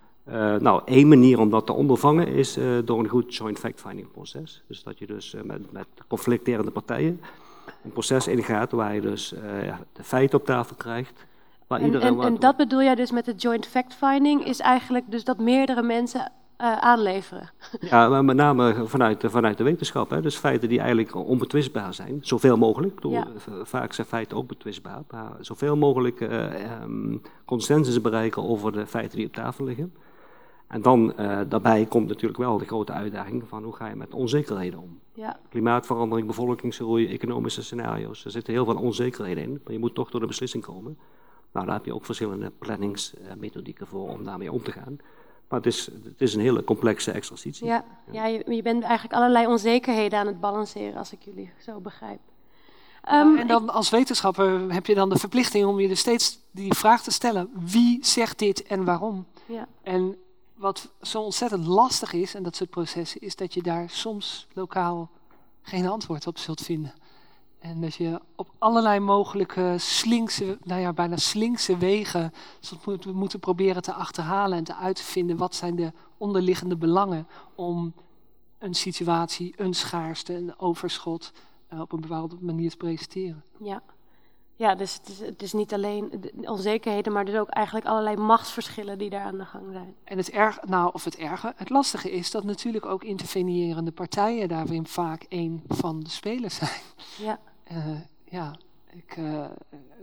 Speaker 5: Nou, één manier om dat te ondervangen is door een goed joint fact-finding proces. Dus dat je dus met, met conflicterende partijen een proces ingaat waar je dus de feiten op tafel krijgt. Waar
Speaker 11: En,
Speaker 5: iedereen
Speaker 11: en, dat bedoel jij dus met de joint fact-finding, is eigenlijk dus dat meerdere mensen eh, aanleveren.
Speaker 5: Ja, maar met name vanuit, de- vanuit de wetenschap. Hè. Dus feiten die eigenlijk onbetwistbaar zijn. Zoveel mogelijk.
Speaker 11: Ja.
Speaker 5: Vaak zijn feiten ook betwistbaar. Maar zoveel mogelijk ehm, consensus bereiken over de feiten die op tafel liggen. En dan eh, daarbij komt natuurlijk wel de grote uitdaging van hoe ga je met onzekerheden om.
Speaker 11: Ja.
Speaker 5: Klimaatverandering, bevolkingsgroei, economische scenario's. Er zitten heel veel onzekerheden in. Maar je moet toch tot een beslissing komen. Nou, daar heb je ook verschillende planningsmethodieken voor om daarmee om te gaan. Maar het is, het is een hele complexe exercitie.
Speaker 11: Ja, ja je, je bent eigenlijk allerlei onzekerheden aan het balanceren, als ik jullie zo begrijp. Ehm,
Speaker 13: en dan als wetenschapper heb je dan de verplichting om je dus steeds die vraag te stellen: wie zegt dit en waarom?
Speaker 11: Ja.
Speaker 13: En wat zo ontzettend lastig is, en dat soort processen, is dat je daar soms lokaal geen antwoord op zult vinden. En dat je op allerlei mogelijke slinkse, nou ja, bijna slinkse wegen moeten, moeten proberen te achterhalen en te uit te vinden wat zijn de onderliggende belangen om een situatie, een schaarste, een overschot eh, op een bepaalde manier te presenteren.
Speaker 11: Ja, ja dus het is, het is niet alleen de onzekerheden, maar dus ook eigenlijk allerlei machtsverschillen die daar aan de gang zijn.
Speaker 13: En het erg, nou, of het erge, het lastige is dat natuurlijk ook intervenierende partijen daarin vaak een van de spelers zijn.
Speaker 11: Ja.
Speaker 13: Eh, ja, ik. eh,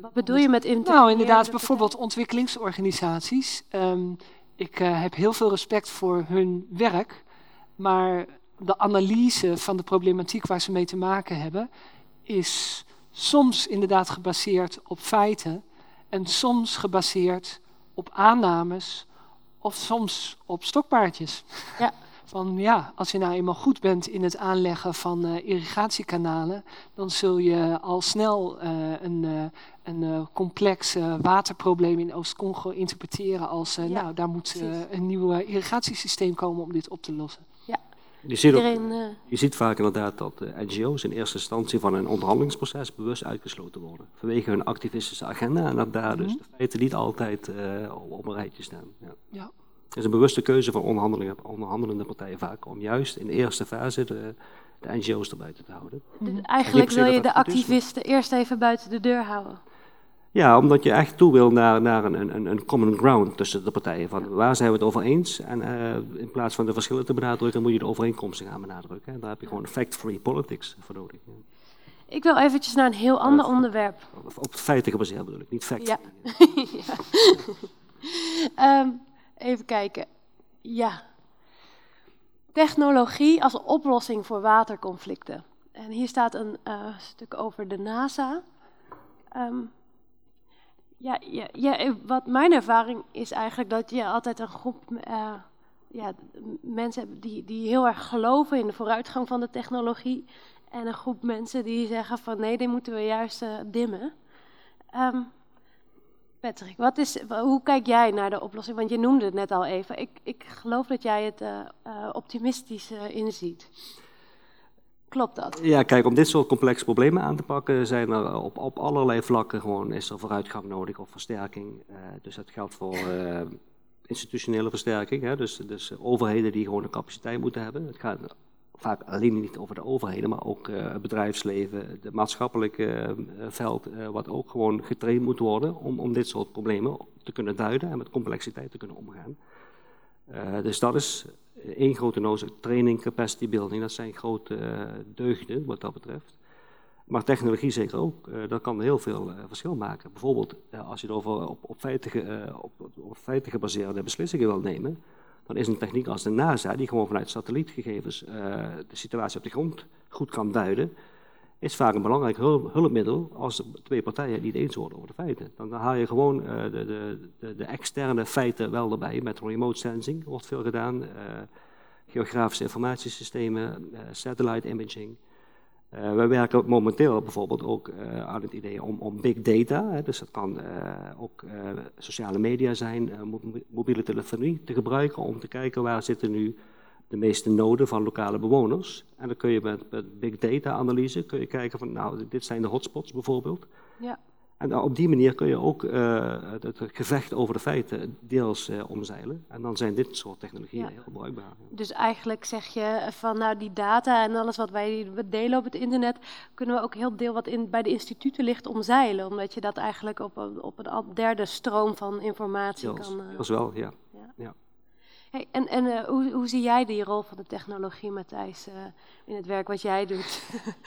Speaker 11: Wat bedoel je met
Speaker 13: Nou,
Speaker 11: intervenierende
Speaker 13: inderdaad, bijvoorbeeld ontwikkelingsorganisaties. Ehm, ik eh, heb heel veel respect voor hun werk, maar de analyse van de problematiek waar ze mee te maken hebben, is soms inderdaad gebaseerd op feiten en soms gebaseerd op aannames of soms op stokpaardjes.
Speaker 11: Ja.
Speaker 13: Van ja, als je nou eenmaal goed bent in het aanleggen van eh, irrigatiekanalen, dan zul je al snel eh, een, eh, een complex waterprobleem in Oost-Congo interpreteren als,
Speaker 11: Ja,
Speaker 13: nou, daar moet een nieuw irrigatiesysteem komen om dit op te lossen.
Speaker 5: Je ziet, ook-
Speaker 11: Iedereen, eh,
Speaker 5: je ziet vaak inderdaad dat de NGO's in eerste instantie van een onderhandelingsproces bewust uitgesloten worden. Vanwege hun activistische agenda en dat daar dus
Speaker 13: Mhm.
Speaker 5: de feiten niet altijd eh, op een rijtje staan. Ja.
Speaker 13: Ja.
Speaker 5: Het is een bewuste keuze van onderhandelingen- onderhandelende partijen vaak om juist in de eerste fase de, de NGO's erbij te houden.
Speaker 11: dus
Speaker 5: En
Speaker 11: eigenlijk wil je de activisten eerst even buiten de deur houden.
Speaker 5: Ja, omdat je echt toe wil naar, naar een, een, een common ground tussen de partijen. Van waar zijn we het over eens? En uh, in plaats van de verschillen te benadrukken, moet je de overeenkomsten gaan benadrukken. En daar heb je gewoon fact-free politics voor nodig. Ja.
Speaker 11: Ik wil eventjes naar een heel ander onderwerp.
Speaker 5: Op feiten gebaseerd bedoel ik, niet fact.
Speaker 11: Ja. ja. um, even kijken. Ja. Technologie als oplossing voor waterconflicten. En hier staat een uh, stuk over de NASA. Um, ja, ja, ja, wat mijn ervaring is eigenlijk dat je altijd een groep uh, ja, mensen hebt die, die heel erg geloven in de vooruitgang van de technologie. En een groep mensen die zeggen van nee, die moeten we juist uh, dimmen. Um, Patrick, wat is, hoe kijk jij naar de oplossing? Want je noemde het net al even. Ik, ik geloof dat jij het uh, optimistisch inziet. Klopt dat?
Speaker 5: Ja, kijk, om dit soort complexe problemen aan te pakken, zijn er op, op allerlei vlakken gewoon is er vooruitgang nodig of versterking. Uh, dus dat geldt voor uh, institutionele versterking, hè, dus, dus overheden die gewoon de capaciteit moeten hebben. Het gaat vaak alleen niet over de overheden, maar ook uh, het bedrijfsleven, het maatschappelijke veld, wat ook gewoon getraind moet worden om, om dit soort problemen te kunnen duiden en met complexiteit te kunnen omgaan. Dus dat is één grote noze, training, capacity building, dat zijn grote uh, deugden wat dat betreft. Maar technologie zeker ook, uh, dat kan heel veel verschil maken. Bijvoorbeeld als je het over op, op, feiten, op, op, feiten gebaseerde beslissingen wil nemen, dan is een techniek als de NASA, die gewoon vanuit satellietgegevens de situatie op de grond goed kan duiden, is vaak een belangrijk hulpmiddel als de twee partijen het niet eens worden over de feiten. Dan haal je gewoon uh, de, de, de, externe feiten wel erbij. Met remote sensing wordt veel gedaan, uh, geografische informatiesystemen, uh, satellite imaging. we werken momenteel bijvoorbeeld ook aan het idee om, om big data, hè, dus dat kan ook sociale media zijn, mobiele telefonie te gebruiken om te kijken waar zitten nu de meeste noden van lokale bewoners. En dan kun je met, met big data analyse kun je kijken van, nou, dit zijn de hotspots bijvoorbeeld.
Speaker 11: Ja.
Speaker 5: En op die manier kun je ook uh, het, het, gevecht over de feiten deels uh, omzeilen. En dan zijn dit soort technologieën ja. heel bruikbaar.
Speaker 11: Dus eigenlijk zeg je van nou die data en alles wat wij delen op het internet, kunnen we ook heel deel wat in, bij de instituten ligt omzeilen. Omdat je dat eigenlijk op een, op een derde stroom van informatie
Speaker 5: deels,
Speaker 11: kan... Uh,
Speaker 5: deels wel, ja. ja. ja.
Speaker 11: En en uh, hoe, hoe, zie jij die rol van de technologie, Matthijs, uh, in het werk wat jij doet?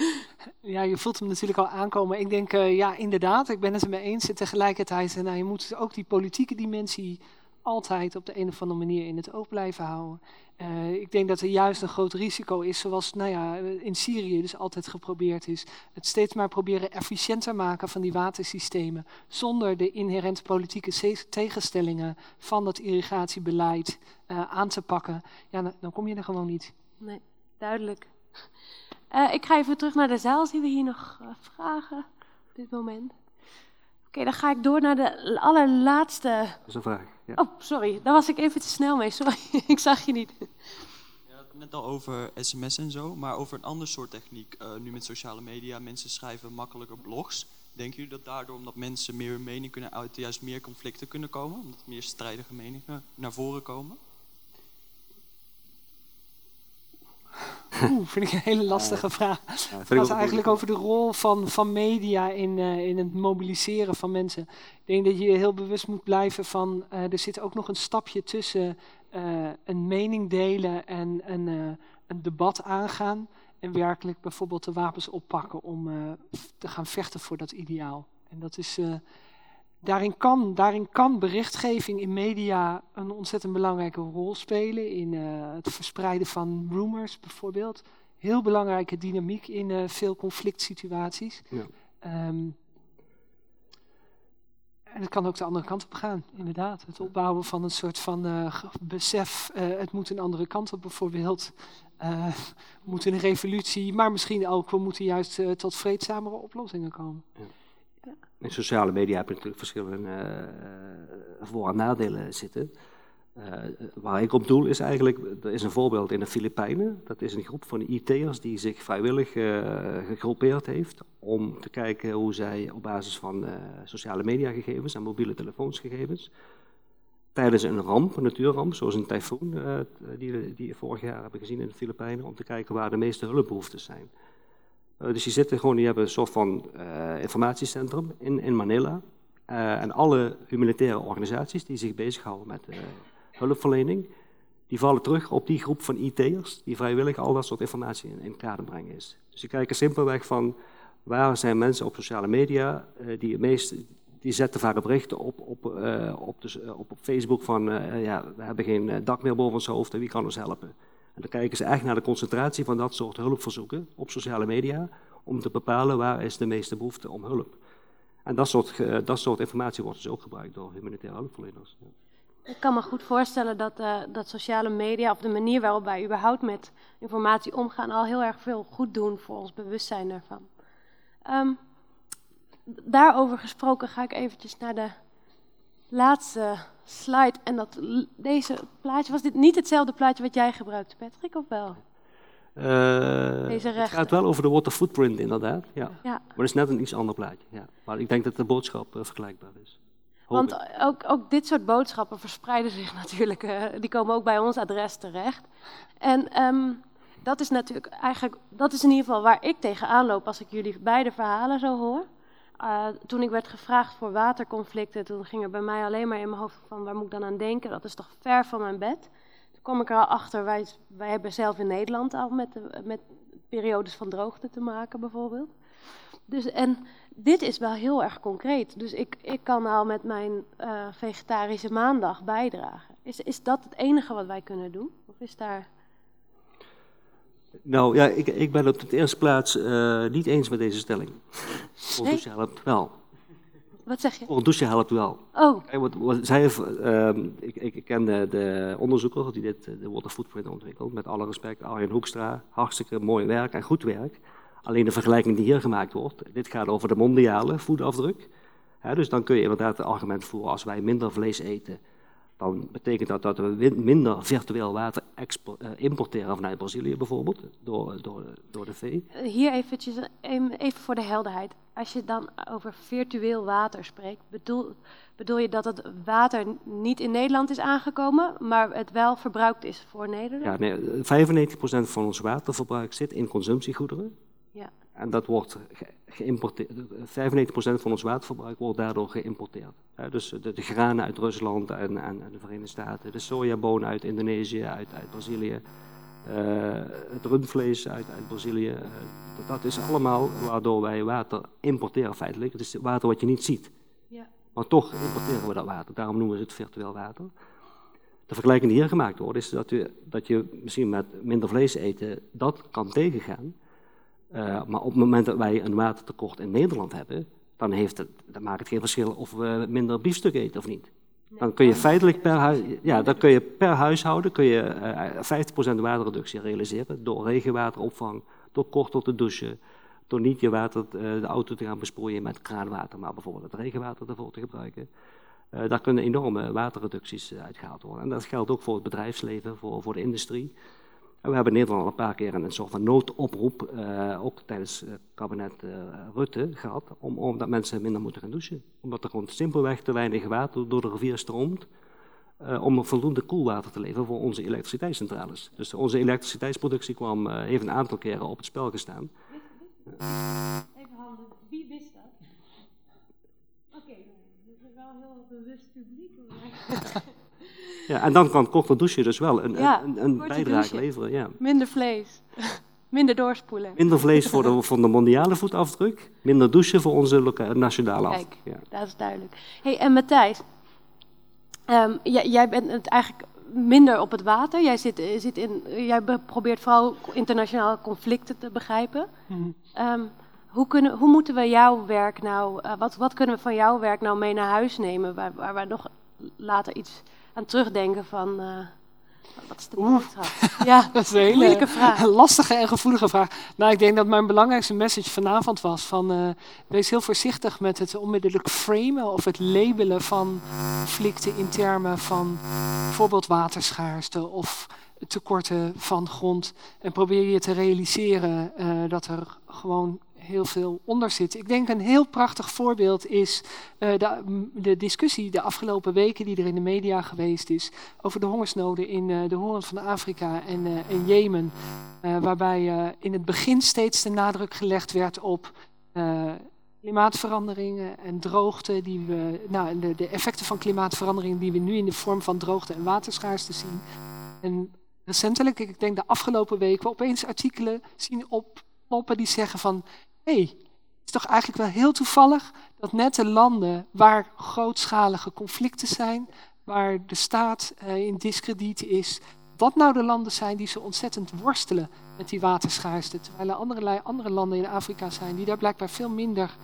Speaker 13: ja, je voelt hem natuurlijk al aankomen. Ik denk, uh, ja, inderdaad, ik ben het er mee eens. En tegelijkertijd, nou, je moet ook die politieke dimensie altijd op de een of andere manier in het oog blijven houden. Uh, ik denk dat er juist een groot risico is, zoals nou ja, in Syrië dus altijd geprobeerd is. Het steeds maar proberen efficiënter maken van die watersystemen. Zonder de inherente politieke tegenstellingen van dat irrigatiebeleid uh, aan te pakken. Ja, dan, kom je er gewoon niet.
Speaker 11: Nee, duidelijk. Uh, ik ga even terug naar de zaal. Zien we hier nog vragen op dit moment? Oké, okay, dan ga ik door naar de allerlaatste.
Speaker 5: Dat is een vraag. Ja.
Speaker 11: Oh, sorry. Daar was ik even te snel mee. Sorry, ik zag je niet.
Speaker 18: Je had het net al over sms en zo, maar over een ander soort techniek. Uh, nu met sociale media, mensen schrijven makkelijker blogs. Denken jullie dat daardoor, omdat mensen meer hun mening kunnen uiten, juist meer conflicten kunnen komen? Omdat meer strijdige meningen naar voren komen?
Speaker 13: Oeh, vind ik een hele lastige vraag. Ja, het gaat eigenlijk over de rol van, van media in, uh, in het mobiliseren van mensen. Ik denk dat je heel bewust moet blijven van, uh, er zit ook nog een stapje tussen uh, een mening delen en een, een debat aangaan. En werkelijk bijvoorbeeld de wapens oppakken om te gaan vechten voor dat ideaal. En dat is daarin kan, daarin kan berichtgeving in media een ontzettend belangrijke rol spelen. In uh, het verspreiden van rumors bijvoorbeeld. Heel belangrijke dynamiek in uh, veel conflict situaties. Ja. Um, en het kan ook de andere kant op gaan, inderdaad. Het opbouwen van een soort van uh, besef, het moet een andere kant op bijvoorbeeld. we moeten een revolutie, maar misschien ook, we moeten juist tot vreedzamere oplossingen komen. Ja.
Speaker 5: In sociale media heb je natuurlijk verschillende uh, voor- en nadelen zitten. Uh, waar ik op doel is eigenlijk, er is een voorbeeld in de Filipijnen. Dat is een groep van IT'ers die zich vrijwillig uh, gegroepeerd heeft om te kijken hoe zij op basis van sociale mediagegevens en mobiele telefoonsgegevens tijdens een ramp, een natuurramp, zoals een tyfoon die, die we vorig jaar hebben gezien in de Filipijnen, om te kijken waar de meeste hulpbehoeftes zijn. Uh, dus die zitten gewoon, die hebben een soort van uh, informatiecentrum in, in Manila. Eh, en alle humanitaire organisaties die zich bezighouden met eh, hulpverlening, die vallen terug op die groep van IT'ers die vrijwillig al dat soort informatie in, in kader brengen is. Dus die kijken simpelweg van waar zijn mensen op sociale media eh, die het meest, die zetten vaak berichten op, op, eh, op, de, op, op Facebook van eh, ja, we hebben geen eh, dak meer boven ons hoofd en wie kan ons helpen. Dan kijken ze echt naar de concentratie van dat soort hulpverzoeken op sociale media om te bepalen waar is de meeste behoefte om hulp. En dat soort, dat soort informatie wordt dus ook gebruikt door humanitaire hulpverleners.
Speaker 11: Ik kan me goed voorstellen dat, eh, dat sociale media of de manier waarop wij überhaupt met informatie omgaan al heel erg veel goed doen voor ons bewustzijn daarvan. Ehm, daarover gesproken ga ik eventjes naar de laatste slide. En dat, deze plaatje, was dit niet hetzelfde plaatje wat jij gebruikte, Patrick, of wel?
Speaker 5: Eh,
Speaker 11: Deze
Speaker 5: het gaat wel over de water footprint, inderdaad. Ja.
Speaker 11: Ja.
Speaker 5: Maar het is net een iets ander plaatje. Ja. Maar ik denk dat de boodschap eh, vergelijkbaar is. Hoop
Speaker 11: Want
Speaker 5: ik.
Speaker 11: ook, ook dit soort boodschappen verspreiden zich natuurlijk, eh, die komen ook bij ons adres terecht. En ehm, dat is natuurlijk eigenlijk, dat is in ieder geval waar ik tegenaan loop als ik jullie beide verhalen zo hoor. Eh, toen ik werd gevraagd voor waterconflicten, toen ging er bij mij alleen maar in mijn hoofd van waar moet ik dan aan denken? Dat is toch ver van mijn bed. Toen kwam ik er al achter, wij, wij hebben zelf in Nederland al met, met periodes van droogte te maken bijvoorbeeld. Dus, en dit is wel heel erg concreet. Dus ik, ik kan al met mijn eh, vegetarische maandag bijdragen. Is, is dat het enige wat wij kunnen doen? Of is daar...
Speaker 5: Nou ja, ik, ik ben op de eerste plaats eh, niet eens met deze stelling.
Speaker 11: Nee?
Speaker 5: douche helpt wel.
Speaker 11: Wat zeg je?
Speaker 5: Voor douche helpt wel.
Speaker 11: Oh.
Speaker 5: Kijk, wat, wat zij heeft, ehm, ik, ik, ken de, de onderzoeker die dit, eh, de water footprint ontwikkelt. Met alle respect, Arjen Hoekstra. Hartstikke mooi werk en goed werk. Alleen de vergelijking die hier gemaakt wordt, dit gaat over de mondiale voetafdruk. Hè, dus dan kun je inderdaad het argument voeren, als wij minder vlees eten, dan betekent dat dat we minder virtueel water eh, importeren vanuit Brazilië bijvoorbeeld, door, door, door de vee.
Speaker 11: Eh, Hier eventjes, een- even voor de helderheid. Als je dan over virtueel water spreekt, bedoel, bedoel je dat het water niet in Nederland is aangekomen, maar het wel verbruikt is voor Nederland?
Speaker 5: Ja, nee, 95% van ons waterverbruik zit in consumptiegoederen. En dat wordt ge- geïmporteerd. 95% van ons waterverbruik wordt daardoor geïmporteerd. Dus de, de granen uit Rusland en, en, de Verenigde Staten, de sojabonen uit Indonesië, uit, uit Brazilië, eh, het rundvlees uit, uit Brazilië. eh, dat, dat is allemaal waardoor wij water importeren feitelijk. Het is water wat je niet ziet.
Speaker 11: Ja.
Speaker 5: Maar toch importeren we dat water. Daarom noemen we het virtueel water. De vergelijking die hier gemaakt wordt, is dat je, dat je misschien met minder vlees eten dat kan tegengaan. Eh, maar op het moment dat wij een watertekort in Nederland hebben, dan, heeft het, dan maakt het geen verschil of we minder biefstuk eten of niet. Dan kun je feitelijk per, hui- ja, dan kun je per huishouden kun je, eh 50% waterreductie realiseren door regenwateropvang, door korter te douchen, door niet je water, eh, de auto te gaan besproeien met kraanwater, maar bijvoorbeeld het regenwater ervoor te gebruiken. Eh, daar kunnen enorme waterreducties eh, uitgehaald worden. En dat geldt ook voor het bedrijfsleven, voor, voor de industrie. En we hebben in Nederland al een paar keer een soort van noodoproep, eh, ook tijdens het kabinet eh, Rutte, gehad, om, omdat mensen minder moeten gaan douchen. Omdat er gewoon simpelweg te weinig water door de rivier stroomt, eh, om voldoende koelwater te leveren voor onze elektriciteitscentrales. Dus onze elektriciteitsproductie kwam, eh, heeft een aantal keren op het spel gestaan.
Speaker 11: Even handen, wie wist dat? Oké, dit is wel heel bewust publiek.
Speaker 5: Ja, en dan kan korter douchen dus wel een,
Speaker 11: Ja,
Speaker 5: een, een bijdrage leveren. Ja.
Speaker 11: Minder vlees, minder doorspoelen.
Speaker 5: Minder vlees voor de, voor de mondiale voetafdruk, minder douchen voor onze nationale afdruk.
Speaker 11: Kijk,
Speaker 5: Ja.
Speaker 11: dat is duidelijk. hey, en Matthijs, ehm, jij, jij bent het eigenlijk minder op het water. Jij, zit, eh, zit in, jij be- probeert vooral internationale conflicten te begrijpen.
Speaker 13: Mhm.
Speaker 11: Ehm, hoe, kunnen, hoe moeten we jouw werk nou, eh, wat, wat kunnen we van jouw werk nou mee naar huis nemen, waar, waar we nog later iets aan terugdenken van, eh, wat is de boodschap? Ja,
Speaker 13: Dat is een hele
Speaker 11: vraag.
Speaker 13: lastige en gevoelige vraag. Nou, ik denk dat mijn belangrijkste message vanavond was van eh, wees heel voorzichtig met het onmiddellijk framen of het labelen van conflicten in termen van bijvoorbeeld waterschaarste of tekorten van grond. En probeer je te realiseren eh, dat er gewoon heel veel onder zit. Ik denk een heel prachtig voorbeeld is eh, de, de discussie de afgelopen weken die er in de media geweest is over de hongersnoden in eh, de hoorn van Afrika en, eh, en Jemen. Waarbij in het begin steeds de nadruk gelegd werd op klimaatveranderingen en droogte, die we, nou, de, effecten van klimaatverandering die we nu in de vorm van droogte en waterschaarste zien. En recentelijk, ik denk de afgelopen weken, we opeens artikelen zien oppoppen die zeggen van, hey, het is toch eigenlijk wel heel toevallig dat net de landen waar grootschalige conflicten zijn, waar de staat uh, in discrediet is, dat nou de landen zijn die zo ontzettend worstelen met die waterschaarste. Terwijl er andere, andere landen in Afrika zijn die daar blijkbaar veel minder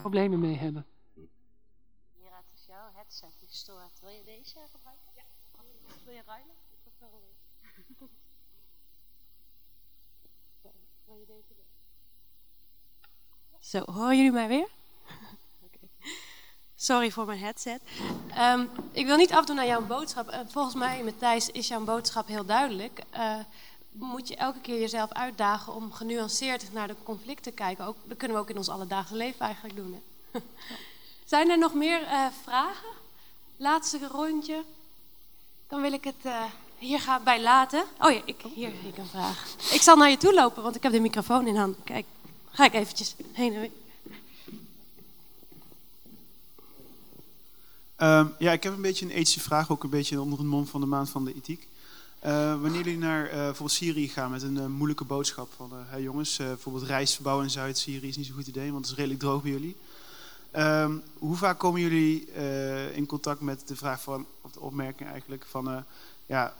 Speaker 13: problemen mee hebben.
Speaker 19: Hier is jouw headset die stoort. Wil je deze gebruiken? Ja. Wil je ruilen? Wil je deze Zo, horen jullie mij weer? Sorry voor mijn headset. Um, ik wil niet afdoen aan jouw boodschap. Uh, volgens mij, Matthijs, is jouw boodschap heel duidelijk. Uh, moet je elke keer jezelf uitdagen om genuanceerd naar de conflicten te kijken. Ook, dat kunnen we ook in ons alledaagse leven eigenlijk doen. Hè? Zijn er nog meer uh, vragen? Laatste rondje. Dan wil ik het hier gaan bij laten. Oh ja, ik, hier heb ik een vraag. Ik zal naar je toe lopen, want ik heb de microfoon in hand. Kijk, ga ik eventjes heen en.
Speaker 20: Uh, ja, ik heb een beetje een ethische vraag, ook een beetje onder het mom van de maand van de ethiek. Uh, wanneer jullie naar uh, Syrië gaan met een uh, moeilijke boodschap van, jongens, bijvoorbeeld rijstverbouw in Zuid-Syrië is niet zo'n goed idee, want het is redelijk droog bij jullie. Ehm, hoe vaak komen jullie in contact met de vraag van, of de opmerking eigenlijk, van ja,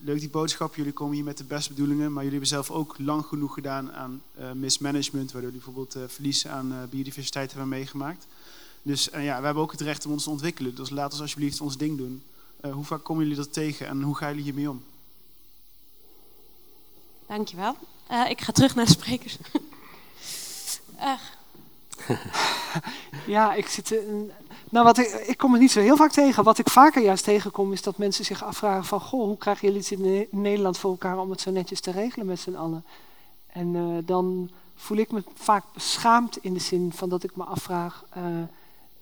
Speaker 20: leuk die boodschap, jullie komen hier met de beste bedoelingen, maar jullie hebben zelf ook lang genoeg gedaan aan mismanagement, waardoor jullie bijvoorbeeld verlies aan biodiversiteit hebben meegemaakt. Dus uh, ja, we hebben ook het recht om ons te ontwikkelen. Dus laat ons alsjeblieft ons ding doen. Uh, hoe vaak komen jullie dat tegen en hoe gaan jullie hiermee om?
Speaker 19: Dankjewel. Uh, ik ga terug naar de sprekers.
Speaker 13: ja, ik zit. Nou, wat ik, ik kom het niet zo heel vaak tegen. Wat ik vaker juist tegenkom, is dat mensen zich afvragen: van goh, hoe krijgen jullie het in Nederland voor elkaar om het zo netjes te regelen met z'n allen? En dan voel ik me vaak beschaamd in de zin van dat ik me afvraag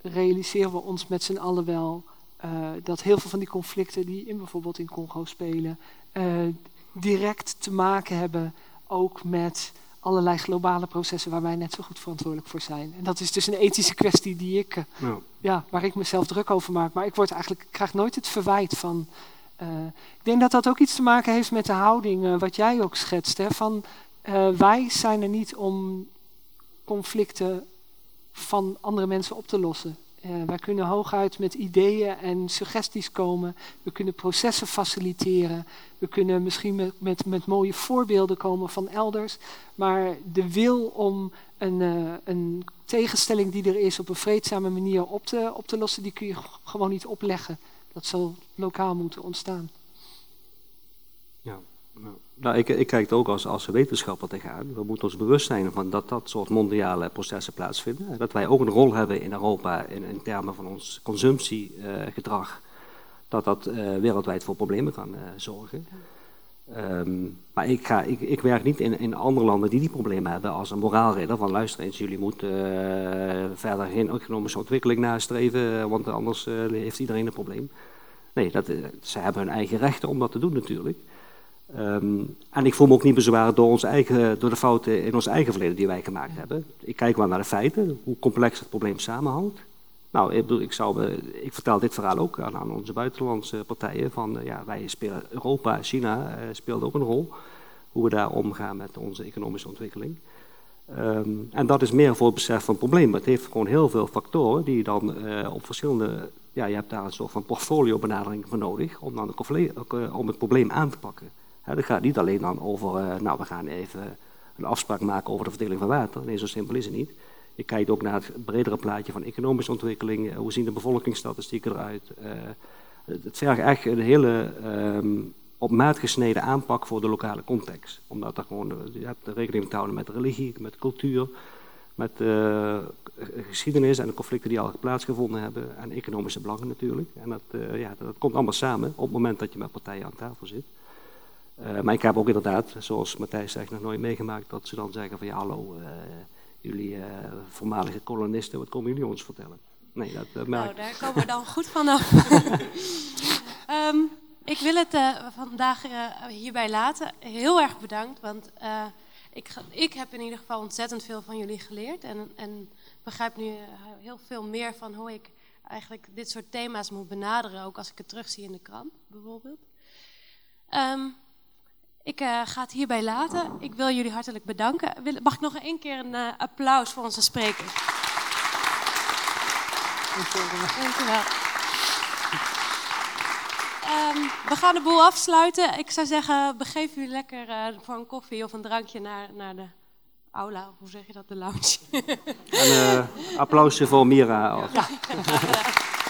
Speaker 13: realiseren we ons met z'n allen wel uh, dat heel veel van die conflicten die in bijvoorbeeld in Congo spelen, direct te maken hebben ook met allerlei globale processen waar wij net zo goed verantwoordelijk voor zijn. En dat is dus een ethische kwestie die ik, uh, ja. ja. waar ik mezelf druk over maak. Maar ik word eigenlijk, ik krijg nooit het verwijt van. ik denk dat dat ook iets te maken heeft met de houding, wat jij ook schetst. Hè, van wij zijn er niet om conflicten van andere mensen op te lossen. Uh, wij kunnen hooguit met ideeën en suggesties komen. We kunnen processen faciliteren. We kunnen misschien met, met, met mooie voorbeelden komen van elders. Maar de wil om een, uh, een tegenstelling die er is op een vreedzame manier op te, op te lossen, die kun je gewoon niet opleggen. Dat zal lokaal moeten ontstaan.
Speaker 5: Ja, nou. Nou, ik, ik kijk er ook als, als wetenschapper tegenaan. We moeten ons bewust zijn van dat dat soort mondiale processen plaatsvinden. En dat wij ook een rol hebben in Europa in, in termen van ons consumptiegedrag. dat dat uh, wereldwijd voor problemen kan uh, zorgen. Um, maar ik, ga, ik, ik, werk niet in, in andere landen die die problemen hebben als een moraalridder. Van luister eens, jullie moeten uh, verder geen economische ontwikkeling nastreven, want anders heeft iedereen een probleem. Nee, dat, ze hebben hun eigen rechten om dat te doen natuurlijk. Um, en ik voel me ook niet bezwaard door, ons eigen, door de fouten in ons eigen verleden die wij gemaakt hebben. Ik kijk wel naar de feiten, hoe complex het probleem samenhangt. Nou, ik, bedoel, ik, ik vertel dit verhaal ook aan, aan onze buitenlandse partijen. Van, uh, ja, wij spelen, Europa, China uh, speelt ook een rol. Hoe we daar omgaan met onze economische ontwikkeling. Um, en dat is meer voor het besef van het probleem. Het heeft gewoon heel veel factoren die dan uh, op verschillende... Ja, je hebt daar een soort van portfolio benadering voor nodig om, dan om het probleem aan te pakken. Dat gaat niet alleen dan over, uh, nou we gaan even een afspraak maken over de verdeling van water. Nee, zo simpel is het niet. Je kijkt ook naar het bredere plaatje van economische ontwikkeling. Uh, hoe zien de bevolkingsstatistieken eruit? Uh, het vergt echt een hele um, op maat gesneden aanpak voor de lokale context. Omdat er gewoon, je hebt rekening te houden met religie, met cultuur, met geschiedenis en de conflicten die al plaatsgevonden hebben. En economische belangen natuurlijk. En dat, ja, dat komt allemaal samen op het moment dat je met partijen aan tafel zit. Uh, maar ik heb ook inderdaad, zoals Matthijs zegt, nog nooit meegemaakt dat ze dan zeggen van ja hallo, uh, jullie uh, voormalige kolonisten, wat komen jullie ons vertellen? Nee, dat, dat
Speaker 19: Nou, daar komen we dan goed vanaf. um, ik wil het vandaag hierbij laten. Heel erg bedankt, want
Speaker 11: ik, ik heb in ieder geval ontzettend veel van jullie geleerd. En, en begrijp nu eh, heel veel meer van hoe ik eigenlijk dit soort thema's moet benaderen. Ook als ik het terugzie in de krant, bijvoorbeeld. Ehm, ik eh, ga het hierbij laten. Ik wil jullie hartelijk bedanken. Mag ik nog één keer een eh, applaus voor onze sprekers? Dankjewel. Ehm, we gaan de boel afsluiten. Ik zou zeggen, begeef u lekker eh, voor een koffie of een drankje naar, naar de aula. Of Hoe zeg je dat? De lounge.
Speaker 5: En eh, applausje voor Mira.
Speaker 11: Ja.